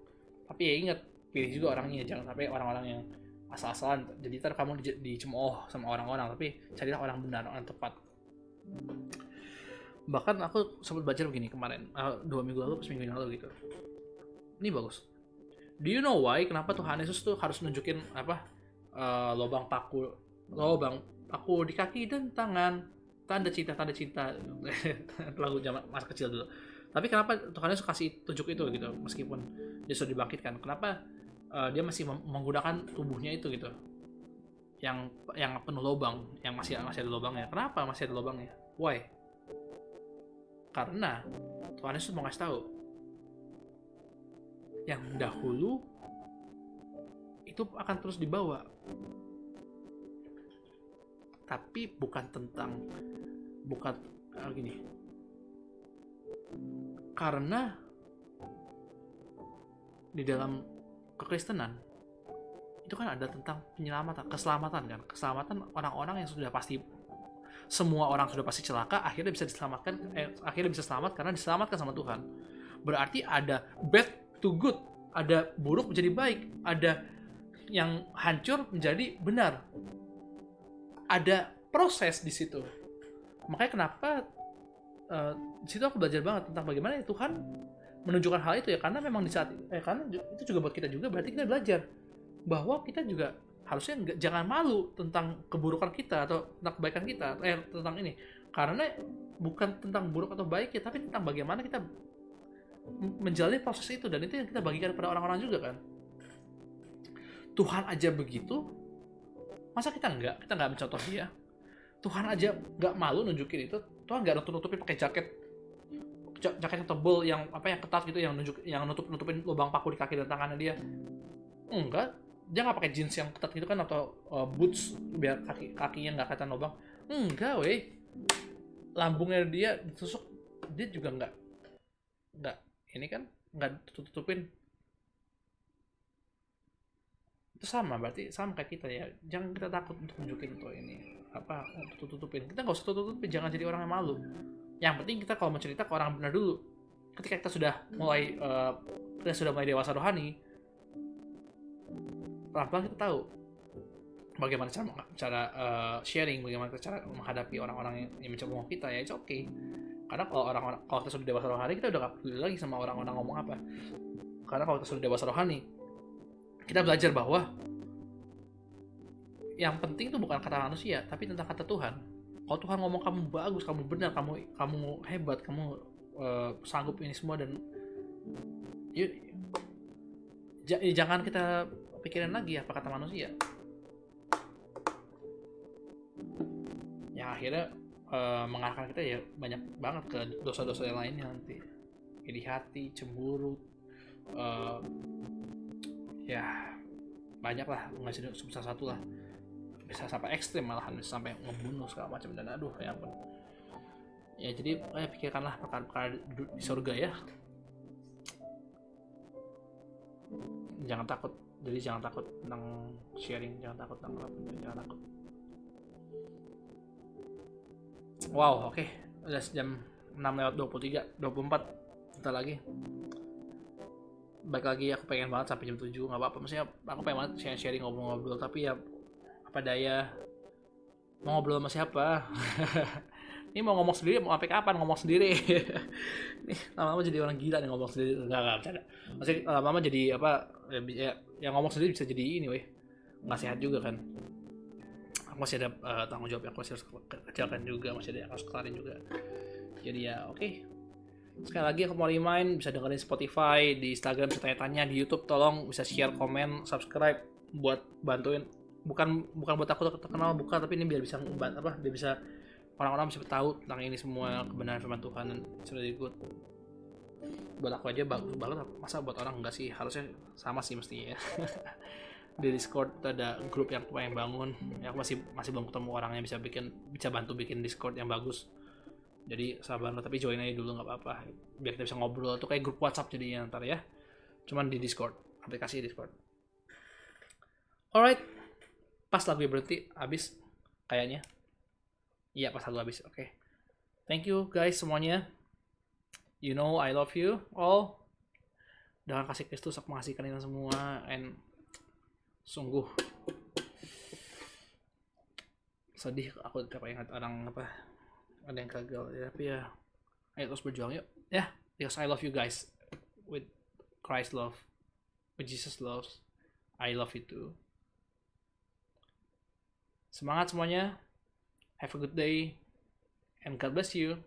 [SPEAKER 1] Tapi ya ingat pilih juga orangnya jangan sampai orang-orang yang asal-asalan jadi ntar kamu di, dicemooh sama orang-orang tapi carilah orang benar orang tepat bahkan aku sempat baca begini kemarin uh, dua minggu lalu seminggu yang lalu gitu. Ini bagus. Do you know why? Kenapa Tuhan Yesus tuh harus nunjukin apa uh, lobang paku lobang paku di kaki dan tangan? Tanda cinta tanda cinta. *laughs* Lagu zaman masa kecil dulu. Tapi kenapa Tuhan Yesus kasih tunjuk itu gitu meskipun dia sudah dibangkitkan? Kenapa uh, dia masih menggunakan tubuhnya itu gitu? Yang yang penuh lubang yang masih masih ada lubangnya. Kenapa masih ada lubangnya? Why? Karena Tuhan Yesus mau kasih tahu yang dahulu itu akan terus dibawa. Tapi bukan tentang bukan uh, gini. Karena di dalam kekristenan itu kan ada tentang penyelamatan, keselamatan kan, keselamatan orang-orang yang sudah pasti semua orang sudah pasti celaka, akhirnya bisa diselamatkan, eh, akhirnya bisa selamat karena diselamatkan sama Tuhan. Berarti ada bad to good, ada buruk menjadi baik, ada yang hancur menjadi benar. Ada proses di situ. Makanya kenapa uh, di situ aku belajar banget tentang bagaimana Tuhan menunjukkan hal itu ya karena memang di saat eh karena itu juga buat kita juga berarti kita belajar bahwa kita juga harusnya nggak jangan malu tentang keburukan kita atau tentang kebaikan kita eh tentang ini. Karena bukan tentang buruk atau baik ya tapi tentang bagaimana kita menjalani proses itu. Dan itu yang kita bagikan kepada orang-orang juga kan. Tuhan aja begitu masa kita nggak? Kita nggak mencontoh dia. Tuhan aja nggak malu nunjukin itu. Tuhan nggak nutup nutupin pakai jaket jaket yang tebel yang apa yang ketat gitu yang nunjuk yang nutup nutupin lubang paku di kaki dan tangannya dia. Enggak dia nggak pakai jeans yang ketat gitu kan atau uh, boots biar kaki kakinya nggak kelihatan lubang. Enggak weh. Lambungnya dia ditusuk dia juga nggak nggak ini kan nggak tutup tutupin itu sama berarti sama kayak kita ya. Jangan kita takut untuk nunjukin tuh ini apa untuk tutupin kita nggak usah tutup tutupin jangan jadi orang yang malu. Yang penting kita kalau mau cerita ke orang benar dulu. Ketika kita sudah mulai uh, kita sudah mulai dewasa rohani pelan-pelan kita tahu bagaimana cara cara uh, sharing, bagaimana cara menghadapi orang-orang yang, yang mencoba ngomong kita ya itu oke. Okay. Karena kalau orang-orang kalau kita sudah dewasa rohani kita udah gak peduli lagi sama orang-orang ngomong apa. Karena kalau kita sudah dewasa rohani kita belajar bahwa yang penting itu bukan kata manusia tapi tentang kata Tuhan. Kalau Tuhan ngomong kamu bagus, kamu benar, kamu kamu hebat, kamu uh, sanggup ini semua dan yuk, jangan kita pikirin lagi apa kata manusia? Yang akhirnya uh, mengarahkan kita ya banyak banget ke dosa-dosa yang lainnya nanti. Iri hati cemburu uh, ya banyak lah nggak sih sebesar satu lah. Bisa sampai ekstrim malahan bisa sampai membunuh segala macam. Dan aduh ya ampun. Ya jadi kayak pikirkanlah perkara-perkara di surga ya. Jangan takut jadi jangan takut tentang sharing jangan takut tentang apa pun jangan takut. Wow oke. Okay. udah jam 6 lewat 23 24 bentar lagi. Baik lagi aku pengen banget sampai jam 7 nggak apa-apa. Maksudnya aku pengen banget sharing, sharing ngobrol-ngobrol. Tapi ya apa daya mau ngobrol sama siapa *laughs* ini mau ngomong sendiri mau sampai kapan ngomong sendiri? *laughs* Nih lama-lama jadi orang gila nih ngomong sendiri. Nggak nggak bercanda. Maksudnya lama-lama jadi apa ya, ya yang ngomong sendiri bisa jadi ini weh. Nggak sehat juga kan. Aku masih ada uh, tanggung jawab yang aku masih harus kerjakan juga masih ada yang harus kelarin juga. Jadi ya oke. Okay. sekali lagi aku mau remind bisa dengerin Spotify di Instagram bisa tanya-tanya di YouTube tolong bisa share komen subscribe buat bantuin. Bukan bukan buat aku terkenal bukan tapi ini biar bisa apa biar bisa orang-orang bisa tahu tentang ini semua kebenaran firman Tuhan dan sudah ikut. Buat aku aja bagus banget. Masa buat orang enggak sih? Harusnya sama sih mestinya ya. *laughs* Di Discord ada grup yang pengen bangun. Ya aku masih masih belum ketemu orang yang bisa bikin bisa bantu bikin Discord yang bagus. Jadi sabar tapi join aja dulu nggak apa-apa. Biar kita bisa ngobrol. Tuh kayak grup WhatsApp jadinya ntar ya. Cuman di Discord aplikasi Discord. Alright. Pas lagu berhenti habis kayaknya iya pas lagu habis oke. Okay. thank you guys semuanya. You know I love you all. Dengan kasih Kristus aku mengasihi kalian semua and sungguh sedih aku tidak ingat orang apa ada yang gagal ya tapi ya ayo terus berjuang yuk. Ya yeah, because I love you guys with Christ love with Jesus loves I love you too. Semangat semuanya have a good day and God bless you